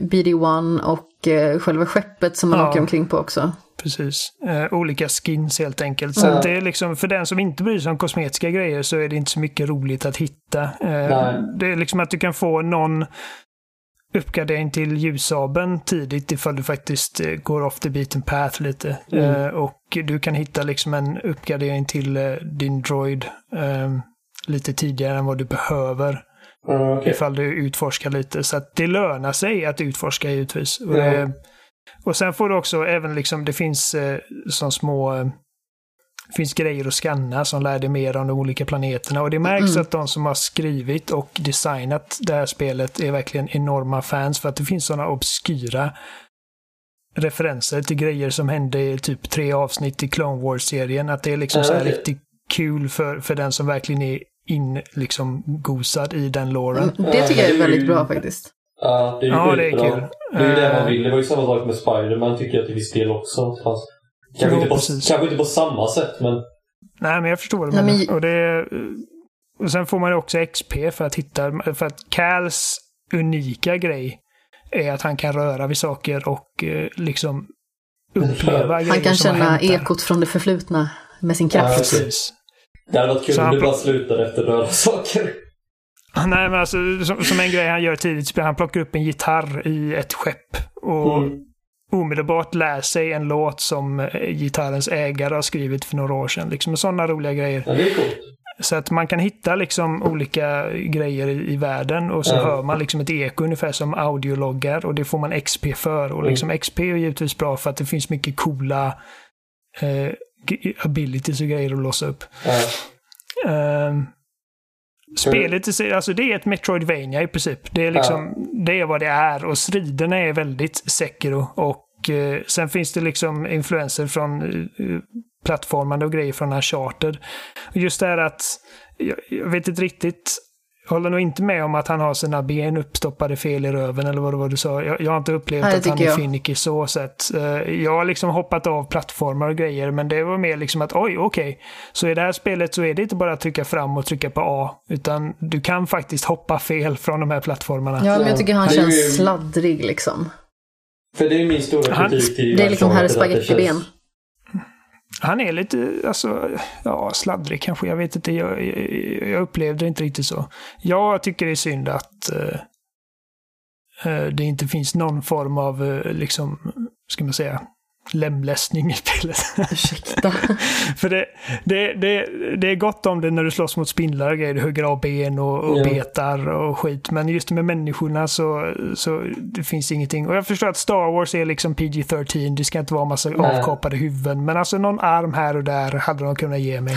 Speaker 3: BD1 och eh, själva skeppet som man
Speaker 2: Ja.
Speaker 3: åker omkring på också.
Speaker 2: Precis. Eh, olika skins helt enkelt. Så att det är liksom, för den som inte bryr sig om kosmetiska grejer så är det inte så mycket roligt att hitta. Eh, det är liksom att du kan få någon uppgradering till ljussabeln tidigt ifall du faktiskt eh, går off the beaten path lite.
Speaker 4: Mm.
Speaker 2: Eh, och du kan hitta liksom en uppgradering till eh, din droid eh, lite tidigare än vad du behöver.
Speaker 4: Ja, okej.
Speaker 2: Ifall du utforskar lite. Så att det lönar sig att utforska givetvis. Och, det, och sen får du också även liksom, det finns eh, som små eh, finns grejer att scanna som lär dig mer om de olika planeterna. Och det märks
Speaker 3: Mm.
Speaker 2: att de som har skrivit och designat det här spelet är verkligen enorma fans för att det finns sådana obskyra referenser till grejer som hände i typ tre avsnitt i Clone Wars-serien. Att det är liksom
Speaker 4: Ja,
Speaker 2: så riktigt kul för, för den som verkligen är in, liksom gosad i den loren.
Speaker 3: Mm, Det tycker jag är väldigt bra faktiskt.
Speaker 4: Ja, det är ju
Speaker 2: Ja, det är kul.
Speaker 4: Det är ju det man
Speaker 2: Eh,
Speaker 4: vill. Det var ju samma sak med Spider-Man tycker jag till viss del också. Fast kanske,
Speaker 2: Jo,
Speaker 4: inte på,
Speaker 2: precis.
Speaker 4: kanske inte på samma sätt, men...
Speaker 2: Nej, men jag förstår vad du menar.
Speaker 3: men-
Speaker 2: Och, det, och sen får man ju också XP för att hitta, för att Cals unika grej är att han kan röra vid saker och eh, liksom uppleva grejer
Speaker 3: Han kan
Speaker 2: som
Speaker 3: känna ekot från det förflutna med sin
Speaker 4: Ja,
Speaker 3: kraft.
Speaker 4: precis.
Speaker 2: Precis.
Speaker 4: Det hade varit kul om
Speaker 2: han
Speaker 4: det
Speaker 2: pro-
Speaker 4: bara slutade efter röda saker. <laughs>
Speaker 2: Nej, men alltså som, som en grej han gör tidigt, han plockar upp en gitarr i ett skepp. Och
Speaker 4: Mm.
Speaker 2: omedelbart lär sig en låt som eh, gitarrens ägare har skrivit för några år sedan. Liksom sådana roliga grejer.
Speaker 4: Ja, det är coolt.
Speaker 2: Så att man kan hitta liksom olika grejer i, i världen och så
Speaker 4: Ja.
Speaker 2: hör man liksom ett eko ungefär som audiologgar och det får man XP för. Och liksom XP är givetvis bra för att det finns mycket coola eh, abilities och grejer att låsa upp.
Speaker 4: Ja.
Speaker 2: Ehm, spelet i sig, alltså det är ett Metroidvania i princip. Det är liksom, det är vad det är och striderna är väldigt Sekiro. Och eh, sen finns det liksom influenser från eh, plattformande och grejer från Uncharted. Just det här att, jag, jag vet inte riktigt, jag håller nog inte med om att han har sina ben uppstoppade fel i röven eller vad det var du sa. Jag, jag har inte upplevt
Speaker 3: Nej,
Speaker 2: att han är finicky så sätt. Eh, Jag har liksom hoppat av plattformar och grejer men det var mer liksom att oj, okej. Så i det här spelet så är det inte bara att trycka fram och trycka på A. Utan du kan faktiskt hoppa fel från de här plattformarna.
Speaker 3: Ja, men jag tycker han känns sladdrig liksom.
Speaker 4: För det är min stora kritik till
Speaker 3: Det är liksom herr spagettiben.
Speaker 2: Han är lite, alltså, ja, sladdrig kanske. Jag vet inte. Jag, jag, jag upplevde det inte riktigt så. Jag tycker det är synd att eh, eh det inte finns någon form av, eh, liksom, ska man säga, lemlästning i spelet.
Speaker 3: Ursäkta. <laughs>
Speaker 2: För det, det, det, det är gott om det när du slåss mot spindlar och grejer. Du hugger av ben och, och
Speaker 4: Ja.
Speaker 2: betar och skit. Men just med människorna så, så det finns ingenting. Och jag förstår att Star Wars är liksom PG-13. Det ska inte vara massa
Speaker 4: Nej.
Speaker 2: avkapade huvuden. Men alltså någon arm här och där hade de kunnat ge mig.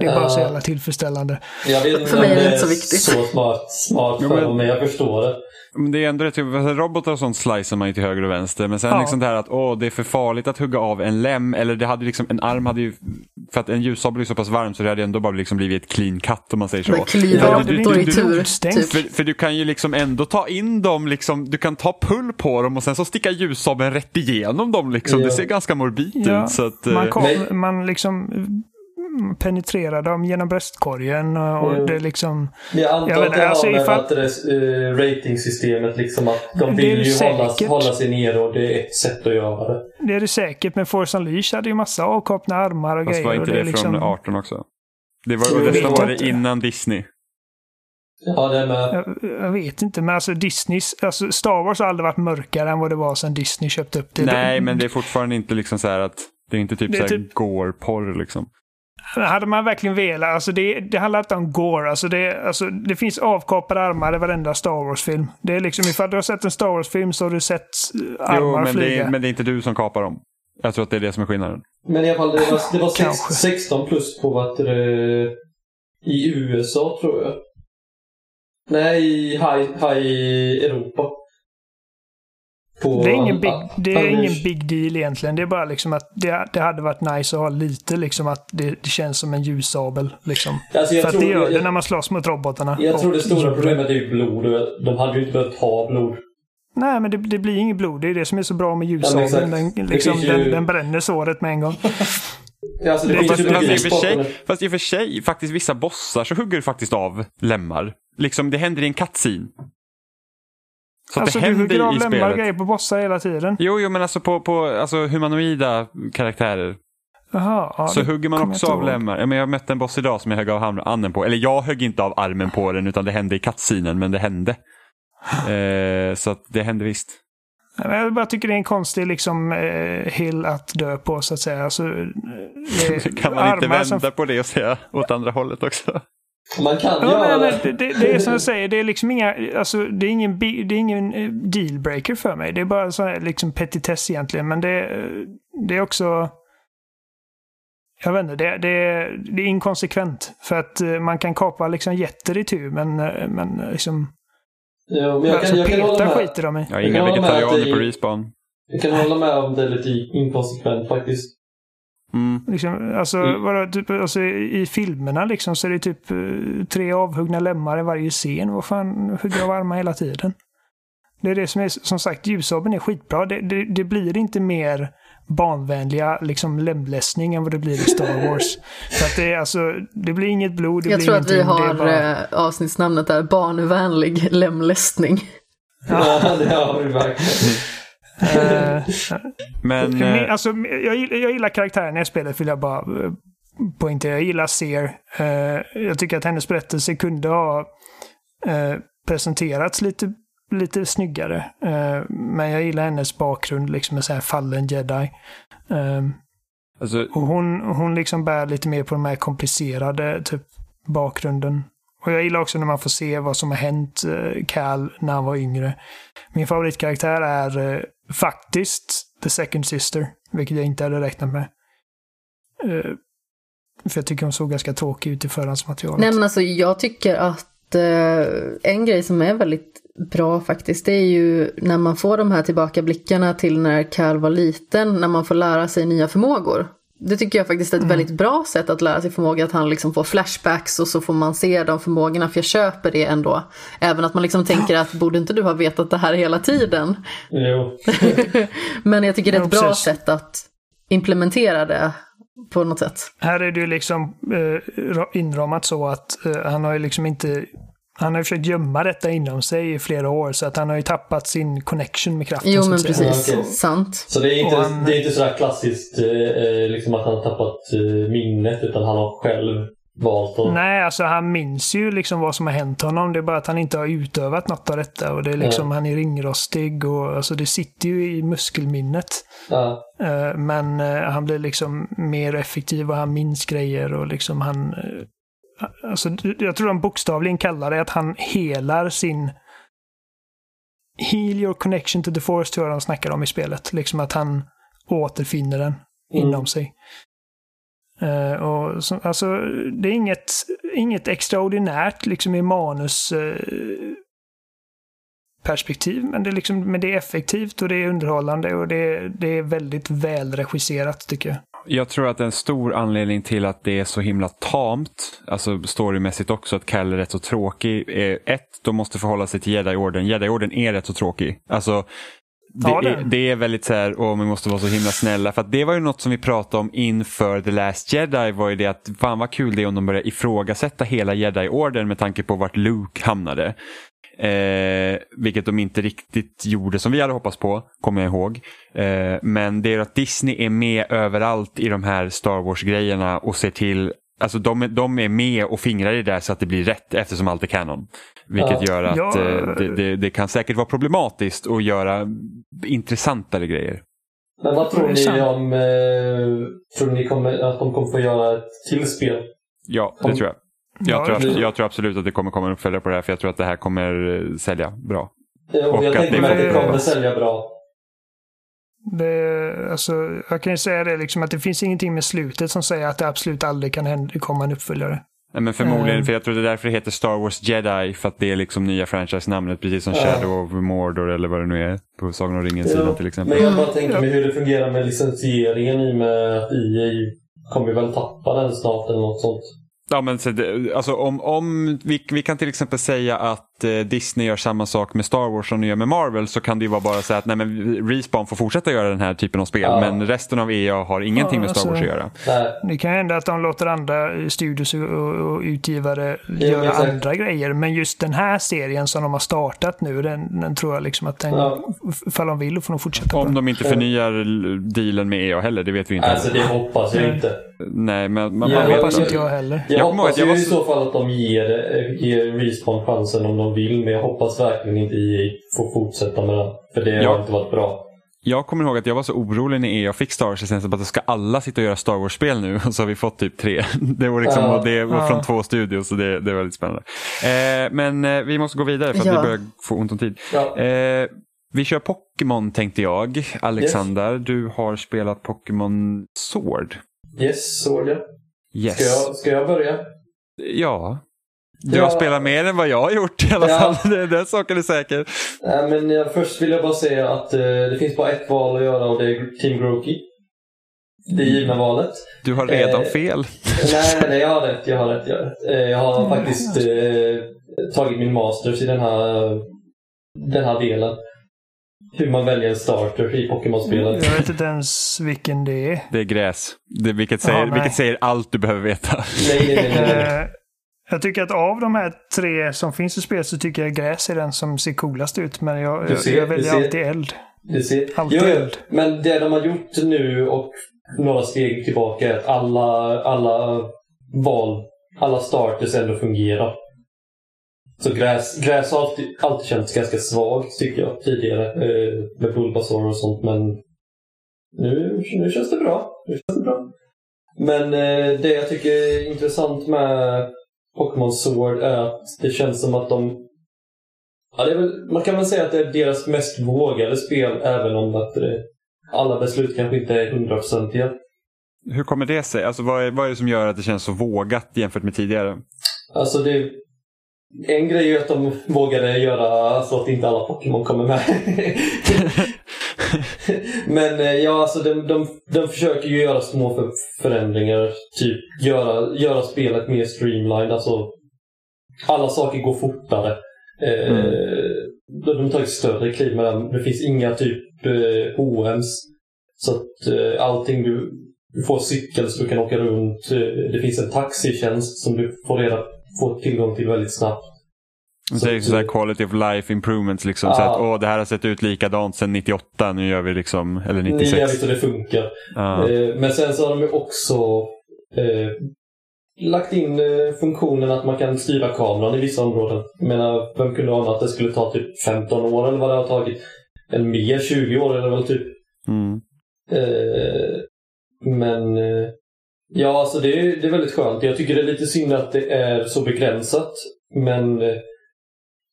Speaker 2: Det är bara så jävla tillfredsställande.
Speaker 4: Jag vet inte
Speaker 3: För mig är det inte så viktigt.
Speaker 4: så smart, smart för dem, men jag förstår det.
Speaker 1: Men det är ändå rätt, typ, robotar och sånt slicear man ju till höger och vänster. Men sen
Speaker 2: Ja.
Speaker 1: liksom det här att åh, det är för farligt att hugga av en lem. Eller det hade liksom, en arm hade ju, för att en ljussabel är så pass varm så det hade ändå bara liksom blivit ett clean cut om man säger så.
Speaker 3: Men
Speaker 1: Ja,
Speaker 2: det blir
Speaker 3: råttor i tur. Typ.
Speaker 1: För, för du kan ju liksom ändå ta in dem, liksom, du kan ta pull på dem och sen så sticka ljussabeln rätt igenom dem. Liksom.
Speaker 4: Ja.
Speaker 1: Det ser ganska morbid
Speaker 2: Ja,
Speaker 1: ut. Så att, eh,
Speaker 2: Man, kom,
Speaker 4: Nej.
Speaker 2: man liksom mm, penetrerar dem genom bröstkorgen och,
Speaker 4: Mm.
Speaker 2: det är liksom...
Speaker 4: Jag antar
Speaker 2: Jag
Speaker 4: att det
Speaker 2: alltså,
Speaker 4: har med
Speaker 2: ifall-
Speaker 4: eh, ratingsystemet, liksom att de
Speaker 2: är
Speaker 4: vill ju hålla, hålla sig nere och det är ett sätt att göra det.
Speaker 2: Det är det säkert, men Force Unleashed hade ju massa avkapna armar och
Speaker 1: fast
Speaker 2: grejer.
Speaker 1: var
Speaker 2: och
Speaker 1: inte
Speaker 2: det
Speaker 1: det
Speaker 2: liksom...
Speaker 1: från 18 också? Det var, och detta var det innan Disney.
Speaker 4: Ja, det är med.
Speaker 2: Jag, jag vet inte, men alltså Disneys, alltså Star Wars har aldrig varit mörkare än vad det var sedan Disney köpte upp det.
Speaker 1: Nej, men det är fortfarande inte liksom så här att det är inte typ
Speaker 2: Det är
Speaker 1: så här
Speaker 2: typ-
Speaker 1: gore-porr liksom.
Speaker 2: Hade man verkligen velat, alltså det, det handlar inte om gore, alltså det, alltså det finns avkapade armar i varenda Star Wars-film. Det är liksom, ifall du har sett en Star Wars-film så har du sett armar
Speaker 1: Jo, men det,
Speaker 2: flyga.
Speaker 1: är, men det är inte du som kapar dem. Jag tror att det är det som är skillnaden.
Speaker 4: Men i alla fall, det var, det var sex,
Speaker 2: Kanske.
Speaker 4: 16 plus på vad det, i USA tror jag. Nej, i high, high Europa. På
Speaker 2: Det är ingen big, det är ingen big deal egentligen. Det är bara liksom att det, det hade varit nice att ha lite liksom att det, det känns som en ljussabel. Liksom.
Speaker 4: Alltså,
Speaker 2: För att
Speaker 4: tror,
Speaker 2: det gör
Speaker 4: jag,
Speaker 2: det när man slåss mot robotarna.
Speaker 4: jag tror det stora problemet är ju blod. De hade ju inte behövt ha blod.
Speaker 2: Nej, men det, det blir inget blod. Det är det som är så bra med
Speaker 4: Ja,
Speaker 2: ljussabeln.
Speaker 4: exakt.
Speaker 2: den, liksom,
Speaker 4: ju-
Speaker 2: den, den bränner såret med en gång. <laughs>
Speaker 4: Alltså, det,
Speaker 2: Det-
Speaker 4: finns
Speaker 1: Fast, i och för sig,
Speaker 4: det.
Speaker 1: fast i och för sig, faktiskt vissa bossar så hugger du faktiskt av lemmar. Liksom, det händer i en cutscene. Så
Speaker 2: Alltså
Speaker 1: det
Speaker 2: du hugger av
Speaker 1: spelet.
Speaker 2: grejer på bossar hela tiden.
Speaker 1: Jo, jo, men alltså på, på alltså, humanoida karaktärer
Speaker 2: Jaha, ja,
Speaker 1: så hugger man också av lemmar. Ja, men jag mötte en boss idag som jag högg av handen på. Eller jag högg inte av armen på den utan det hände i cutscenen, men det hände. <sighs> Eh, så det hände visst.
Speaker 2: Jag bara tycker det är en konstig liksom, eh, hill att dö på så att säga. Alltså, eh, <laughs>
Speaker 1: kan man inte
Speaker 2: armar som-
Speaker 1: vända på det och säga åt andra hållet också?
Speaker 4: Man kan
Speaker 2: Ja,
Speaker 4: göra
Speaker 2: men,
Speaker 4: det.
Speaker 2: det, det, är som jag säger, det är liksom inga, alltså, det är ingen, det är ingen eh, dealbreaker för mig. Det är bara så här, liksom petitess egentligen. Men det, eh, det är också... Jag vet inte, det, det, det är inkonsekvent. För att eh, man kan kapa liksom jätter i tur, men, men liksom...
Speaker 4: Ja, men jag
Speaker 2: alltså,
Speaker 4: kan, jag kan hålla med.
Speaker 2: skiter de i.
Speaker 1: Jag har
Speaker 4: Jag
Speaker 1: inga vegetarianer
Speaker 4: det-
Speaker 1: på respawn.
Speaker 4: Jag kan hålla med om det är lite inkonsekvent faktiskt.
Speaker 1: Mm.
Speaker 2: Liksom, alltså,
Speaker 4: Mm.
Speaker 2: vadå, typ, alltså, i, filmerna liksom, så är det typ eh, tre avhuggna lemmar i varje scen. Vad fan hugger av armar hela tiden? Det är det som är, som sagt, ljussabeln är skitbra. Det, det, det blir inte mer barnvänliga liksom, lemlästning än vad det blir i Star Wars. <laughs> För att det, är, alltså, det blir inget blod, det
Speaker 3: Jag
Speaker 2: blir
Speaker 3: tror att vi har
Speaker 2: bara-
Speaker 3: eh, avsnittsnamnet där, barnvänlig lemlästning.
Speaker 4: Ja, <laughs> det har vi verkligen.
Speaker 2: Eh,
Speaker 1: Men eh,
Speaker 2: alltså, jag, jag gillar karaktären i spelet vill jag bara eh, poängtera. Jag gillar Seer. Jag tycker att hennes berättelse kunde ha presenterats lite, lite snyggare. Men jag gillar hennes bakgrund, liksom med så här fallen jedi.
Speaker 1: Alltså,
Speaker 2: och hon, hon liksom bär lite mer på de här komplicerade typ bakgrunden. Och jag gillar också när man får se vad som har hänt Cal när han var yngre. Min favoritkaraktär är faktiskt The Second Sister, vilket jag inte hade räknat med. Uh, för jag tycker hon såg ganska tråkig ut i förhandsmaterialet.
Speaker 3: Nej men alltså jag tycker att uh, en grej som är väldigt bra faktiskt, det är ju när man får de här tillbakablickarna till när Cal var liten, när man får lära sig nya förmågor. Det tycker jag faktiskt är ett väldigt bra sätt att lära sig förmågor, att han liksom får flashbacks och så får man se de förmågorna, för jag köper det ändå. Även att man liksom tänker att borde inte du ha vetat det här hela tiden?
Speaker 4: Jo. <laughs>
Speaker 3: Men jag tycker det är ett bra
Speaker 2: precis.
Speaker 3: sätt att implementera det på något sätt.
Speaker 2: Här är det ju liksom eh, ra- inramat så att eh, han har ju liksom inte han har försökt gömma detta inom sig i flera år så att han har ju tappat sin connection med kraften.
Speaker 3: Jo men precis,
Speaker 4: Ja,
Speaker 3: sant.
Speaker 4: Så det är inte,
Speaker 2: han-
Speaker 4: det är inte sådär klassiskt eh, eh, liksom att han har tappat eh, minnet utan han har själv valt att...
Speaker 2: Nej, alltså han minns ju liksom vad som har hänt honom. Det är bara att han inte har utövat något av detta. Och det är liksom, Han är ringrostig och alltså det sitter ju i muskelminnet.
Speaker 4: Ja.
Speaker 2: Eh, Men eh, han blir liksom mer effektiv och han minns grejer och liksom han... Alltså, jag tror de bokstavligen kallar det att han helar sin... Heal your connection to the force tror jag de snackar om i spelet. Liksom att han återfinner den
Speaker 4: Mm.
Speaker 2: inom sig. Eh, och så, alltså, det är inget, inget extraordinärt liksom i manus eh, perspektiv, men det, är liksom, men det är effektivt och det är underhållande och det, det är väldigt välregisserat tycker jag.
Speaker 1: Jag tror att en stor anledning till att det är så himla tamt, alltså storymässigt också, att Cal är rätt så tråkig, är ett, de måste förhålla sig till Jedi-orden. Jedi-orden är rätt så tråkig. Alltså, det,
Speaker 2: är
Speaker 1: det är väldigt så här, åh, vi måste vara så himla snälla. För att det var ju något som vi pratade om inför The Last Jedi, var ju det att fan vad kul det är om de börjar ifrågasätta hela Jedi-orden med tanke på vart Luke hamnade. Eh, vilket de inte riktigt gjorde som vi hade hoppats på, kommer jag ihåg. Eh, men det är att Disney är med överallt i de här Star Wars-grejerna och ser till Alltså de, är- de är med och fingrar i det där så att det blir rätt eftersom allt är kanon. Vilket
Speaker 4: Ja.
Speaker 1: gör att
Speaker 2: Ja.
Speaker 1: eh, det, det, det kan säkert vara problematiskt att göra intressantare grejer.
Speaker 4: Men vad tror ni om... Eh, tror ni kommer, att de kommer få göra ett till spel?
Speaker 1: Ja, det
Speaker 4: Om-
Speaker 1: tror jag. Jag,
Speaker 2: Ja,
Speaker 1: tror, jag tror absolut att det kommer komma en uppföljare på det här för jag tror att det här kommer eh, sälja bra.
Speaker 4: Eh, Och
Speaker 1: Och
Speaker 4: jag
Speaker 1: att
Speaker 4: tänker att det
Speaker 2: kommer-
Speaker 4: sälja bra.
Speaker 2: Det, alltså, jag kan ju säga det liksom att det finns ingenting med slutet som säger att det absolut aldrig kan hända, komma en uppföljare.
Speaker 1: Nej, men förmodligen,
Speaker 2: Mm.
Speaker 1: för jag tror det är därför det heter Star Wars Jedi, för att det är liksom nya franchise-namnet, precis som
Speaker 4: Ja.
Speaker 1: Shadow of Mordor eller vad det nu är på Sagan om ringen-sidan
Speaker 4: Ja,
Speaker 1: till exempel.
Speaker 4: Men jag bara tänker mig hur det fungerar med licensieringen i och med att EA kommer väl tappa den snart eller något sånt.
Speaker 1: Ja, men så det, alltså, om, om vi, vi kan till exempel säga att Disney gör samma sak med Star Wars som de gör med Marvel så kan det ju vara bara så att nej, men Respawn får fortsätta göra den här typen av spel
Speaker 4: Ja.
Speaker 1: men resten av EA har ingenting
Speaker 2: Ja,
Speaker 1: med Star Wars
Speaker 2: alltså-
Speaker 1: att göra.
Speaker 4: Nej.
Speaker 2: Det kan hända att de låter andra studios och, och, utgivare
Speaker 4: Ja,
Speaker 2: göra
Speaker 4: exakt.
Speaker 2: andra grejer. Men just den här serien som de har startat nu, den, den tror jag liksom att den,
Speaker 4: Ja.
Speaker 2: ifall de vill, får de fortsätta på.
Speaker 1: Om de inte förnyar dealen med EA heller, det vet vi inte.
Speaker 4: Alltså det hoppas jag
Speaker 2: Nej.
Speaker 4: inte.
Speaker 1: Nej, men man,
Speaker 4: Ja,
Speaker 1: man vet
Speaker 2: hoppas
Speaker 1: inte.
Speaker 2: jag heller.
Speaker 4: Jag,
Speaker 1: Jag
Speaker 4: hoppas
Speaker 1: jag
Speaker 4: ju
Speaker 1: var
Speaker 4: i
Speaker 1: så-
Speaker 4: så fall att de ger, eh, ger Respawn chansen om de vill, men jag hoppas verkligen inte EA får fortsätta med det. För det
Speaker 1: Ja.
Speaker 4: har inte varit bra.
Speaker 1: Jag kommer ihåg att jag var så orolig när EA fick Star Wars-licensen att ska alla sitta och göra Star Wars-spel nu <laughs> och så har vi fått typ tre. <laughs> Det var, liksom,
Speaker 4: Ja.
Speaker 1: och det var
Speaker 2: Ja.
Speaker 1: från två studios så det, det var lite spännande. Eh, men eh, vi måste gå vidare för att
Speaker 3: Ja.
Speaker 1: vi börjar få ont om tid.
Speaker 4: Ja.
Speaker 1: Eh, vi kör Pokémon tänkte jag. Alexander, du har spelat Pokémon Sword.
Speaker 4: Yes, såg jag.
Speaker 1: Yes.
Speaker 4: Ska jag, ska jag börja?
Speaker 1: Ja. Du
Speaker 4: Ja.
Speaker 1: har spelat mer än vad jag har gjort i alla
Speaker 4: Ja.
Speaker 1: fall. Det- Den saken är säker.
Speaker 4: Nej, men eh, först vill jag bara säga att eh, det finns bara ett val att göra och det är Team Groki. Det givna valet.
Speaker 1: Du har redan
Speaker 4: Eh,
Speaker 1: fel. <laughs>
Speaker 4: nej, nej, nej, jag har rätt. Jag har rätt. Jag, har rätt. Eh, jag har faktiskt eh, tagit min masters i den här, den här delen. Hur man väljer en starter i Pokémon-spelet.
Speaker 2: Jag vet inte ens vilken det är.
Speaker 1: Det är gräs. Det, vilket, säger,
Speaker 2: Ja, nej.
Speaker 1: vilket säger allt du behöver veta.
Speaker 4: Nej, nej, nej. nej, nej.
Speaker 2: Eh, Jag tycker att av de här tre som finns i spelet så tycker jag gräs är den som ser coolast ut. Men jag, jag,
Speaker 4: ser-
Speaker 2: jag
Speaker 4: du
Speaker 2: väljer
Speaker 4: ser.
Speaker 2: alltid eld. Alltid
Speaker 4: jo,
Speaker 2: eld.
Speaker 4: men det de har gjort nu och några steg tillbaka är att alla, alla val, alla starters ändå fungerar. Så gräs, gräs har alltid, alltid känts ganska svagt tycker jag tidigare. Eh, med Bulbasaur och sånt men nu, nu känns det bra. Nu känns det bra. Men eh, det jag tycker är intressant med Pokémon Sword är att det känns som att de Ja, väl, man kan väl säga att det är deras mest vågade spel även om att det, alla beslut kanske inte är hundraprocentiga.
Speaker 1: Hur kommer det sig? Alltså, vad, är, vad är det som gör att det känns så vågat jämfört med tidigare?
Speaker 4: Alltså det, en grej är att de vågade göra så att inte alla Pokémon kommer med. <laughs> <laughs> Men eh, ja, alltså de, de, de försöker ju göra små för, förändringar. Typ göra, göra spelet mer streamlined. Alltså, alla saker går fortare. Eh,
Speaker 1: Mm.
Speaker 4: de, de har tagit större kliv med den. Det finns inga typ eh, HMs. Så att eh, allting du, du får cykel så du kan åka runt. Eh, Det finns en taxitjänst som du får, reda, får tillgång till väldigt snabbt.
Speaker 1: Så är så här quality of life improvements. Liksom, så
Speaker 4: Ja.
Speaker 1: att, åh, det här har sett ut likadant sedan 98, nu gör vi liksom, eller
Speaker 4: Det är
Speaker 1: 96.
Speaker 4: jävligt och det funkar.
Speaker 1: Ja.
Speaker 4: Eh, Men sen så har de ju också eh, lagt in eh, funktionen att man kan styra kameran i vissa områden. Jag menar, vem kunde ana att det skulle ta typ 15 år eller vad det har tagit? Eller mer, 20 år eller väl typ.
Speaker 1: Mm.
Speaker 4: Eh, men ja, alltså det är, det är väldigt skönt. Jag tycker det är lite synd att det är så begränsat. Men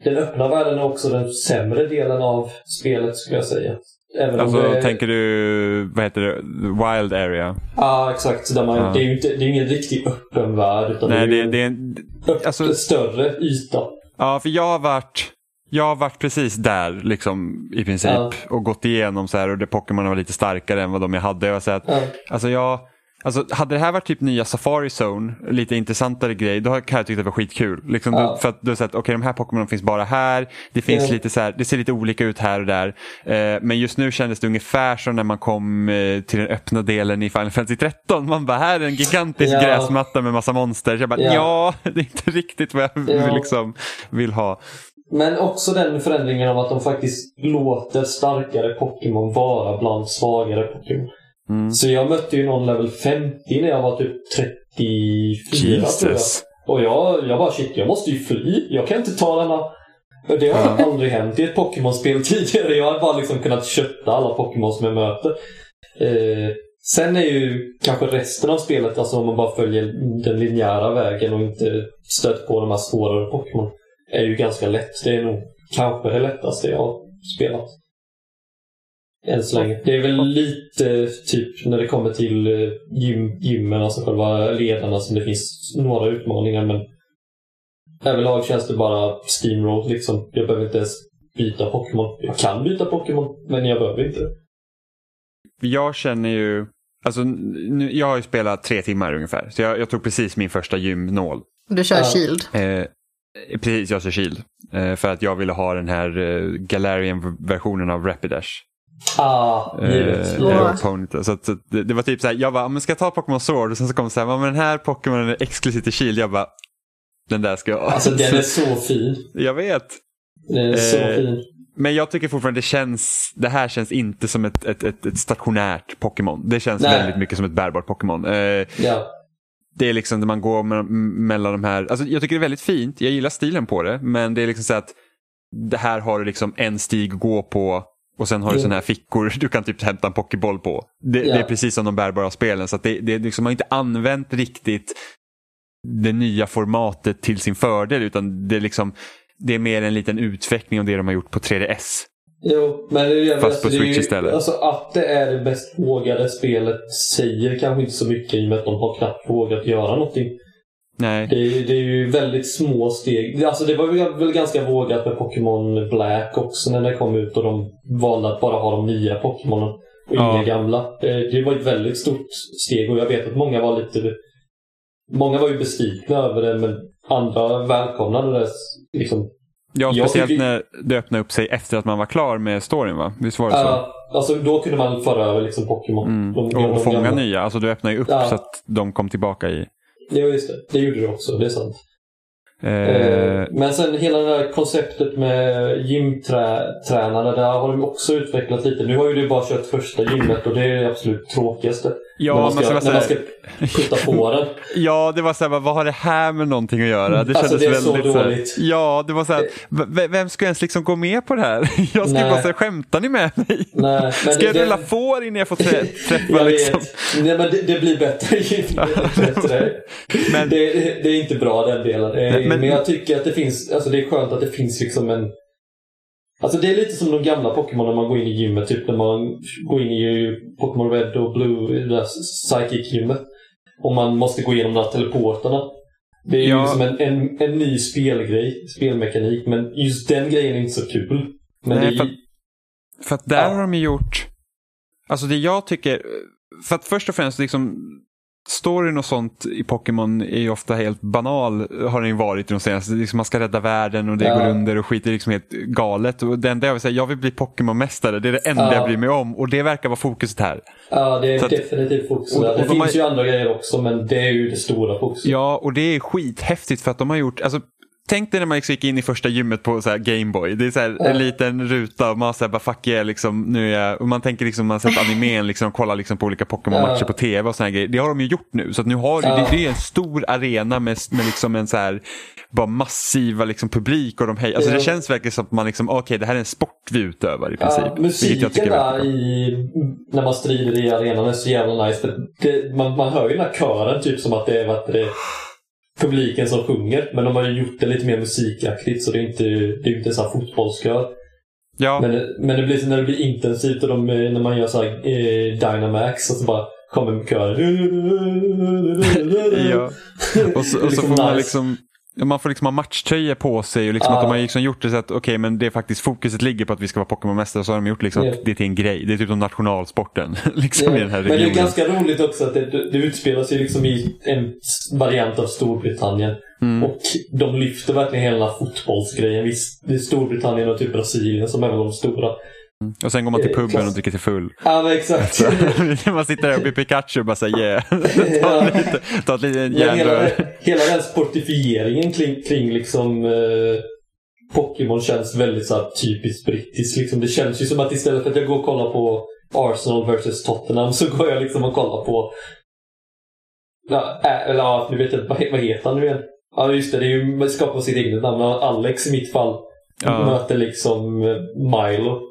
Speaker 4: den öppna världen är också den sämre delen av spelet skulle jag säga. Även
Speaker 1: Alltså,
Speaker 4: det,
Speaker 1: tänker du, vad heter det, wild area?
Speaker 4: Ja, exakt. Så där man,
Speaker 1: Ja.
Speaker 4: Det är ju inte, det är ingen riktig öppen värld. Utan
Speaker 1: Nej,
Speaker 4: det är
Speaker 1: det, är en, alltså-
Speaker 4: större yta.
Speaker 1: Ja, för jag har varit, jag har varit precis där liksom, i princip
Speaker 4: Ja.
Speaker 1: och gått igenom så här och det Pokémon var lite starkare än vad de jag hade. Jag säger att,
Speaker 4: Ja.
Speaker 1: alltså jag, alltså, hade det här varit typ nya Safari Zone, lite intressantare grej, då hade jag tyckt det var skitkul. Liksom,
Speaker 4: Ja.
Speaker 1: då, för att du har sett, okej de här Pokémon finns bara här, det finns
Speaker 4: Ja.
Speaker 1: lite så här, det ser lite olika ut här och där. Eh, men just nu kändes det ungefär som när man kom eh, till den öppna delen i Final Fantasy 13. Man bara, här är en gigantisk
Speaker 4: Ja.
Speaker 1: gräsmatta med massa monster. Så jag bara, ja.
Speaker 4: Ja. <laughs>
Speaker 1: det är inte riktigt vad jag
Speaker 4: Ja.
Speaker 1: liksom vill ha.
Speaker 4: Men också den förändringen av att de faktiskt låter starkare Pokémon vara bland svagare Pokémon.
Speaker 1: Mm.
Speaker 4: Så jag mötte ju någon level 50 när jag var typ 34 tror jag.
Speaker 1: Jesus.
Speaker 4: Och jag, jag bara shit, jag måste ju fly. Jag kan inte ta denna. Det har
Speaker 1: Ja.
Speaker 4: aldrig hänt i ett Pokémon-spel <laughs> tidigare. Jag har bara liksom kunnat kötta alla Pokémon som jag möter. Eh, sen är ju kanske resten av spelet, alltså om man bara följer den linjära vägen och inte stött på de här svårare Pokémon, är ju ganska lätt. Det är nog kanske det lättaste jag har spelat. Än så länge. Det är väl lite typ när det kommer till eh, gym, gymmen, alltså själva ledarna, som det finns några utmaningar men överlag känns det bara steamroll liksom. Jag behöver inte ens byta Pokémon. Jag kan byta Pokémon, men jag behöver inte.
Speaker 1: Jag känner ju, alltså, nu, jag har ju spelat tre timmar ungefär. Så jag, jag tog precis min första gymnål.
Speaker 3: Du kör
Speaker 4: Ja.
Speaker 3: Shield.
Speaker 1: Eh, precis, jag kör Shield. Eh, för att jag ville ha den här eh, Galarian-versionen av Rapidash.
Speaker 4: Ah, givet.
Speaker 1: Eh, så att, så att det, det var typ så här, jag bara, men ska jag ta Pokémon Sword? Och sen så kom det så här, "Ja, men den här Pokémon är exklusiv till Shield. Jag bara, den där ska jag ha.
Speaker 4: Alltså den är <laughs> så fin.
Speaker 1: Jag vet.
Speaker 4: Den är så
Speaker 1: Eh,
Speaker 4: fin.
Speaker 1: Men jag tycker fortfarande det känns, det här känns inte som ett, ett, ett, ett stationärt Pokémon. Det känns
Speaker 4: Nej.
Speaker 1: väldigt mycket som ett bärbart Pokémon. Eh,
Speaker 4: Ja.
Speaker 1: det är liksom när man går me- mellan de här, alltså jag tycker det är väldigt fint, jag gillar stilen på det, men det är liksom så att det här har du liksom en stig att gå på och sen har du
Speaker 4: Mm.
Speaker 1: sådana här fickor <laughs> du kan typ hämta en pokéboll på. Det,
Speaker 4: Ja.
Speaker 1: det är precis som de bärbara spelen, så att det, det liksom, man har inte använt riktigt det nya formatet till sin fördel, utan det är liksom det är mer en liten utveckling av det de har gjort på 3DS.
Speaker 4: Jo, men det är,
Speaker 1: Fast på
Speaker 4: det är
Speaker 1: Switch istället.
Speaker 4: Alltså att det är det bäst vågade spelet säger kanske inte så mycket i och med att de har knappt vågat göra någonting.
Speaker 1: Nej,
Speaker 4: Det är, det är ju väldigt små steg. Alltså det var väl ganska vågat med Pokémon Black också när det kom ut och de valde att bara ha de nya Pokémonen och
Speaker 1: Ja.
Speaker 4: inga gamla. Det var ett väldigt stort steg och jag vet att många var lite... Många var ju besvikna över det men andra välkomnade det. Liksom.
Speaker 1: ja, speciellt
Speaker 4: tycker-
Speaker 1: när det öppnade upp sig efter att man var klar med storyn va? Visst var det så?
Speaker 4: Ja, alltså då kunde man föra över liksom Pokémon.
Speaker 1: Mm. Och, och fånga
Speaker 4: gamla.
Speaker 1: nya, alltså du öppnar ju upp
Speaker 4: Ja.
Speaker 1: så att de kom tillbaka i.
Speaker 4: Ja, just det. Det gjorde det också. Det är sant.
Speaker 1: Eh,
Speaker 4: Eh, Men sen hela det här konceptet med gymtränarna, där har de också utvecklat lite. Nu har ju du bara kört första gymmet och det är det absolut tråkigaste.
Speaker 1: Ja,
Speaker 4: när man
Speaker 1: men
Speaker 4: ska,
Speaker 1: så var
Speaker 4: när man
Speaker 1: så
Speaker 4: ska putta på den.
Speaker 1: Ja, det var så här, vad har det här med någonting att göra? Det
Speaker 4: Alltså,
Speaker 1: kändes
Speaker 4: det är så
Speaker 1: väldigt så här,
Speaker 4: dåligt.
Speaker 1: Ja, det var så här, vem ska ens liksom gå med på det här? <laughs> Jag ska
Speaker 4: Nej.
Speaker 1: bara säga, skämtar ni med mig?
Speaker 4: Nej, men <laughs>
Speaker 1: Ska
Speaker 4: det-
Speaker 1: jag
Speaker 4: det-
Speaker 1: rulla får innan jag får trä- <laughs> träffa
Speaker 4: Jag
Speaker 1: liksom?
Speaker 4: Nej, men det, det blir bättre bättre.
Speaker 1: Men-
Speaker 4: det, det är inte bra den delen. Eh,
Speaker 1: men-
Speaker 4: men, jag tycker att det finns, alltså det är skönt att det finns liksom en Alltså det är lite som de gamla Pokémon när man går in i gymmet, typ när man går in i Pokémon Red och Blue, det där Psychic-gymmet. Och man måste gå igenom de här teleporterna. Det är ju
Speaker 1: Ja.
Speaker 4: liksom en, en, en ny spelgrej, spelmekanik, men just den grejen är inte så kul. Men
Speaker 1: Nej,
Speaker 4: det,
Speaker 1: för- För att där
Speaker 4: Ja.
Speaker 1: har de ju gjort, alltså det jag tycker, för att först och främst liksom storyn och sånt i Pokémon är ju ofta helt banal, har den ju varit i de senaste. Liksom man ska rädda världen och det
Speaker 4: Ja.
Speaker 1: går under och skit är liksom helt galet. Och det enda jag vill säga, jag vill bli Pokémon-mästare, det är det enda
Speaker 4: Ja.
Speaker 1: jag bryr mig om och det verkar vara fokuset här.
Speaker 4: Ja, det är
Speaker 1: Så att-
Speaker 4: definitivt fokus
Speaker 1: och-
Speaker 4: där.
Speaker 1: och
Speaker 4: Det
Speaker 1: de
Speaker 4: finns
Speaker 1: har-
Speaker 4: ju andra grejer också, men det är ju det stora fokuset.
Speaker 1: Ja, och det är skithäftigt för att de har gjort, alltså Tänk dig när man gick in i första gymmet på Gameboy. Det är så här
Speaker 4: Ja.
Speaker 1: en liten ruta och man säger bara fuck yeah, liksom, nu är jag... Och man tänker liksom, man har sett animen liksom, och kollar liksom på olika Pokémon-matcher
Speaker 4: Ja.
Speaker 1: på tv och såna här grejer. Det har de ju gjort nu. Så att nu har
Speaker 4: Ja.
Speaker 1: det, det är en stor arena med, med liksom en så här bara massiva liksom publik och de hej. Alltså det känns verkligen som att man liksom, okej det här är en sport vi utövar i princip.
Speaker 4: Ja, musiken där i, när man strider i arenan är så jävla nice. För det, man, man hör ju den här kören typ som att det är, vad det, publiken som sjunger. Men de har ju gjort det lite mer musikaktigt så det är inte, det är inte så här fotbollskör.
Speaker 1: Ja,
Speaker 4: Men, men det blir så när det blir intensivt och de, när man gör så här, eh, Dynamax och så bara kommer kören. <laughs>
Speaker 1: ja. Och så, och så
Speaker 4: Liksom
Speaker 1: får man liksom man får liksom ha matchtröjor på sig och liksom
Speaker 4: Ja.
Speaker 1: att de har liksom gjort det så att okej men det är faktiskt fokuset ligger på att vi ska vara Pokémon-mästare så har de gjort liksom
Speaker 4: Ja.
Speaker 1: att det är till en grej. Det är typ som nationalsporten <laughs> liksom i den här
Speaker 4: Men det är
Speaker 1: regionen.
Speaker 4: ganska roligt också att det, det utspelar sig liksom i en variant av Storbritannien.
Speaker 1: Mm.
Speaker 4: Och de lyfter verkligen hela fotbollsgrejen. Visst, det är Storbritannien och typ Brasilien som är väl de stora.
Speaker 1: Och sen går man till
Speaker 4: Eh,
Speaker 1: puben och dricker sig full.
Speaker 4: Ja, men exakt. <laughs>
Speaker 1: man sitter där och blir Pikachu och bara säger yeah. <laughs>
Speaker 4: Ja.
Speaker 1: ta, <laughs> lite, ta ett litet
Speaker 4: hela,
Speaker 1: järnrör.
Speaker 4: den- hela den sportifieringen kring, kring liksom eh, Pokémon känns väldigt så här, typiskt brittiskt. Liksom. Det känns ju som att istället för att jag går och kollar på Arsenal vs Tottenham så går jag liksom och kollar på Ja, äh, eller ja, nu vet jag inte, vad, vad heter han nu igen? Ja just det, det är ju skapa sitt eget namn. Alex i mitt fall
Speaker 1: Ja.
Speaker 4: möter liksom eh, Milo.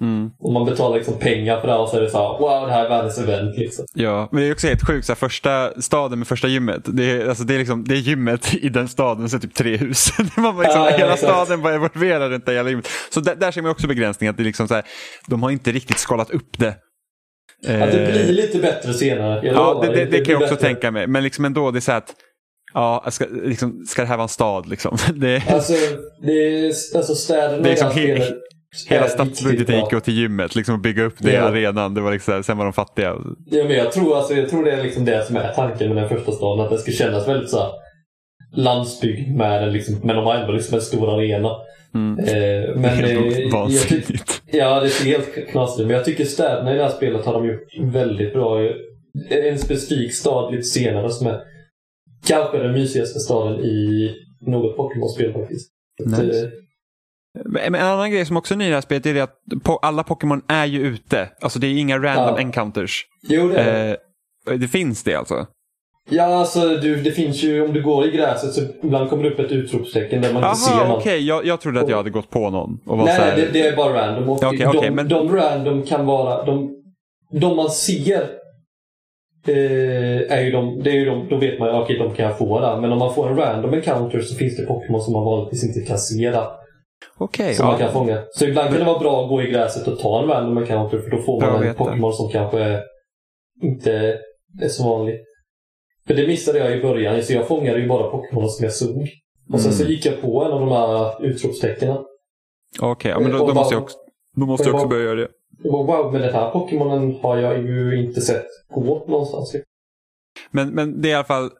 Speaker 1: Mm.
Speaker 4: Och man betalar liksom pengar för det här och så är det så här, wow det här är världens event liksom.
Speaker 1: Ja, men det är också helt sjukt. Så här, första staden med första gymmet. Det är, alltså, det är, liksom, det är gymmet <laughs> i den staden, det typ tre hus. <laughs> Det var liksom,
Speaker 4: Ja, ja,
Speaker 1: hela
Speaker 4: exakt.
Speaker 1: staden var involverad runt det hela gymmet. Så där, där ser man också begränsningen. Att det är liksom så här, de har inte riktigt skalat upp det.
Speaker 4: Att det
Speaker 1: Eh,
Speaker 4: blir lite bättre senare. Jag
Speaker 1: Ja,
Speaker 4: lovar,
Speaker 1: det, det, det kan jag också
Speaker 4: bättre.
Speaker 1: tänka mig. Men liksom ändå, det är så att Ja, ska, liksom, ska det här vara en stad liksom? <laughs> Det,
Speaker 4: Alltså, det är, alltså städerna
Speaker 1: Det är liksom
Speaker 4: i det här
Speaker 1: he-
Speaker 4: spelet
Speaker 1: hela
Speaker 4: är
Speaker 1: stadsbudgeten
Speaker 4: riktigt
Speaker 1: gick åt till gymmet, liksom att bygga upp det
Speaker 4: Ja.
Speaker 1: arenan. Det var liksom, sen var de fattiga.
Speaker 4: Ja, men jag, tror, alltså, jag tror det är liksom det som är tanken med den första staden. Att det ska kännas väldigt så här, landsbygd med en, liksom, men de har ändå liksom en stor arena.
Speaker 1: Mm.
Speaker 4: Eh, men
Speaker 1: Helt
Speaker 4: eh,
Speaker 1: vansinnigt.
Speaker 4: Ja, det ser helt knasigt Men jag tycker städerna i det här spelet har de gjort väldigt bra. En specifik stad lite senare som är kanske den mysigaste staden i något Pokémon-spel faktiskt.
Speaker 1: Nice. Men en annan grej som också är ny i det här spelet är det att alla Pokémon är ju ute. Alltså det är inga random
Speaker 4: Ja.
Speaker 1: encounters.
Speaker 4: Jo, det är det.
Speaker 1: Eh, det finns det alltså?
Speaker 4: Ja, alltså du, det finns ju, om du går i gräset så ibland kommer det upp ett utropstecken där man inte ser någon.
Speaker 1: okej. Jag, jag trodde att jag hade gått på någon. Och var
Speaker 4: Nej,
Speaker 1: här,
Speaker 4: det, det är bara random. Och
Speaker 1: Okej,
Speaker 4: de,
Speaker 1: okej, men-
Speaker 4: de random kan vara... De, de man ser eh, är ju de, det är ju de, då vet man ju okej, de kan jag få där. Men om man får en random encounter så finns det Pokémon som man vanligtvis inte kan se där.
Speaker 1: Okej,
Speaker 4: Som man kan fånga. Så ibland kan det vara bra att gå i gräset och ta en random encounter för då får man en. Pokémon som kanske inte är så vanlig. För det missade jag i början, så jag fångade ju bara Pokémon som jag såg. Och sen så
Speaker 1: Mm.
Speaker 4: gick jag på en av de här utropstecknen.
Speaker 1: Okej, ja, men då, då måste jag också, då måste jag också
Speaker 4: bara-
Speaker 1: börja göra det.
Speaker 4: Bara, wow, men den här Pokémonen har jag ju inte sett gå någonstans.
Speaker 1: Men, men det är i alla fall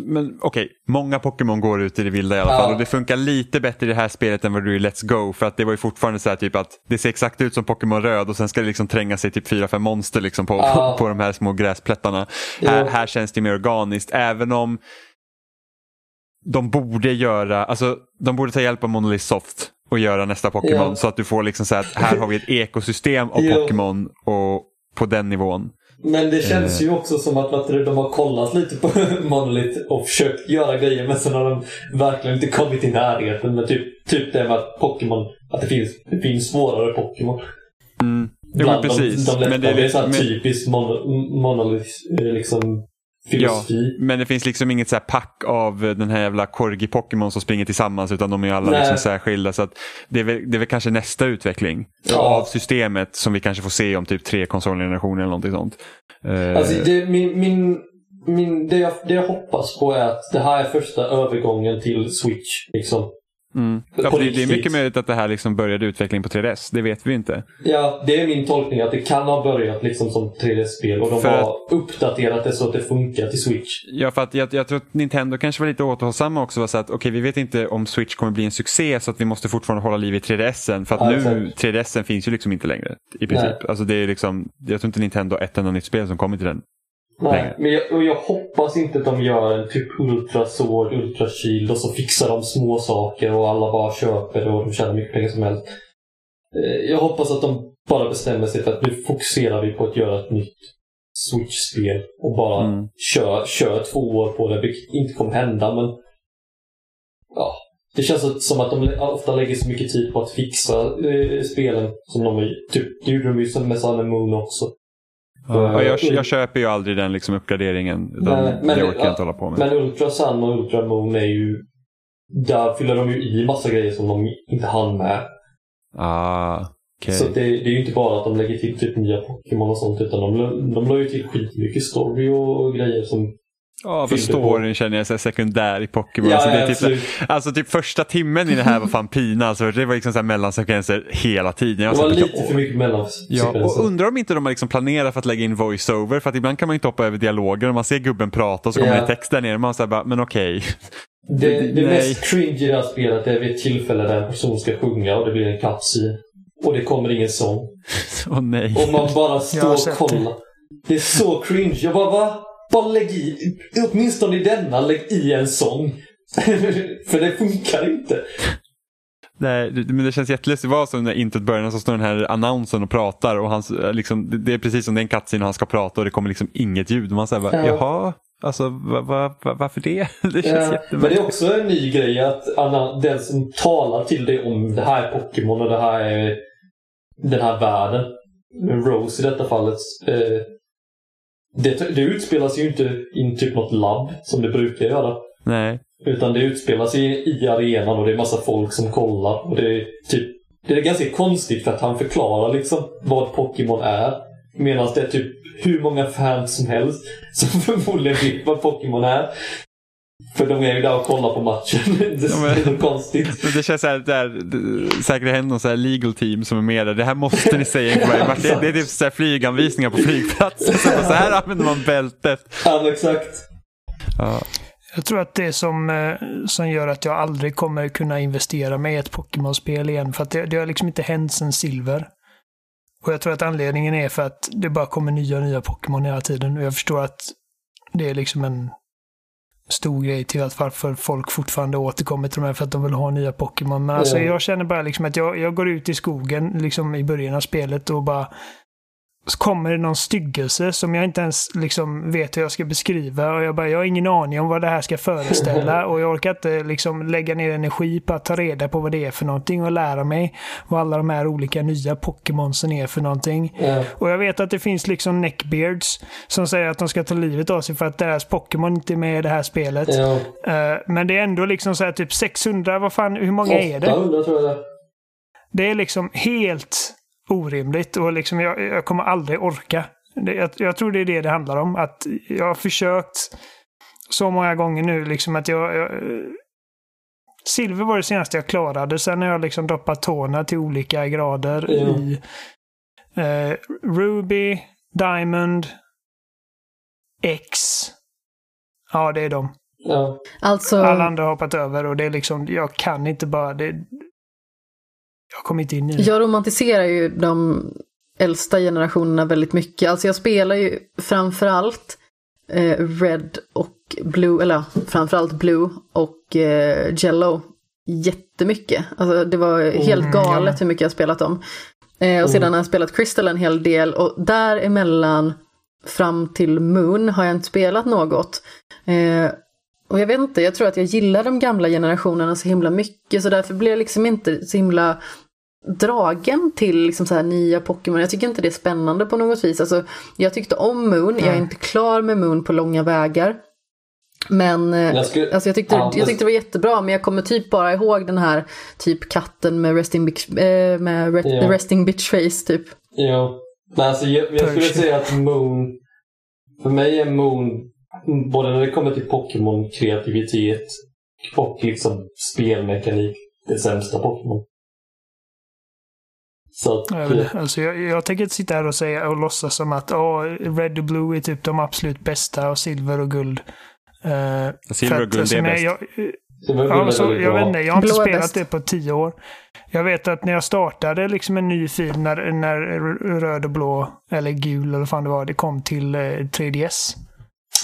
Speaker 1: men okej, många Pokémon går ut i det vilda i alla
Speaker 4: Ja.
Speaker 1: fall och det funkar lite bättre i det här spelet än vad det gjorde i Let's Go för att det var ju fortfarande så här typ att det ser exakt ut som Pokémon Röd och sen ska det liksom tränga sig typ fyra fem monster liksom på,
Speaker 4: Ja.
Speaker 1: på, på de här små gräsplättarna.
Speaker 4: Ja.
Speaker 1: Här, här känns det mer organiskt även om de borde göra, alltså de borde ta hjälp av Monolith Soft och göra nästa Pokémon så att du får liksom så här att här har vi ett ekosystem av. Pokémon och på den nivån.
Speaker 4: Men det känns ju också som att du, de har kollat lite på <laughs> Monolith och försökt göra grejer men sen har de verkligen inte kommit i närheten med typ, typ det med att Pokémon, att det finns, det finns svårare Pokémon.
Speaker 1: Mm. Jo, precis.
Speaker 4: De, de
Speaker 1: men
Speaker 4: det, är, det är så här
Speaker 1: men,
Speaker 4: typiskt mono, Monolith eh, liksom, filosofi.
Speaker 1: Ja, men det finns liksom inget så pack av den här jävla Corgi-Pokémon som springer tillsammans utan de är alla liksom särskilda. Så det, är väl, det är väl kanske nästa utveckling ja. av systemet som vi kanske får se om typ tre konsolgenerationer eller någonting sånt.
Speaker 4: Uh... Alltså, det, min, min, min, det, jag, det jag hoppas på är att det här är första övergången till Switch. Liksom.
Speaker 1: Mm. Ja, det, det, är mycket möjligt att det här liksom började utveckling på 3DS. Det vet vi inte.
Speaker 4: Ja, det är min tolkning att det kan ha börjat liksom som 3DS-spel och de för har uppdaterat det så att det funkar till Switch.
Speaker 1: Ja, för att jag, jag tror att Nintendo kanske var lite återhållsamma också. Så att okej, okay, vi vet inte om Switch kommer bli en succé så att vi måste fortfarande hålla liv i 3DSen. För att ja, nu, 3DSen finns ju liksom inte längre i princip. Alltså det är liksom, jag tror inte Nintendo har ett enda nytt spel som kommer till den.
Speaker 4: Nej, men jag, och jag hoppas inte att de gör en typ Ultra Sword, Ultra Shield och så fixar de små saker och alla bara köper och de tjänar mycket pengar som helst. Eh, jag hoppas att de bara bestämmer sig för att nu fokuserar vi på att göra ett nytt Switch-spel och bara mm. kör, kör två år på det, vilket inte kommer hända men ja, det känns som att de ofta lägger så mycket tid på att fixa eh, spelen som de typ, det gjorde de ju med Sun Moon också.
Speaker 1: Ja, jag, jag, köper ju aldrig den liksom uppgraderingen. Nej, men, det orkar jag inte hålla på med.
Speaker 4: Men Ultra Sun och Ultra Moon är ju... Där fyller de ju i massa grejer som de inte hann med.
Speaker 1: Ah, okay.
Speaker 4: Så det, det, är ju inte bara att de lägger till typ nya Pokémon och sånt utan de, de la ju till skitmycket story och grejer som
Speaker 1: Ja, för storyn känner jag så sekundär i Pokémon. Ja, alltså, det är typ, alltså typ första timmen i det här var fan pina. Alltså, det var liksom så mellansekvenser hela tiden.
Speaker 4: Jag det var lite typ, för mycket mellansekvenser.
Speaker 1: Ja, och undrar om inte de har liksom planerat för att lägga in voice-over. För att ibland kan man inte hoppa över dialoger och man ser gubben prata och så kommer det text där nere. Man säger bara, men okej. Okay.
Speaker 4: Det, det mest cringe i det här spelet är vid ett tillfälle där en person ska sjunga och det blir en cutscene. Och det kommer ingen sång. <laughs>
Speaker 1: Åh oh, nej.
Speaker 4: Och man bara står och kollar. Det är så cringe. Jag bara, va? Bara lägg i, åtminstone i denna, lägg i en sång. <laughs> För det funkar inte.
Speaker 1: Nej, men det känns jättelustigt. Det var så när introt börjar så står den här annonsen och pratar och han, liksom, det är precis som den kattsin och han ska prata och det kommer liksom inget ljud. Man säger bara, ja. jaha, alltså va, va, va, varför det? <laughs> det känns ja,
Speaker 4: Men det är också en ny grej att Anna, den som talar till dig om det här är Pokémon och det här är den här världen. Rose i detta fallet. Eh, det, det utspelas ju inte i typ något labb som det brukar göra.
Speaker 1: Nej.
Speaker 4: Utan det utspelas i, i arenan och det är massa folk som kollar. Och det är typ det är ganska konstigt för att han förklarar liksom vad Pokémon är. Medan det är typ hur många fans som helst som <laughs> förmodligen vet vad Pokémon är. För de är ju där och kollar på matchen. <laughs> det är så konstigt.
Speaker 1: Det känns så här, där, säkert händer någon så här legal team som är med där. Det här måste ni säga inför varje match. Det, det är typ så här flyganvisningar på flygplatsen. Så, så här använder man bältet.
Speaker 4: Ja, exakt.
Speaker 1: Ja.
Speaker 2: Jag tror att det som, eh, som gör att jag aldrig kommer kunna investera mig i ett Pokémon-spel igen, för att det, det har liksom inte hänt sedan Silver. Och jag tror att anledningen är för att det bara kommer nya och nya Pokémon hela tiden. Och jag förstår att det är liksom en stor grej till att varför folk fortfarande återkommer till de här för att de vill ha nya Pokémon. Men alltså, jag känner bara liksom att jag, jag går ut i skogen liksom i början av spelet och bara kommer det någon styggelse som jag inte ens liksom vet hur jag ska beskriva. Och jag, bara, jag har ingen aning om vad det här ska föreställa. <laughs> Och jag orkar inte liksom lägga ner energi på att ta reda på vad det är för någonting och lära mig vad alla de här olika nya Pokémonsen är för någonting.
Speaker 4: Mm.
Speaker 2: Och jag vet att det finns liksom neckbeards som säger att de ska ta livet av sig för att deras Pokémon inte är med i det här spelet.
Speaker 4: Mm.
Speaker 2: Uh, men det är ändå liksom så här typ 600, vad fan, hur många 800, är det?
Speaker 4: 800 tror jag det är.
Speaker 2: Det är liksom helt orimligt och liksom jag, jag kommer aldrig orka. Det, jag, jag, tror det är det det handlar om. Att jag har försökt så många gånger nu liksom att jag, jag Silver var det senaste jag klarade. Sen har jag liksom droppat tårna till olika grader mm. i eh, Ruby, Diamond, X. Ja, det är de.
Speaker 4: Ja.
Speaker 3: Alltså...
Speaker 2: Alla andra har hoppat över och det är liksom, jag kan inte bara, det, jag kom inte in i det.
Speaker 3: Jag romantiserar ju de äldsta generationerna väldigt mycket. Alltså jag spelar ju framförallt eh, Red och Blue, eller framförallt Blue och eh, Jello jättemycket. Alltså det var helt mm, galet hur mycket jag spelat dem. Eh, och mm. sedan har jag spelat Crystal en hel del och däremellan fram till Moon har jag inte spelat något. Eh, och jag vet inte, jag tror att jag gillar de gamla generationerna så himla mycket så därför blir jag liksom inte så himla dragen till liksom så här nya Pokémon. Jag tycker inte det är spännande på något vis. Alltså, jag tyckte om Moon, jag är inte klar med Moon på långa vägar. Men eh,
Speaker 4: Jag skulle-
Speaker 3: alltså jag, tyckte,
Speaker 4: Ja,
Speaker 3: jag tyckte det var jättebra men jag kommer typ bara ihåg den här typ katten med resting bitch, eh, med re,
Speaker 4: Ja.
Speaker 3: resting bitch face typ.
Speaker 4: Ja. Men alltså jag, jag skulle säga att Moon... För mig är Moon, både när det kommer till Pokémon-kreativitet och liksom spelmekanik, det sämsta Pokémon. Så att,
Speaker 2: Jag, vet inte, alltså jag, jag tänker inte sitta här och säga och låtsas som att åh, Red och Blue är typ de absolut bästa och silver och guld. Uh,
Speaker 1: Silver och guld är bäst.
Speaker 2: Jag, ja, så, jag vet inte, jag har inte
Speaker 3: Blå
Speaker 2: spelat det på tio år. Jag vet att när jag startade liksom en ny fil när, när röd och blå, eller gul eller vad fan det var, det kom till eh, 3DS.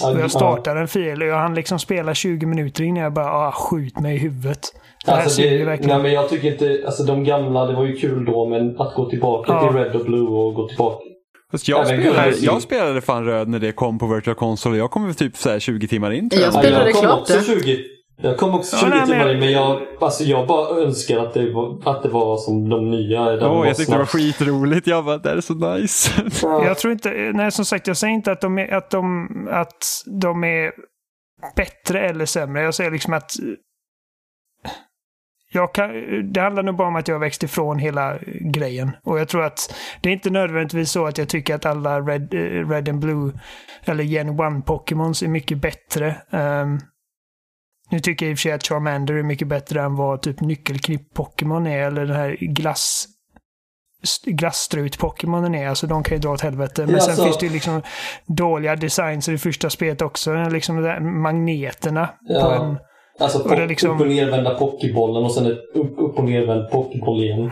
Speaker 4: Ja,
Speaker 2: Och
Speaker 4: ja.
Speaker 2: jag startade en fil och jag hann liksom spela 20 minuter innan jag bara, ah, skjut mig i huvudet. Det
Speaker 4: Alltså det,
Speaker 2: verkligen.
Speaker 4: nej men jag tycker inte, alltså de gamla, det var ju kul då, men att gå tillbaka
Speaker 2: Ja.
Speaker 4: till Red och Blue och gå tillbaka.
Speaker 1: Fast jag,
Speaker 4: Även
Speaker 1: spelade,
Speaker 4: Galaxy.
Speaker 1: jag spelade fan röd när det kom på Virtual Console. Jag kom väl typ så här 20 timmar in tror
Speaker 3: Jag
Speaker 1: jag.
Speaker 3: spelade
Speaker 4: ja, jag kom
Speaker 3: klart
Speaker 4: också
Speaker 3: det.
Speaker 4: 20. Jag kom också
Speaker 2: Ja,
Speaker 4: 20
Speaker 2: nej, men-
Speaker 4: timmar in, men jag, alltså jag bara önskar att det var, att det var som de nya. var
Speaker 1: jag tyckte det var skitroligt. Jag bara, det är så nice. <laughs>
Speaker 4: Ja.
Speaker 2: Jag tror inte, nej som sagt jag säger inte att de är, att de, att de är bättre eller sämre. Jag säger liksom att jag kan, det handlar nog bara om att jag har växt ifrån hela grejen. Och jag tror att det är inte nödvändigtvis så att jag tycker att alla Red, eh, Red and Blue eller Gen 1 Pokémons är mycket bättre. Ehm, nu tycker jag i och för sig att Charmander är mycket bättre än vad typ nyckelknipp-Pokémon är eller den här glass glasstrut-Pokémonen är. Alltså de kan ju dra åt helvete. Men
Speaker 4: Ja,
Speaker 2: sen
Speaker 4: så-
Speaker 2: finns det ju liksom dåliga designs i det första spelet också. Liksom de där magneterna på
Speaker 4: Ja.
Speaker 2: en...
Speaker 4: Alltså
Speaker 2: Och liksom-
Speaker 4: upp och nervända pokébollen och sen upp och nervänd pokéboll igen.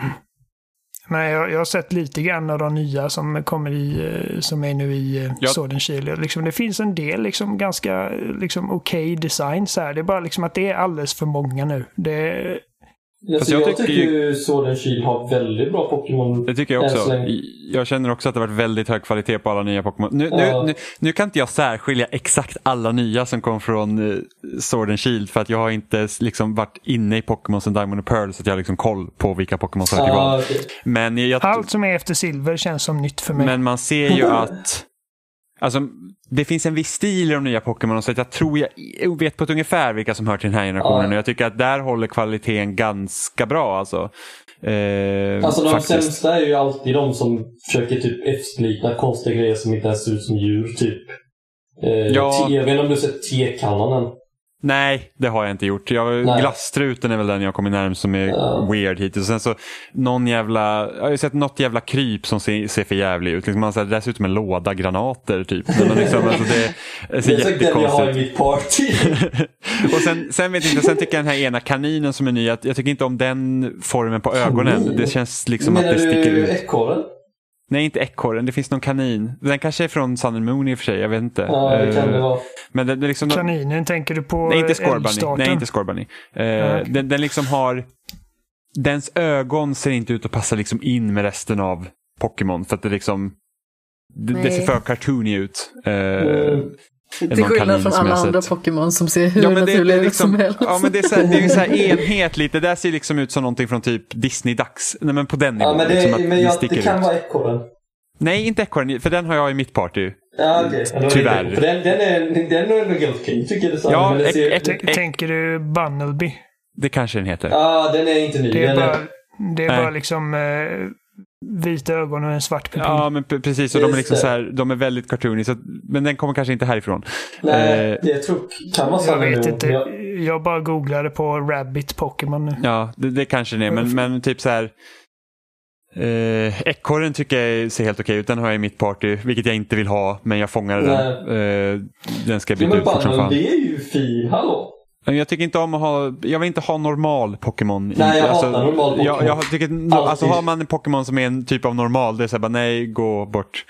Speaker 2: Men jag, jag har sett lite grann av de nya som kommer i, eh, som är nu i eh,
Speaker 1: Ja.
Speaker 2: Shield. Liksom, det finns en del liksom ganska liksom, okej designs här. Det är bara liksom att det är alldeles för många nu. Det,
Speaker 4: Alltså,
Speaker 1: jag
Speaker 4: jag,
Speaker 1: tycker
Speaker 4: ju Sword and Shield har väldigt bra Pokémon.
Speaker 1: Det tycker jag också. Jag känner också att det har varit väldigt hög kvalitet på alla nya Pokémon. Nu,
Speaker 4: Ja.
Speaker 1: nu, nu, nu kan inte jag särskilja exakt alla nya som kom från eh, Sword and Shield för att jag har inte liksom varit inne i Pokémon sen Diamond och Pearl så att jag har liksom koll på vilka Pokémon som
Speaker 4: okej.
Speaker 1: Men, jag,
Speaker 2: allt som är efter silver känns som nytt för mig.
Speaker 1: men man ser ju <laughs> att Alltså, det finns en viss stil i de nya Pokémon så att jag tror jag, vet på ett ungefär vilka som hör till den här generationen
Speaker 4: Ja.
Speaker 1: och jag tycker att där håller kvaliteten ganska bra. Alltså, eh,
Speaker 4: Alltså de
Speaker 1: faktiskt.
Speaker 4: sämsta är ju alltid de som försöker typ efterlikna konstiga grejer som inte ens ser ut som djur. Typ. Eh,
Speaker 1: Ja.
Speaker 4: Jag vet inte om du har sett tekannan än?
Speaker 1: Nej, det har jag inte gjort. Jag,
Speaker 4: Nej.
Speaker 1: glasstruten är väl den jag kommit närmast som är
Speaker 4: Ja.
Speaker 1: weird hittills. Och sen så någon jävla, jag har sett något jävla kryp som ser, ser för jävligt ut. Liksom man ser dessutom en låda granater typ. Men liksom, alltså det, det ser
Speaker 4: Det är säkert den jag har i
Speaker 1: jättekonstigt
Speaker 4: mitt party. <laughs>
Speaker 1: och sen, sen vet jag inte, sen tycker jag den här ena kaninen som är ny, att jag tycker inte om den formen på ögonen. Det känns liksom att
Speaker 4: Menar
Speaker 1: det sticker
Speaker 4: du
Speaker 1: ut.
Speaker 4: ekorren?
Speaker 1: Nej, inte ekorren, det finns någon kanin. Den kanske är från Sun and Moon i och för sig, jag vet inte.
Speaker 4: Ja, det kan
Speaker 1: Eh,
Speaker 4: det vara.
Speaker 1: Men det är liksom
Speaker 2: Kaninen tänker du på
Speaker 1: Nej, inte Scorbunny. Nej, inte Scorbunny. Eh,
Speaker 2: Ja, okej.
Speaker 1: den, den liksom har... Dens ögon ser inte ut att passa liksom in med resten av Pokémon. För att det liksom... Det, det ser för cartoony ut. Eh,
Speaker 4: Mm.
Speaker 3: Till skillnad
Speaker 1: kanin
Speaker 3: från
Speaker 1: som
Speaker 3: alla andra. Pokémon som ser hur
Speaker 1: Ja men, det, det
Speaker 3: naturliga
Speaker 1: är
Speaker 3: ut som
Speaker 1: liksom,
Speaker 3: helst.
Speaker 1: ja men det är så här, det är så här <laughs> enhetligt. Det där ser liksom ut som någonting från typ Disney-dags. Nej men på den nivån.
Speaker 4: Ja, men
Speaker 1: liksom
Speaker 4: det,
Speaker 1: att
Speaker 4: men jag, det kan
Speaker 1: ut.
Speaker 4: vara ekorren.
Speaker 1: Nej, inte ekorren. För den har jag i mitt party.
Speaker 4: Ja, det
Speaker 1: Tyvärr.
Speaker 4: den, den, är, den är ändå helt okej, tycker jag.
Speaker 1: Ja,
Speaker 4: men det
Speaker 1: ek-
Speaker 4: ser,
Speaker 1: ek-
Speaker 2: Tänker du Bunnelby?
Speaker 1: Det kanske den heter.
Speaker 4: Ja, den är inte ny.
Speaker 2: Det är bara, det är bara liksom eh, vita ögon och en svart pupill.
Speaker 1: Ja, men precis. Och de är, liksom så här, de är väldigt cartoony. Så, att- men den kommer kanske inte härifrån.
Speaker 4: nej,
Speaker 1: Eh,
Speaker 4: det jag tror kan vara
Speaker 2: jag vet
Speaker 4: nu.
Speaker 2: inte.
Speaker 4: Jag,
Speaker 2: Jag bara googlade på Rabbit Pokémon nu.
Speaker 1: Ja, det, det kanske det är. Men, men typ så här. Eh, Ekorren tycker jag ser helt okej ut. Den har jag i mitt party, vilket jag inte vill ha. Men jag fångade den. Eh, den ska jag
Speaker 4: ja,
Speaker 1: byta
Speaker 4: men
Speaker 1: ut fort som fan.
Speaker 4: det är ju fin. Hallå?
Speaker 1: Men Jag tycker inte om att ha, jag vill inte ha normal Pokémon.
Speaker 4: Nej, jag hatar normal Pokémon.
Speaker 1: Jag, jag tycker, alltså har man en Pokémon som är en typ av normal, det är så här bara nej, gå bort.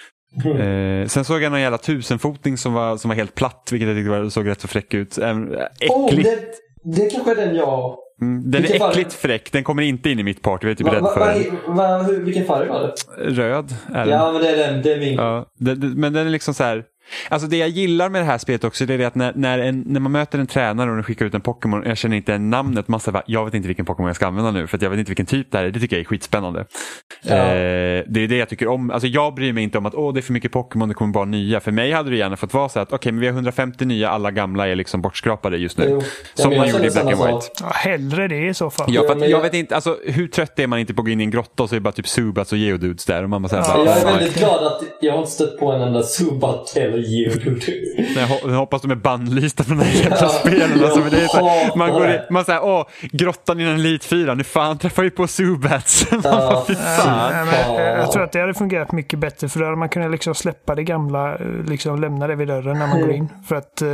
Speaker 1: Eh, sen såg jag någon jävla tusenfoting som var, som var helt platt, vilket jag tyckte var, såg rätt så fräck ut. Även,
Speaker 4: Oh,
Speaker 1: äckligt.
Speaker 4: det, det kanske är den jag
Speaker 1: Mm, den
Speaker 4: Vilken
Speaker 1: är
Speaker 4: färg?
Speaker 1: äckligt fräck. Den kommer inte in i mitt party. Jag är typ
Speaker 4: Va,
Speaker 1: rädd
Speaker 4: va,
Speaker 1: för
Speaker 4: va,
Speaker 1: den.
Speaker 4: va, hur, vilken färg var det?
Speaker 1: Röd är den.
Speaker 4: Ja, men det är den. Det är min.
Speaker 1: Ja, det, det, men den är liksom så här. Alltså det jag gillar med det här spelet också det är det att när, när, en, när man möter en tränare och den skickar ut en Pokémon jag känner inte namnet, man säger jag vet inte vilken Pokémon jag ska använda nu för att jag vet inte vilken typ det här är. Det tycker jag är skitspännande.
Speaker 4: Ja.
Speaker 1: Eh, det är det jag tycker om. Alltså jag bryr mig inte om att åh, det är för mycket Pokémon, det kommer bara nya. För mig hade det gärna fått vara så att okej, men vi har 150 nya, alla gamla är liksom bortskrapade just nu.
Speaker 4: Jo.
Speaker 1: Som man gjorde i Black and White.
Speaker 2: Ja, hellre det i så fall.
Speaker 1: Ja, för jag vet inte, alltså hur trött är man inte på att gå in i en grotta och så är det bara typ Subats och Geodudes där och man bara
Speaker 2: Ja,
Speaker 1: bara,
Speaker 4: Jag är väldigt glad att jag har inte stött på en enda Subat eller Geodude.
Speaker 1: Nej, jag ho- jag hoppas de är bannlysta från de här jävla
Speaker 4: Ja,
Speaker 1: spelen. Alltså, men det är så här, man går i,
Speaker 4: hatar
Speaker 1: man säger åh, grottan innan 4, nu fan träffar vi på Subats. <laughs> Man bara, fy fan.
Speaker 2: Nej, men, eh, jag tror att det hade fungerat mycket bättre för då hade man kunnat liksom släppa det gamla, eh, liksom lämna det vid dörren när man går in. <laughs> För att eh,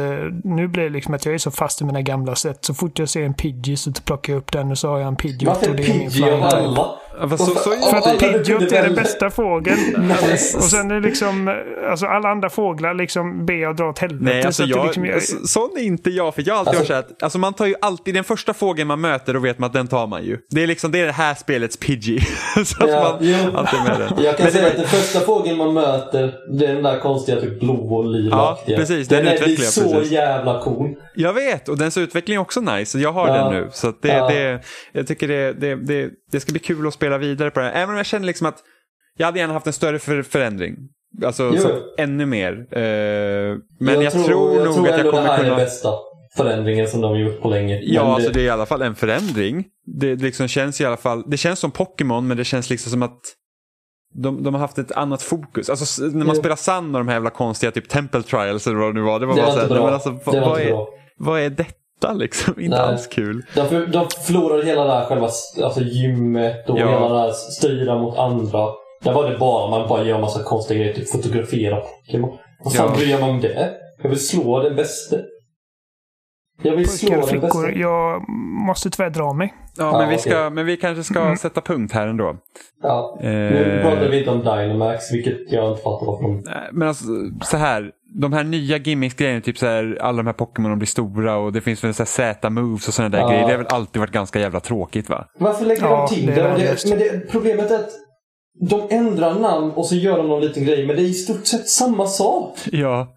Speaker 2: nu blir det liksom att jag är så fast i mina gamla sätt. Så fort jag ser en Pidgey så plockar jag upp den och så har jag en Pidgeot
Speaker 4: Varför
Speaker 2: och det är min
Speaker 4: Pidgey av alla?
Speaker 1: Ja, fast så, så,
Speaker 2: För att Pidgeot är den bästa fågeln. Och sen är liksom, alltså alla andra fåglar liksom ber jag dra åt helvete.
Speaker 1: Nej, alltså
Speaker 2: så
Speaker 1: jag,
Speaker 2: liksom, jag,
Speaker 1: så- sån är inte jag. För jag har alltid
Speaker 4: Alltså-
Speaker 1: varit så att, alltså man tar ju alltid den första fågeln man möter och vet man att den tar man ju. Det är liksom det, är det här spelets Pidgey. <laughs> så att
Speaker 4: Ja,
Speaker 1: man
Speaker 4: jo.
Speaker 1: alltid är med den.
Speaker 4: Jag kan
Speaker 1: Men
Speaker 4: säga
Speaker 1: det-
Speaker 4: att den första fågeln man möter, det är den där konstiga typ blå och lila-aktiga.
Speaker 1: Ja, precis, den
Speaker 4: Den är
Speaker 1: jag,
Speaker 4: så
Speaker 1: precis.
Speaker 4: jävla cool.
Speaker 1: Jag vet, och dens utveckling är också nice. Jag har
Speaker 4: Ja.
Speaker 1: den nu. Så att det,
Speaker 4: Ja.
Speaker 1: det, jag tycker det, det, det, det ska bli kul att spela vidare på det här. Även om jag känner liksom att jag hade gärna haft en större för, förändring. Alltså ännu mer. Eh, men jag, tror,
Speaker 4: jag
Speaker 1: nog
Speaker 4: tror
Speaker 1: att jag
Speaker 4: ändå det
Speaker 1: kommer
Speaker 4: här är
Speaker 1: kunna...
Speaker 4: bästa förändringen som de har gjort på länge.
Speaker 1: Ja,
Speaker 4: Men
Speaker 1: alltså det är i alla fall en förändring. Det liksom känns i alla fall, det känns som Pokémon men det känns liksom som att de, de har haft ett annat fokus. Alltså när man
Speaker 4: Jo.
Speaker 1: spelar Sun och de här jävla konstiga typ Temple Trials eller vad det nu var. Det var
Speaker 4: det
Speaker 1: bara
Speaker 4: var
Speaker 1: så
Speaker 4: inte
Speaker 1: här,
Speaker 4: bra.
Speaker 1: men alltså, vad,
Speaker 4: det var
Speaker 1: vad,
Speaker 4: inte
Speaker 1: är,
Speaker 4: bra.
Speaker 1: vad är detta liksom? <laughs> Inte
Speaker 4: Nej.
Speaker 1: alls kul.
Speaker 4: De, de förlorade hela det här själva alltså gymmet och
Speaker 1: Ja.
Speaker 4: hela det här styra mot andra. Där var det bara man bara gör massa konstiga grejer, typ fotografera Pokémon. Vad fan
Speaker 1: Ja.
Speaker 4: bryr mig om det? Jag vill slå den bästa. Jag vill slå
Speaker 2: pojkar och
Speaker 4: den bästa.
Speaker 2: flickor, jag måste tyvärr dra mig.
Speaker 1: Ja, men, vi
Speaker 4: okej.
Speaker 1: ska, men vi kanske ska
Speaker 2: Mm.
Speaker 1: sätta punkt här ändå.
Speaker 4: Ja. Nu
Speaker 1: Eh,
Speaker 4: pratar vi inte om Dynamax, vilket jag inte fattar varför de...
Speaker 1: Men alltså, så här, de här nya gimmicks-grejerna, typ så här, alla de här Pokémon blir stora och det finns väl så här Z-moves och sådana där
Speaker 4: Ja.
Speaker 1: grejer. Det har väl alltid varit ganska jävla tråkigt va?
Speaker 4: Varför lägger
Speaker 2: Ja,
Speaker 4: de till
Speaker 2: det
Speaker 4: det? det men det, problemet är att de ändrar namn och så gör de någon liten grej, men det är i stort sett samma sak.
Speaker 1: Ja.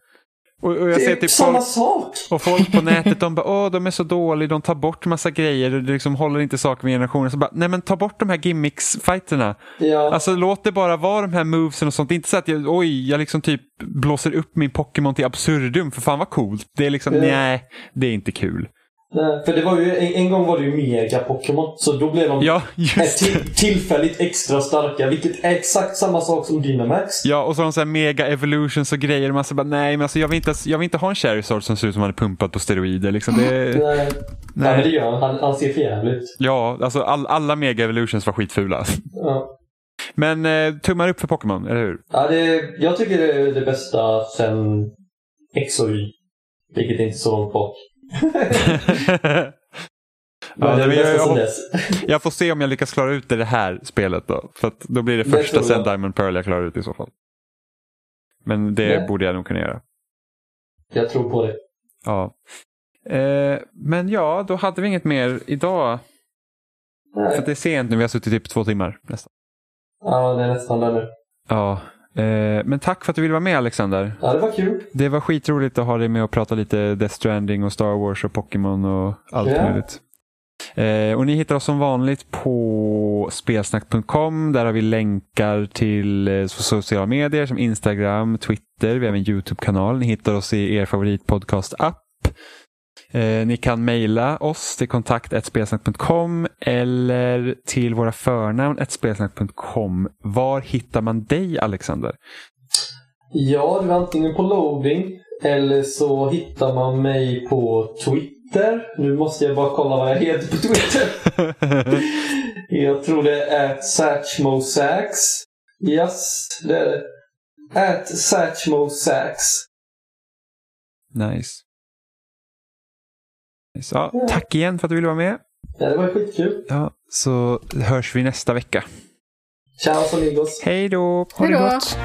Speaker 1: Och, och jag
Speaker 4: Det
Speaker 1: ser typ
Speaker 4: samma
Speaker 1: folk,
Speaker 4: sak.
Speaker 1: och folk på nätet, de bara åh de är så dåliga, de tar bort massa grejer det liksom håller inte saker med generationer. Så bara, nej men ta bort de här gimmicks-fighterna.
Speaker 4: Ja.
Speaker 1: Alltså låt det bara vara de här movesen och sånt. Inte så att jag, oj, jag liksom typ blåser upp min Pokémon till absurdum, för fan vad coolt. Det är liksom,
Speaker 4: Ja.
Speaker 1: nej, det är inte kul.
Speaker 4: Nej, för det var ju, en, en gång var det ju mega-Pokémon, så då blev de
Speaker 1: Ja,
Speaker 4: eh, till, tillfälligt extra starka, vilket är exakt samma sak som Dynamax.
Speaker 1: Ja, och så har de så här mega evolutions och grejer. Man bara, nej, men alltså, jag, vill inte, jag vill inte ha en Charizard som ser ut som han är pumpad på steroider. Liksom. Det,
Speaker 4: Nej. Nej. men det gör han. Han, han ser för jävligt ut.
Speaker 1: ja, alltså all, alla mega evolutions var skitfula.
Speaker 4: Ja.
Speaker 1: Men eh, tummar upp för Pokémon, eller hur?
Speaker 4: Ja, det, jag tycker det är det bästa sen X och Y. Vilket är inte så långt bak.
Speaker 1: Ja,
Speaker 4: det
Speaker 1: jag- jag. <laughs> Jag får se om jag lyckas klara ut det, det här spelet då. För då blir det
Speaker 4: Det
Speaker 1: första sen. Diamond Pearl jag klarar ut i så fall. Men det
Speaker 4: Nej.
Speaker 1: borde jag nog kunna göra.
Speaker 4: Jag tror på det.
Speaker 1: Ja. Eh, men ja, då hade vi inget mer idag. För
Speaker 4: Nej.
Speaker 1: att det är sent nu, vi har suttit typ två timmar nästan.
Speaker 4: Ja, det är nästan där nu.
Speaker 1: Ja. Eh, men tack för att du ville vara med Alexander.
Speaker 4: Ja, det var kul.
Speaker 1: Det var skitroligt att ha dig med och prata lite Death Stranding och Star Wars och Pokémon och allt
Speaker 4: Ja.
Speaker 1: möjligt. Eh, och ni hittar oss som vanligt på spelsnack.com. Där har vi länkar till eh, sociala medier som Instagram, Twitter. Vi har en YouTube-kanal. Ni hittar oss i er favoritpodcast-app. Eh, ni kan mejla oss till kontakt.spelsnack.com eller till våra förnamn spelsnack.com. Var hittar man dig Alexander?
Speaker 4: Ja, det var antingen på loading eller så hittar man mig på Twitter. Nu måste jag bara kolla vad jag heter på Twitter. <laughs> jag tror det är Satchmosax. Yes, det är det. At Satchmosax.
Speaker 1: Nice. Ja, tack igen för att du ville vara med.
Speaker 4: Ja, det var skitkul.
Speaker 1: Ja, så hörs vi nästa vecka.
Speaker 4: Ciao amigos.
Speaker 1: Hej då!
Speaker 2: Ha det
Speaker 3: Hej då.
Speaker 2: gott.